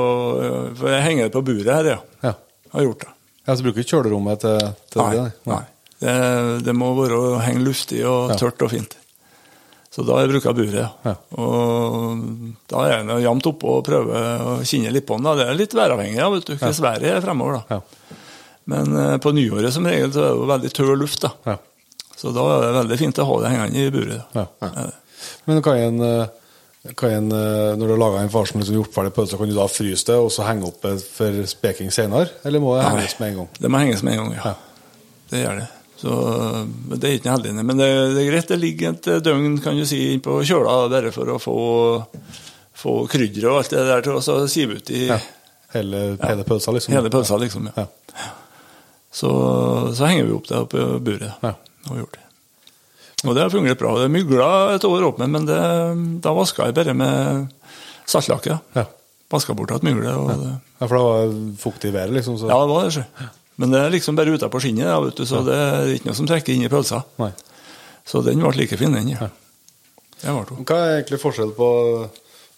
For jeg henger på buret her, ja. Ja. Har gjort det. Ja, Så bruker du ikke kjølerommet til, til Nei. det? nei. Det, det må være å henge luftig og Ja. tørt og fint. Så da har jeg brukt buret, ja. Ja. Og da er jeg jevnt oppå og prøver å kjenne litt på den. da. Det er litt væravhengig, ja, vet du. Hvordan været er fremover, da. Ja. Men eh, på nyåret som regel så er det jo veldig tørr luft, da. Ja. Så da er det veldig fint å ha det hengende i buret. da. Ja. Ja. Men kan en, eh, kan en, eh, når du har laga en farsen liksom gjort ferdig pølse, kan du da fryse det og så henge opp for speking senere? Eller må det henges med en gang? Det må henges med en gang, ja. Ja. Det gjør det. Så Det er ikke noe heldig, men det, det er greit. Det ligger et døgn kan du si, på kjøla bare for å få, få krydder og alt det der til å sive ut i Ja. Hele, hele pølsa, liksom? hele pølsa, liksom. Ja. Ja. Så, så henger vi opp det oppe i buret. Ja. Og, gjort det. Og det har fungert bra. Det mygla et år opp men det, da vaska jeg bare med saltlake. Ja. Vaska bort igjen myglet. Ja. Ja, for det var fuktig i været, liksom. Så. ja, det var det. Men det er liksom bare ute på skinnet, da, vet du, så det er ikke noe som trekker inn i pølsa. Nei. Så den ble like fin, den. Ja. Det. Hva er egentlig forskjell på,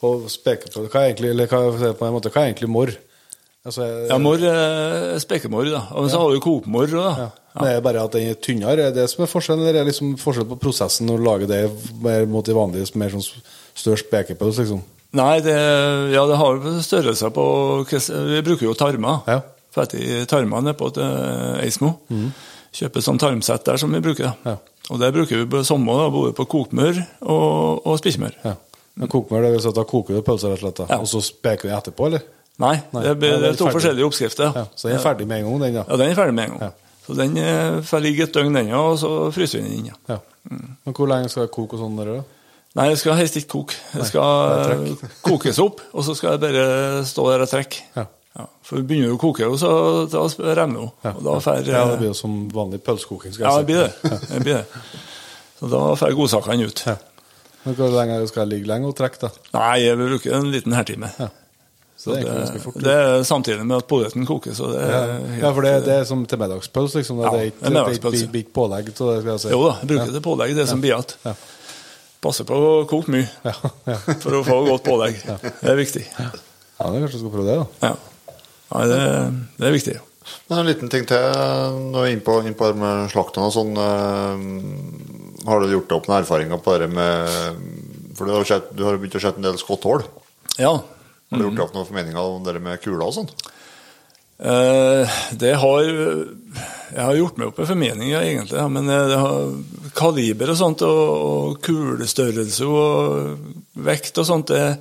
på Hva er egentlig, eller hva, på en måte, hva er egentlig morr? Altså, Ja, mor er spekemor, da. Og så har du kokmor òg, da. Men er det bare at den er tynnere? Er det som er forskjellen, det er liksom forskjell på prosessen når du lager det mer mot de vanlige, mer sånn større spekepølse, liksom? Nei, det, ja, det har størrelser på Vi bruker jo tarmer. Ja. Fett i tarmer nede på til Eismo. Kjøper sånn tarmsett der som vi bruker. Ja. Og det bruker vi på samme, da, både på kokmør og, og spikkmør. Ja. Men kokmør, det vil si at da koker du pølsa rett og slett. Ja. og så speker vi etterpå, eller? Nei, Nei, det, ja, det er to ferdig. forskjellige oppskrifter. Ja. Så den er ferdig med en gang, den, da? Ja, den er ferdig med en gang. Så den eh, får ligge et døgn, den, og så fryser vi den inn. Ja. Ja. Men hvor lenge skal jeg koke og sånn? Da? Nei, det skal helst ikke koke. Det skal Nei, eh, kokes opp, og så skal det bare stå der og trekke. Ja. Ja, for begynner du å koke, så da renner hun. Ja. Og da ja, det blir jo som vanlig pølsekoking. Ja, det blir det. <laughs> det, blir det. Så da får godsakene ut. Ja. Men hvor lenge skal jeg ligge lenge og trekke, da? Nei, jeg vil bruke en liten hertime. Ja. Så det er det, fort. det er samtidig med at poteten koker, så det Ja, er ja. ja, for det, det er som til middagspølse, liksom. Ja, det er ikke, det er ikke, pålegg til det, skal jeg si. Jo da, jeg bruker det pålegg, det som blir igjen. Ja. Passer på å koke mye Ja, ja. for å få godt pålegg. Det er viktig. ja, er kanskje du skal prøve det, da. Ja. Nei, det, det er viktig. Ja. en liten ting til når vi er inne på, inn på det med slaktene og sånn. Øh, har du gjort deg opp noen erfaringer på det med For du har, sett, du har begynt å se en del skotthull. Ja. Har du gjort deg opp noen formeninger om det med kula og sånn? Eh, det har Jeg har gjort meg opp en formening, ja, egentlig. Men eh, det har kaliber og sånt, og, og kulestørrelse og vekt og sånt, det,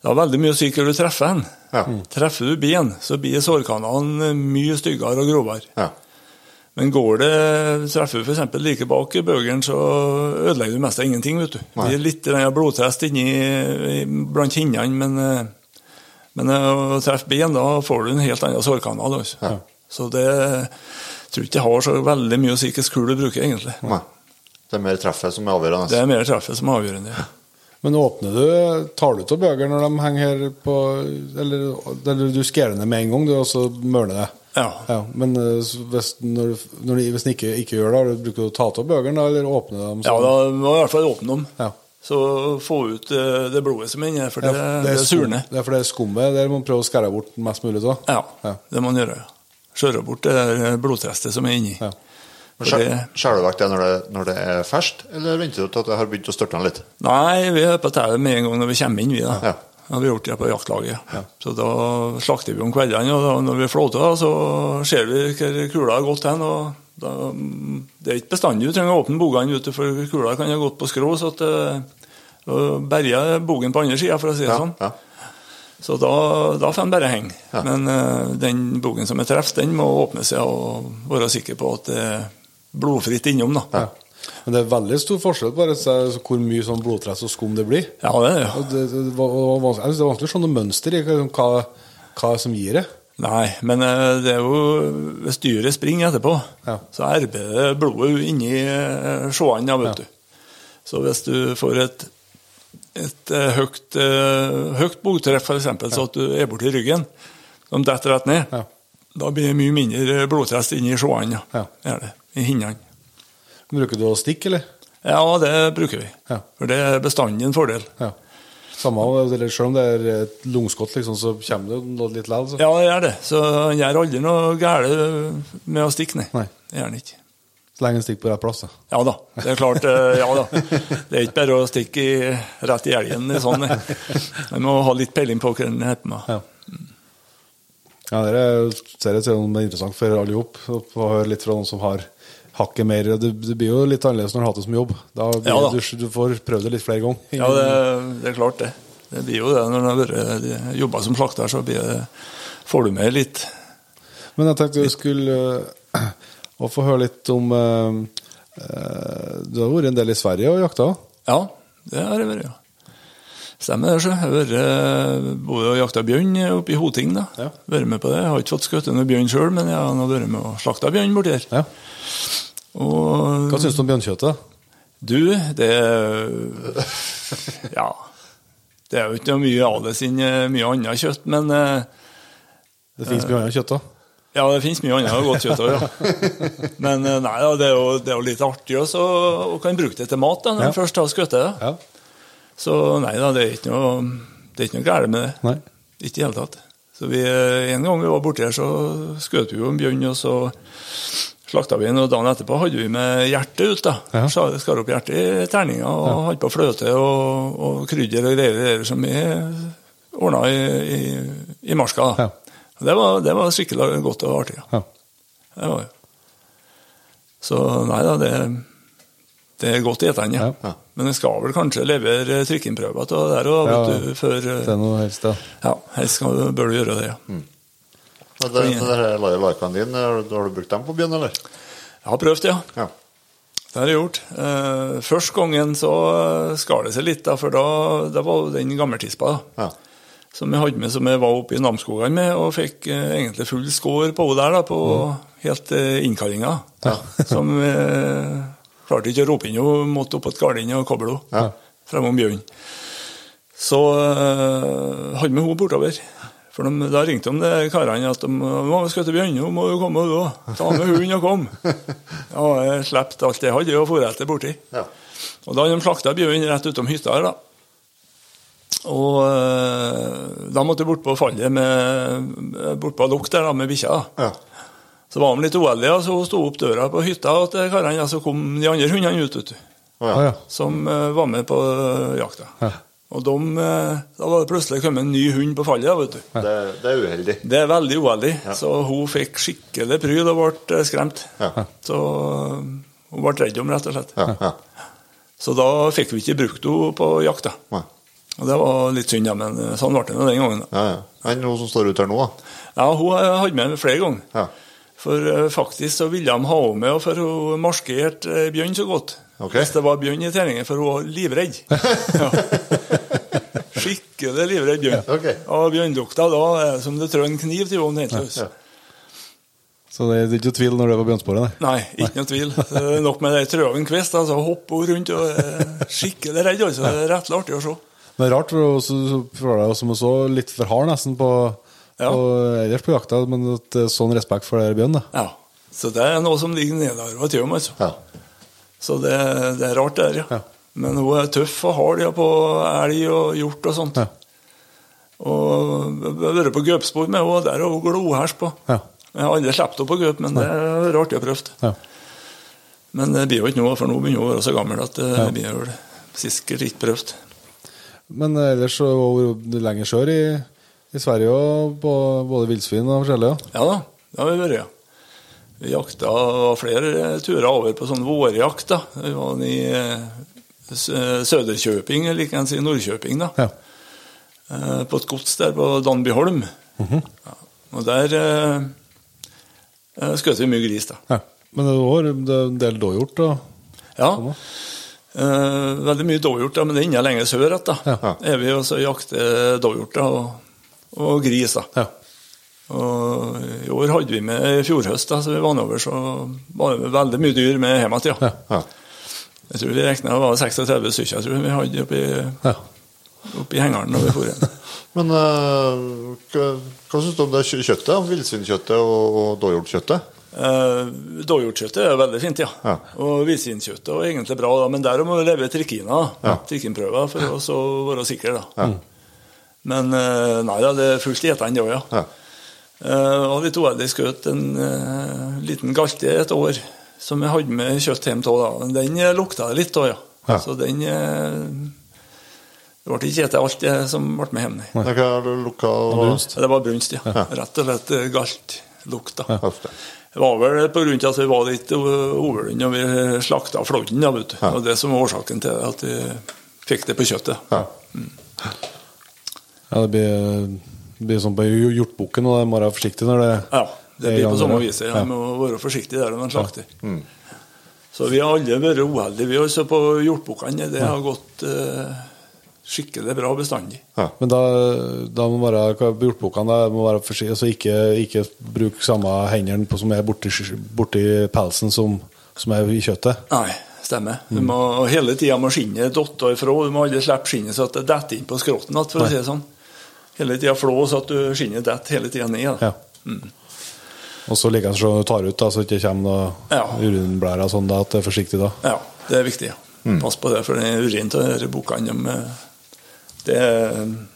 det har veldig mye å si hvor du treffer den. Ja. Treffer du ben, så blir sårkanalen mye styggere og grovere. Ja. Men går det, treffer du f.eks. like bak bøgeren, så ødelegger du mest av ingenting. vet du. Det blir litt blodtrest blodtest inni blant kinnene, men, eh, men eh, å treffe ben, da får du en helt annen sårkanal. Altså. Så det jeg tror ikke det har så veldig mye å si hvilken kul du bruker, egentlig. Nei. Det er mer treffet som er avgjørende. Det er mer treffet som er avgjørende. <laughs> Men åpner du, tar du av bøker når de henger her på Eller, eller du skjærer ned med en gang, du, og så mørner det? Ja. Ja, men eh, hvis, når, når hvis den ikke, ikke gjør det, bruker du å ta av bøkene, da, eller åpne dem? Ja, da må i hvert fall åpne dem. Ja. Så få ut eh, det blodet som er inni for det, Ja, det, skum- surner. Det er for det er skummet. Der må man prøve å skære bort mest mulig av. Ja, Ja. det må man gjøre. Skjære bort det blodtrestet som er inni. Ja. Skjærer du vekk det når, det når det er ferskt, eller venter du til at det har begynt å størtne litt? Nei, vi er på tauet med en gang når vi kommer inn, vi da. Ja. Det har gjort det på jaktlaget. Så da slakter vi om kveldene, og da, når vi flåter, så ser vi hvor kula har gått hen. og da, Det er ikke bestandig du trenger å åpne bogene, ute, for kula kan ha gått på skrå. så at uh, berger bogen på andre sida, for å si det Ja, sånn. ja. Så da, da får den bare henge. Ja. Men uh, den bogen som er treff, den må åpne seg og være sikker på at det er blodfritt innom. da. Men det er veldig stor forskjell på hvor mye sånn blodtress og skum det blir. Ja, det er det. Og det, det, var- var vanskelig, det er vanskelig å se noe mønster i hva, hva som gir det. Nei, men eh, det er jo Hvis dyret springer etterpå, Ja. så erber det blodet inni eh, sjåene, ja, vet du. Så hvis du får et, et eh, høyt, høyt bogtreff, f.eks., så at du er borti ryggen, som detter rett ned, Ja. da blir det mye mindre blodtrest inni sjåene. Ja. Ja. I hinnene. Bruker du å stikke, eller? Ja, det bruker vi. Ja. For det er bestandig en fordel. Ja. Samme, eller selv om det er et lungskott, liksom, så kommer det jo noe litt likevel. Ja, det gjør det. Så han gjør aldri noe galt med å stikke, nei. Nei. Det gjør han ikke. Så lenge han stikker på rett plass. da. Ja da, det er klart. eh, Ja da. Det er ikke bare å stikke i, rett i elgen. det Sånn. Man må ha litt peiling på hva den heter med. Ja. Ja, det er, ser jeg som er interessant for alle sammen å høre litt fra noen som har hakket mer. Det, det blir jo litt annerledes når du har hatt det som jobb. Da blir, Ja da. du, du får prøvd det litt flere ganger. Ja, det, det er klart det. Det blir jo det når du har vært jobba som slakter, så blir det, får du med litt. Men jeg tenkte du skulle eh, å få høre litt om uh, eh, Du har vært en del i Sverige og jakta? Ja, det har jeg vært, ja. Stemmer det, så. Jeg har vært eh, både og jakta bjørn oppe i Hoting. da. Ja. Vært med på det. Jeg har ikke fått skutt noen bjørn sjøl, men jeg har vært med og slakta bjørn borti her. Ja. Og Hva syns du om bjørnkjøttet? du, det Ja. Det er jo ikke mye av det siden eh, mye annet kjøtt, men eh, Det finnes mye annet kjøtt òg. Ja, det finnes mye annet godt kjøtt òg, ja. <laughs> Men eh, nei, det, er jo, det er jo litt artig også, å kan bruke det til mat da, når Ja. først har skutt det. Ja. Så nei da, det er ikke noe, det er ikke noe galt med det. Nei. Ikke i det hele tatt. Så vi, eh, En gang vi var borti her, så skjøt vi jo en bjørn, og så slakta vi den. Og dagen etterpå hadde vi med hjertet ut. da. Ja. Skar opp hjertet i terninga og hadde på fløte og, og krydder og greier greier som vi ordna i, i, i marska. da. Ja. Det, var, det var skikkelig godt og artig. Ja. Ja. Det var jo. Så nei da, det, det er godt etende. Ja. Ja. Men en skal vel kanskje levere trykkinnprøver til det der òg, Ja, vet du, før Det er noe helst, ja. Ja, helst skal, bør du gjøre det, ja. Men det, det dine, har du- brukt dem på byen, eller? Jeg har prøvd, ja. Ja. Det har jeg gjort. Eh, første gangen så eh, skar det seg litt, da, for da, det var den gammeltispa da, ja. som jeg hadde med, som jeg var oppe i Namsskogan med, og fikk eh, egentlig full skår på henne der, da, på helt til innkallinga. <laughs> Som eh, klarte ikke å rope inn, hun måtte opp på et gardin og koble henne Ja. fremom bjørnen. Så eh, hadde vi henne bortover. For de, da ringte de de karene at de må skal til Bjørn, må du komme du òg. Ta med hunden og kom. <laughs> Ja, jeg slapp alt jeg hadde og for etter borti. Ja. Og da hadde de slakta bjørn rett utom hytta her, da. Og eh, da måtte jeg bort på fallet med, bortpå lukt der da, med bikkja. Ja. Så var de litt uheldige, så hun sto opp døra på hytta til karene, og så kom de andre hundene ut, vet du. Ja. Ja. Som eh, var med på eh, jakta. Ja. Og de, eh, da var det plutselig kommet en ny hund på fallet, vet du. Det, det er uheldig. Det er veldig uheldig, så hun fikk skikkelig pryd og ble eh, skremt. Ja. Så eh, hun ble redd om, rett og slett. Ja, ja. Så da fikk vi ikke brukt henne på jakt. da. Og det var litt synd, ja, men sånn ble det den gangen. Ja, ja. Enn hun som står ute her nå, da? Ja, hun har jeg hatt med meg flere ganger. Ja. For faktisk så ville de ha henne med, for hun maskerte eh, bjørn så godt. Okay. Hvis det var bjørn i treningen, for hun var livredd. <laughs> ja. Skikkelig livredd bjørn. Okay. Og bjørnlukta da er som du trør en kniv til egentlig. Ja. Så det er ikke noe tvil når det var bjørnsporet, nei. Nei, ikke noe tvil. Det er nok med det trø av kvist, altså hopper hun rundt og er skikkelig redd. altså. Det er rettelig artig å se. Men det er rart, for deg som så litt for hard nesten på, Ja. på ellers på jakta, men at det er sånn respekt for det bjørn, da. Ja. Så det er noe som ligger nedarva til dem, altså. Ja. Så det, det er rart, det der, ja. Ja. Men hun er tøff og hard ja, på elg og hjort og sånt. Ja. Og jeg har vært på gaupespor med henne, og der er hun glohers på. Ja. Jeg har aldri sluppet henne på gaup, men det er artig å prøve. Ja. Men det blir jo ikke noe, for nå begynner hun å være så gammel at det blir vel sikkert ikke prøvd. Men ellers så var lenger sør i, i Sverige òg, på både villsvin og forskjellig. Ja. Ja da, det har vi vært, ja. Vi jakta flere turer over på sånn vårjakt. da. Vi var i eh, Søderkjøping, eller ikke ens si Nordkjøping, da. Ja. Eh, På et gods der på Danbyholm. ja. Og der eh, eh, skjøt vi mye gris, da. ja. Men det var en del dåhjort da? Ja. Eh, veldig mye dåhjort, da, men det er enda lenger sør igjen. da. Ja. Er vi også jakter dåhjort da, og, og gris. da. Ja. Og I år hadde vi med i fjor høst, da, så vi var nedover, så var det veldig mye dyr med hjem igjen. Ja. Ja. Jeg tror vi regna det var 36 stykker jeg tror vi hadde oppi, Ja. oppi hengeren når vi for igjen. <laughs> Men uh, hva, hva syns du om det kjø- kjøttet? Villsvinkjøttet og, og dåhjortkjøttet? Uh, Dåhjortkjøttet er veldig fint, ja. Ja. Og villsvinkjøttet er egentlig bra, da, men der må vi leve trikkina, Ja. trikkinprøver, for å være sikre. da. Men uh, nei da, det er fullt etende, det òg, ja. Ja. Uh, og litt uheldig skjøt en uh, liten galte et år som jeg hadde med kjøtt hjem til. da. Den eh, lukta det litt av, ja. Ja. Så den eh, Det ble ikke spist alt det som ble med hjem. nei. Det og brunst. Det var brunst, ja. Rett og slett eh, galt lukta. Ja. Det var vel av at vi var litt overlunde og vi slakta flodden. Ja, vet du. Ja. Og det som var årsaken til at vi fikk det på kjøttet. Ja. Ja, det blir, det blir sånn på hjortbukken, og det må være forsiktig når det Ja, det blir på samme vis. Ja. Ja. må være forsiktig der når man slakter. Så vi har alle vært uheldige, vi også på hjortbukkene. Det har gått eh, skikkelig bra bestandig. Ja, Men da, da må være hjortbukkene må være forsiktige, altså ikke, ikke bruke samme hendene på, som er borti, borti pelsen som, som er i kjøttet. Nei, stemmer. Du må hele tida må skinnet dotte ifra. Du må aldri slippe skinnet så at det detter inn på skrotten igjen, for å si det sånn. Hele tida flå så at du skinnet detter hele tida ned. Da. Ja. Og så liker like så du tar ut, da, så det ikke kommer noe Ja. urinblære sånn, da, at det er forsiktig da. Ja, det er viktig. Mm. Pass på det, for den urinen til disse bukkene, de, det er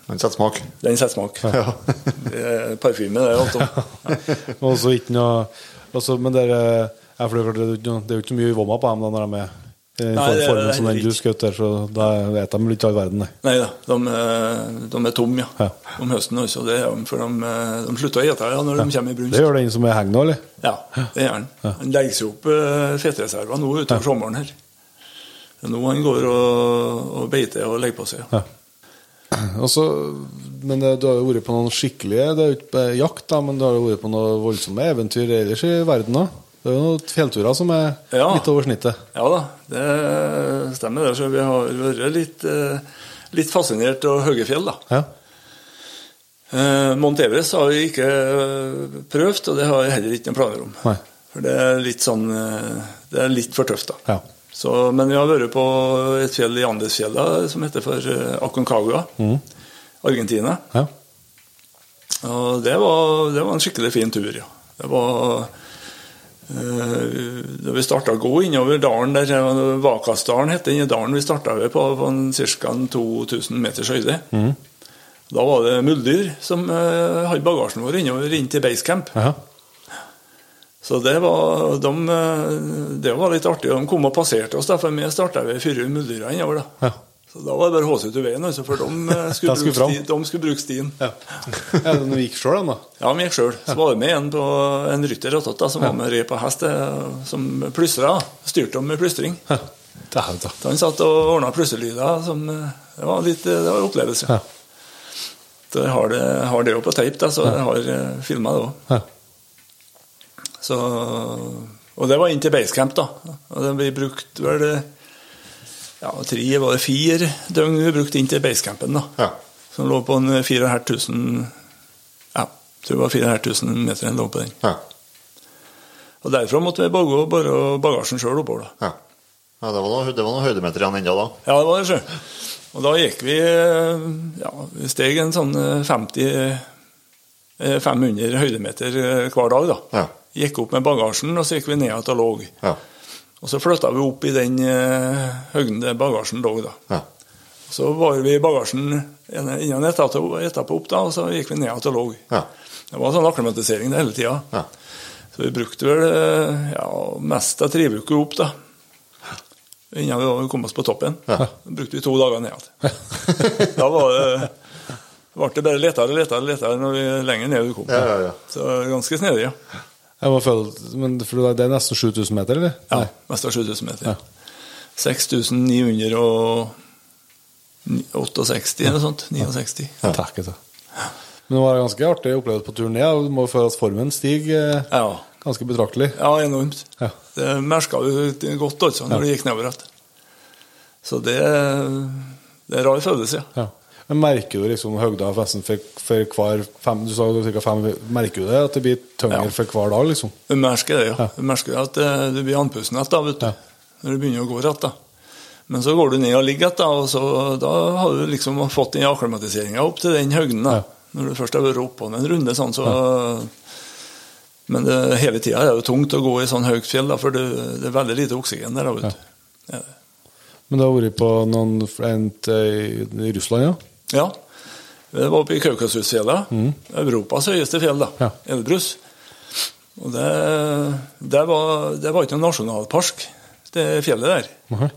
Den setter smak. Den setter smak. <laughs> Det er parfyme, det. alt om. <laughs> Og så ikke noe altså, Men det er, ja, for det er jo ikke så mye vomma på dem da, når de er i den Nei, formen som den du skjøt der, så da vet de ikke all verden, nei. Nei da, de, er- de er tomme, ja. Om høsten også. Det er, de- for de, de slutter å ete ja, når de kommer i brunst. Det gjør den som er heng nå, eller? Ja, det gjør han. Han legger seg opp fettreserver nå utover sommeren her. Er nå han går og, og beiter og legger på seg. Ja. Også, men det, du har jo vært på noen skikkelige Det er jo ikke jakt, da, men du har jo vært på noen voldsomme eventyr ellers i verden òg. Det er jo noen fjellturer som er Ja. litt over snittet. Ja da, det stemmer det. Så vi har vært litt, eh, litt fascinert av høye fjell, da. Ja. Eh, Mount Everest har vi ikke eh, prøvd, og det har jeg heller ikke noen planer om. Nei. For det er litt sånn Det er litt for tøft, da. Ja. Så, men vi har vært på et fjell i Andesfjella som heter for Aconcagua, Mm. Argentina. Ja. Og det var, det var en skikkelig fin tur, ja. Det var Da vi starta å gå innover dalen der, eh, Vakasdalen het den dalen vi starta ved på, på ca. 2000 meters høyde. Mm. Da var det muldyr som uh, hadde bagasjen vår innover inn til basecamp. Ja. Så det var, de, eh, det var litt artig. De kom og passerte oss, da, for vi starta ved fire muldyra innover. da. Ja. Så da var det bare å håse ut i veien, altså, for de eh, <laughs> skulle, bruke, fram. sti, de skulle bruke stien. Ja. ja De gikk sjøl, da. Ja, vi gikk sjøl. Så var det med en, på, en rytter som var med red på hest, eh, som plystra. Styrte dem med plystring. Ja. Så han satt og ordna plystrelyder som, eh, Det var litt det var en opplevelse. Ja. Så jeg har det, har det jo på tape, da, så jeg har filma det òg. Ja. Så, og det var inn til basecamp, da. Og det vi brukte vel ja, tre, var det fire døgn vi brukte inn til basecampen, da. Ja. Som lå på en 4500 Ja, jeg tror det var 4500 meter den lå på den. Ja. Og derfra måtte vi bare bare bagasjen sjøl oppover, da. ja. ja det, var noe, noen høydemeter igjen ennå, da. Ja, det var det, sjø. Og da gikk vi ja, vi steg en sånn eh, 50 eh, 500 høydemeter eh, hver dag, da. Ja. Gikk opp med bagasjen, og så gikk vi ned igjen og lå. Ja. Og så flytta vi opp i den uh, høgden der bagasjen lå, da. Ja. Så var vi i bagasjen innen en etappe etappe opp, da, og så gikk vi ned igjen og lå. Ja. Det var sånn akklimatisering det hele tida. Ja. Så vi brukte vel eh, ja, mest av tre uker opp, da. Innen vi kom oss på toppen. Ja. Da brukte vi to dager ned igjen. <laughs> da var det ble det bare lettere og lettere, og lettere når vi lenger ned vi kom. Ja, ja, ja. Så ganske snedig, ja. Men for det er nesten 7000 meter, eller? Ja, nesten 7000 meter. Ja. 6968 eller noe sånt. 69. Takk, Ja. Men det var ganske artig opplevelse på turen ned. og Du må føle at formen stiger eh, Ja. ganske betraktelig. ja, enormt. Ja. Det merka du godt altså, når det gikk nedover igjen. Så det, det er rar følelse, ja. Ja. Men merker du liksom høgda nesten for, for hver fem, Du sa jo fem Merker du det at det blir tyngre Ja. for hver dag, liksom? Du merker det, ja. Ja. Du merker at det du blir andpusten igjen, vet du. Når du begynner å gå rett, da. Men så går du ned og ligger igjen, og så, da har du liksom fått den akklimatiseringa opp til den høgden. da. Ja. Når du først har vært oppå en runde sånn, så Men det, hele tida er det jo tungt å gå i sånn høyt fjell, da, for det, det er veldig lite oksygen der. da, vet du. Ja. Men du har vært på noen en, i, i Russland, ja? Ja. Det var oppe i Kaukasusfjellet. Europas høyeste fjell, da. Ja. Elbrus. Og det, det, var, det var ikke noen nasjonalpark, det fjellet der. Nei.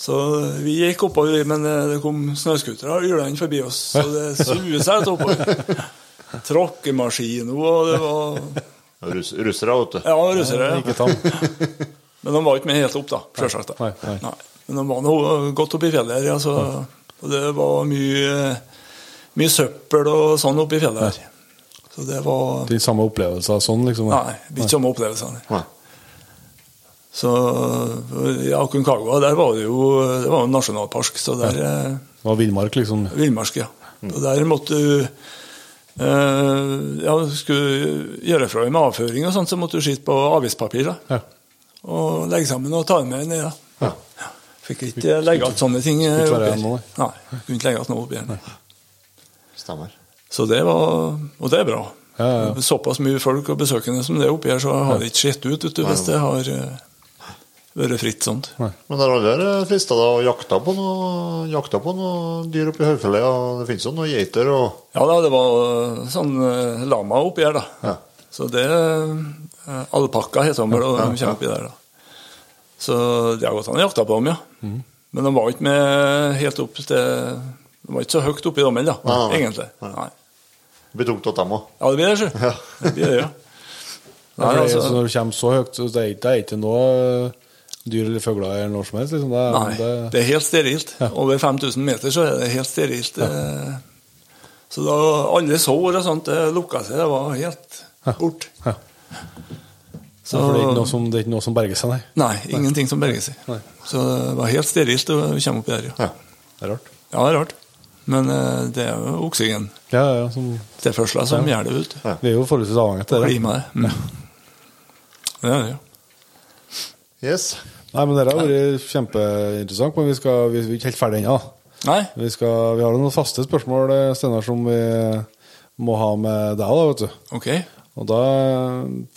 Så vi gikk oppover, men det kom snøscootere og hjulene forbi oss. Så det <laughs> suet seg oppover. Tråkkemaskin og det var Rus russere, vet du. Ja, russere. Tam. <laughs> Men de var ikke med helt opp, da. Selvsagt. Men de var nå godt oppi fjellet. Ja, så, og det var mye, mye søppel og sånn oppi fjellet her. Så det var De samme opplevelser sånn, liksom? Nei, de samme opplevelsene. Nei. Så i Aconcagua der var det jo det var en nasjonalpark, så der, ja. Det var villmark, liksom. Villmark, ja. Og der måtte du eh, Ja, skulle gjøre fra deg med avføring og sånt, så måtte du sitte på avispapir da. Ja. og legge sammen og ta med ned. da. Ja. Ja. Fikk ikke legge igjen sånne ting eh, Skulle ikke nå, Nei, kunne ikke legge igjen noe oppi her. nei. Stemmer. Så det var Og det er bra. Ja, ja. Såpass mye folk og besøkende som det er oppi her, så har det ikke sett ut vet du, hvis det har eh, vært fritt sånt. Men har alle frista deg og jakta på noe, jakta på noe dyr oppi høyfjellet? Ja. Det finnes jo noen geiter og Ja da, det var eh, sånn eh, lama oppi her, da. Ja. Så det eh, Alpakka heter han vel, og de kommer oppi der, da. Så det har gått an å jakta på dem, ja. Mm. Men de var ikke med helt opp til De var ikke så høyt oppi dommen, da, Nei, nei, egentlig. Nei. det blir tungt til dem òg. Ja, det blir det, sjø. Ja. Det blir det, ja. <laughs> Ja, Nei, er- altså, når du kommer så høyt, så det er ikke, det er ikke noe eh, dyr eller fugler eller noe som helst? Liksom. Det, er- Nei, det, det er helt sterilt. Ja. Over 5000 meter så er det helt sterilt. Ja. Så da alle sår og sånt det lukka seg. Det var helt bort. Ja. Så, for det er, ikke noe som, det er ikke noe som berger seg, nei. Nei, ingenting som berger seg. Nei. Så det var helt sterilt å komme oppi der. Ja. Ja. Det er rart. ja, det er rart. Men eh, det er jo oksygen Ja, ja, som, tilførselen som gjør det ut. Ja. vi er jo forholdsvis avhengig av det. Klimaet. Mm. Det er det, ja. Yes. Nei, men Dette har vært kjempeinteressant, men vi, skal, vi er ikke helt ferdig ennå. Nei, Vi, skal, vi har noen faste spørsmål Stenar, Steinar, som vi må ha med deg. da, vet du. ok. Og da,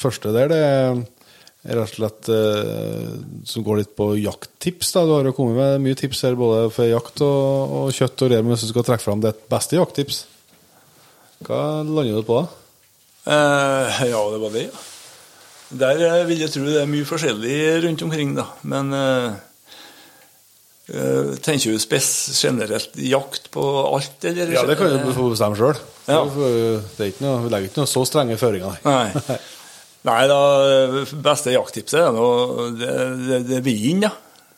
første der, det er rett og slett eh, som går litt på jakttips. da. Du har jo kommet med mye tips her, både for jakt og, og kjøtt og rev, men hvis du skal trekke fram ditt beste jakttips, hva lander du på da? Eh, ja, det var det, ja. Der eh, vil jeg tro det er mye forskjellig rundt omkring, da. Men eh, tenker du spes generelt jakt på alt, eller? Ja, det kan du få bestemme sjøl. Ja. Vi legger ikke noe så strenge føringer. Nei. Nei da, beste jakttipset er nå det, det, det er vin, ja.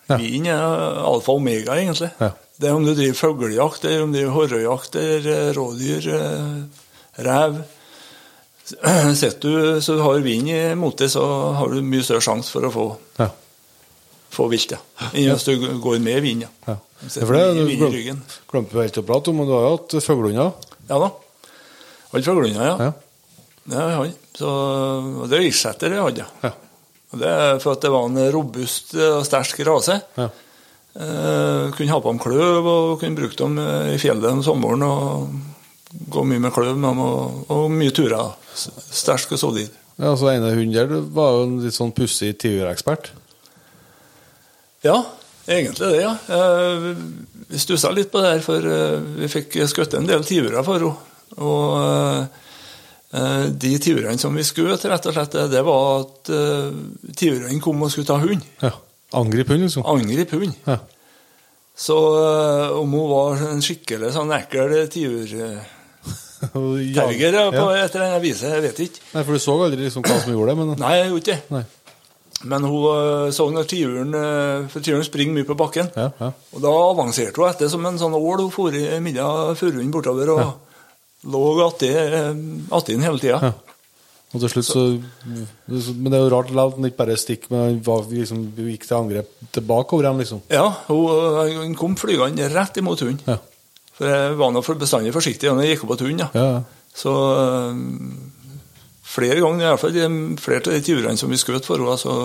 Ja. Vin er alfa og omega, egentlig. Ja. Det er om du driver fuglejakt, eller om du driver horrejakt, eller eh, rådyr, eh, rev. <clears throat> Sitter du så du har vin imot deg, så har du mye større sjanse for å få, Ja. Få vilt, ja. Enn hvis du går med vin, ja. Ja. For det du glemte helt å prate om, men du har jo hatt fuglehunder. Ja da. Alle fuglene, ja. Ja. Det har jeg. Så, det er irsetter jeg hadde. Ja. Det er for at det var en robust og sterk rase. Ja. Eh, kunne ha på dem kløv og kunne bruke dem eh, i fjellet om sommeren. og Gå mye med kløv med dem og, og mye turer. Sterk og solid. Ja, så ene hunden der var jo en litt sånn pussig tiurekspert. Ja, egentlig det, ja. Eh, Vi stussa litt på det her, for eh, vi fikk skutt en del tiurer for henne. Og eh, de tiurene som vi skjøt, rett og slett, det var at tiurene kom og skulle ta hund. Ja. Angrip hund, liksom. Angrip hund. Ja. Så om hun var en skikkelig sånn ekkel tiur... <laughs> Terger ja. på et eller annet vis, jeg vet ikke. Nei, for du så aldri liksom hva som gjorde det, men Nei, jeg gjorde ikke det. Men hun eh, så når tiuren eh, For tiuren springer mye på bakken. Ja, ja. Og da avanserte hun etter som en sånn ål. Hun for i middag furuen bortover og lå atti den hele tida. Ja. Og til slutt så Men det er jo rart at den ikke bare stikker, men han liksom, gikk til angrep tilbake over dem, liksom. Ja, hun, eh, kom flygende rett imot hunden. Ja. For jeg var nå for bestandig forsiktig da jeg gikk opp på hunden. Ja. Ja, ja. Så eh, flere ganger, i hvert fall de, flere av de turene som vi skjøt for henne, så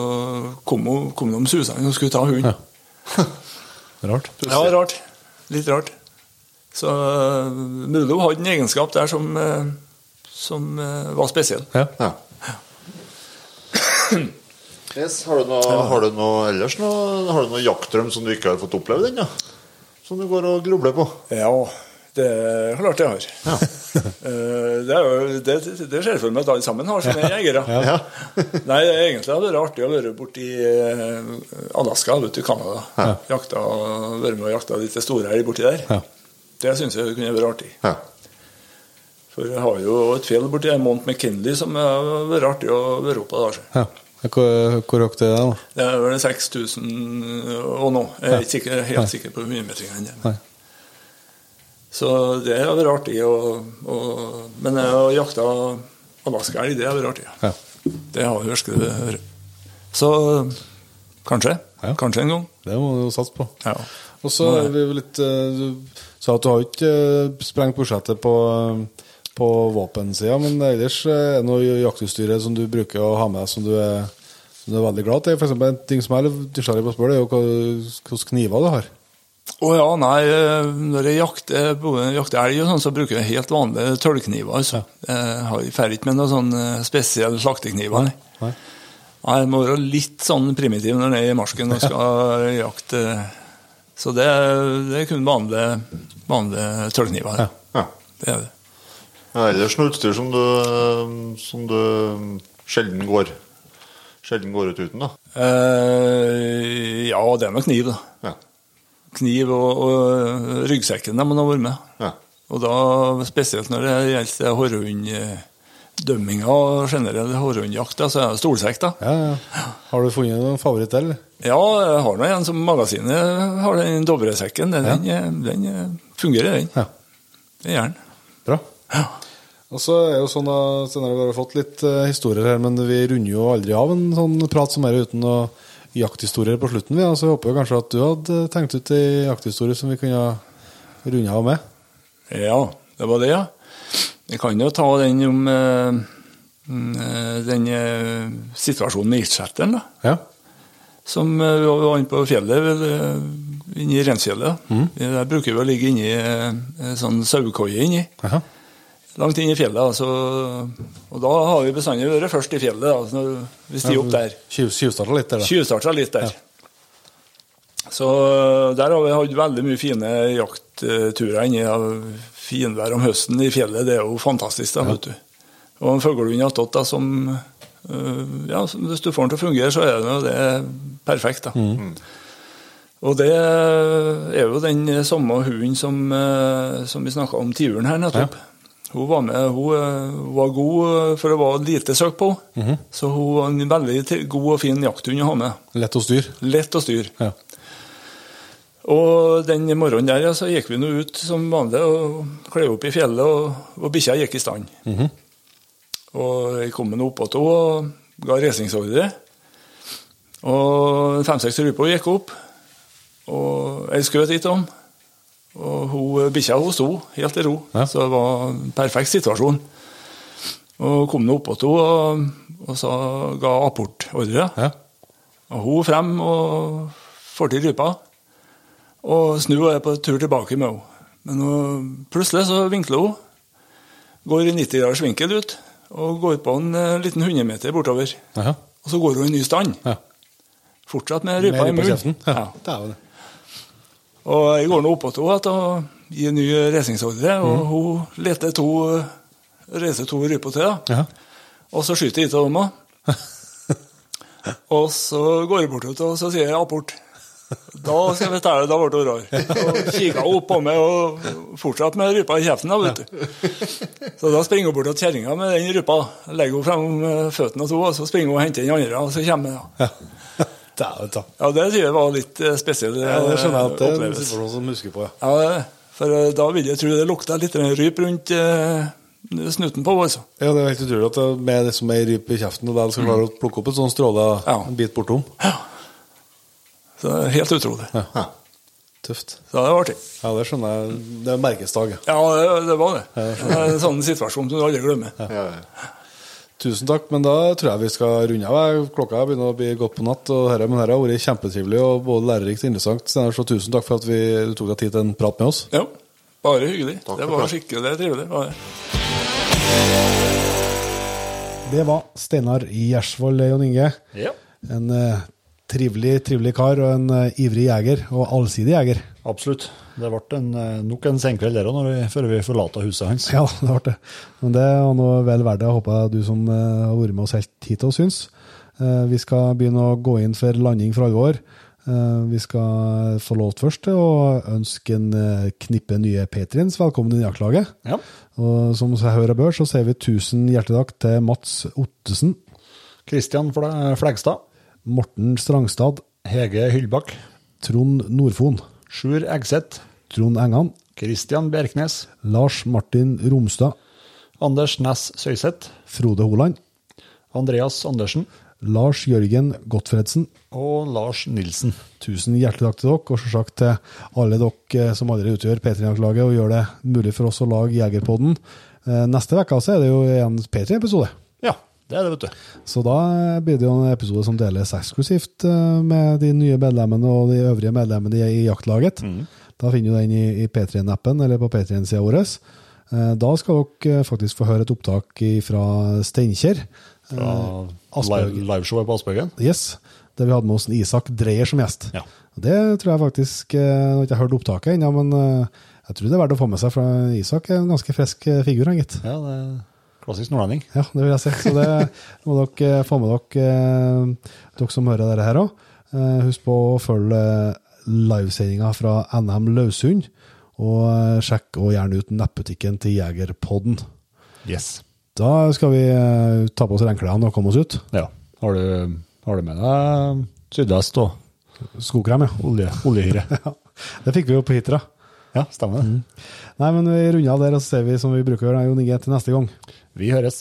kom, hun, kom de susende og skulle ta hunden. Ja. <laughs> Rart. Ja, rart. Litt rart. Så mulig hun hadde en egenskap der som, eh, som eh, var spesiell. Ja. Ja. Yes, har, du noe, har du noe ellers noe, har du noe jaktdrøm som du ikke har fått oppleve den, ja? Som du går og grubler på? Ja, det er klart jeg har. Eh, det, er jo, det, det ser jeg for meg at alle sammen har som er jegere. Ja. Nei, egentlig hadde det vært artig å være borti eh, Alaska, ute i Canada. Jakta, være med og jakta litt store elg borti der. Ja. Det syns jeg kunne vært artig. Ja. For jeg har jo et fjell borti der, Mount McKinley, som har vært artig å være oppe. Der. ja. Hvor, hvor høyt er det, da? Det er vel 6000 og nå. Jeg er ikke sikker, helt sikker på hundremetringene. Så det har vært artig. Og, og, men har jakta alaskaelg, det har vært artig. Ja. Det har jeg å høre. Så kanskje. Ja. Kanskje en gang. Det må du jo satse på. Ja. Og så er vi litt eh, Du sa at du har ikke eh, sprengt budsjettet på, eh, på våpensida, men ellers eh, er det noe jaktutstyr som du bruker å ha med deg som du er, som du er veldig glad til? For eksempel, en ting som jeg er litt nysgjerrig på å spørre, er jo hvilke kniver du har. Å ja, nei, eh, når jeg jakter, jakter elg og sånn, så bruker jeg helt vanlige tøllkniver. Altså. Jeg har fer ikke med noen sånn eh, spesielle slaktekniver. Nei. Nei. Nei, jeg må være litt sånn primitiv når jeg er i marsken og skal <laughs> jakte. Så det, det er kun vanlige, vanlige tøllkniver. Ja. Ja. Det er det. Ja, ellers noe utstyr som du, som du sjelden går Sjelden går ut uten, da. Eh, ja, det er med kniv, da. Ja. Kniv og, og ryggsekken de har ha vært med. Ja. Og da spesielt når det gjelder hårhunddømminga og generell hårhundjakt, så er det stolsekk, da. Ja, ja. Har du funnet noen favoritt der? Ja, jeg har nå en som magasinet har den Dovresekken. Den, den, den fungerer, den. Ja. Det gjør den. Bra. Ja. Og så er jo sånn da, har Vi har fått litt eh, historier her, men vi runder jo aldri av en sånn prat som er uten å jakthistorier på slutten. Ja. så jeg håper kanskje at du hadde tenkt ut ei jakthistorie som vi kunne runde av med. Ja, det var det, ja. Jeg kan jo ta den om eh, den eh, situasjonen med ildsjetteren, da. Ja. Som vi var inne på fjellet, vel, inne i Rensfjellet. Mm. Der bruker vi å ligge inni eh, sånn sauekoie inni. Jaha. Langt inn i fjellet. Altså, og da har vi bestandig vært først i fjellet, Altså, når vi stiger opp der. Tjuv- Tjuvstarta litt der, da. Tjuvstarta litt der. Så øh, der har vi hatt veldig mye fine jaktturer inni. Ja. Finvær om høsten i fjellet, det er jo fantastisk. da, vet du. Og en fuglehund attåt som øh, ja, Hvis du får den til å fungere, så er det, jo- det er perfekt. da. Og det er jo den samme hunden som, øh, som vi snakka om tiuren her nettopp. Hun var med, hun øh, var god øh, for det var lite søk på. Så hun var en veldig god og fin jakthund å ha med. Lett å styre. Lett å styre. Ja. Og den morgenen der ja, så gikk vi nå ut som vanlig og klev opp i fjellet, og, og bikkja gikk i stand. Og jeg kom nå oppå henne og ga resingsordre. Og fem-seks ryper gikk opp, og jeg skjøt litt om. Og hun, bikkja hun sto helt i ro, Ja. så det var en perfekt situasjon. Og kom nå oppå til henne og, og så ga apportordre. Ja. Og hun frem og får til rypa. Og snur og er på tur tilbake med henne. Men hun, plutselig så vinkler hun. Går i 90 graders vinkel ut og går på en eh, liten 100 meter bortover. Ja. Og så går hun i ny stand. Ja. Fortsatt med rypa i munnen. Ja. Ja. Det er jo det. Og jeg går nå opp til henne og gir ny resingsordre, og Mm. hun leter to, reiser to ryper til. Ja. Og så skyter jeg ikke dem òg. <laughs> og så går jeg bort til henne og så sier jeg apport. Da skal jeg fortelle, da ble hun rar. Og kikka opp på meg og fortsatte med rypa i kjeften. da, vet du. Så da springer hun bort til kjerringa med den rypa, legger hun frem føttene og to, og så springer hun og henter den andre, og så kommer hun. da. Det er. Ja, det tror jeg var litt eh, spesiell eh, Ja, det skjønner jeg at det er en situasjon som husker på. Ja. Ja, for eh, da vil jeg tro det lukta litt ryp rundt eh, snuten på også. Altså. ja, Det er helt utrolig at det, med det som er i ryp i kjeften, og der skal klare å plukke opp en sånn stråle Ja. en bit bortom. Ja. Så det er helt utrolig. Ja. Tøft. Så det var artig. Ja, det skjønner jeg. Det er merkesdag. ja. Ja, det, det var det. Det er en sånn situasjon som du aldri glemmer. Ja. Ja, ja. Tusen takk, men da tror jeg vi skal runde av. Klokka begynner å bli godt på natt, og herre, men dette har vært kjempetrivelig og både lærerikt og interessant. Så tusen takk for at vi, du tok deg tid til en prat med oss. Ja, bare hyggelig. Takk det var var det. skikkelig trivelig. Var det. Det var Steinar Gjersvold, Jon Inge. Ja. En uh, trivelig, trivelig kar og en uh, ivrig jeger, og allsidig jeger. Absolutt. Det ble en, eh, nok en senkveld der òg, før vi forlater huset hans. Ja, det ble det. Men det var noe vel verdt det. Jeg håper du som eh, har vært med oss helt hit og syns. Eh, Vi skal begynne å gå inn for landing for alvor. Vi skal få lov først til å ønske en knippe nye patriens velkommen inn i jaktlaget. Ja. Og som jeg hører bør, så sier vi tusen hjertelig takk til Mats Ottesen, Kristian Flegstad, Morten Strangstad, Hege Hyllbakk, Trond Nordfon, Sjur Egseth, Trond Engan, Kristian Bjerknes, Lars Martin Romstad, Anders Næss Søyseth, Frode Holand, Andreas Andersen, Lars Jørgen Gottfredsen. Og Lars Nilsen. Tusen hjertelig takk til dere, og selvsagt til alle dere eh, som allerede utgjør P3-laget og gjør det mulig for oss å lage Jegerpodden. Eh, Neste uke er det jo en P3-episode. Ja, det er det, vet du. Så da blir det jo en episode som deles eksklusivt eh, med de nye medlemmene og de øvrige medlemmene i jaktlaget. Da finner du den i, i P3-appen eller på P3-sida vår. Eh, Da skal dere faktisk få høre et opptak fra Steinkjer. Fra liveshowet på Aspbøgen. Yes, der vi hadde med oss en Isak Dreyer som gjest. Ja. Det tror jeg faktisk eh, Nå har ikke jeg hørt opptaket ennå, men eh, jeg tror det er verdt å få med seg, for Isak er en ganske frisk eh, figur, han gitt. Ja, det er klassisk nordlending. Ja, det vil jeg si. Så det <laughs> må dere eh, få med dere, eh, dere som hører dette her òg. Husk på å følge livesendinga fra NM Løsund, og eh, sjekk og gjerne ut nettbutikken til Jegerpodden. Yes. Da skal vi eh, ta på oss regnklærne og komme oss ut. Ja. Har du, har du med deg sydvest og Skokrem, ja. olje, oljehyre? <laughs> ja. Det fikk vi jo på Hitra. Ja, stemmer det. Nei, men vi runder av der, og så ser vi som vi bruker å gjøre, Jon Inge, til neste gang. Vi høres.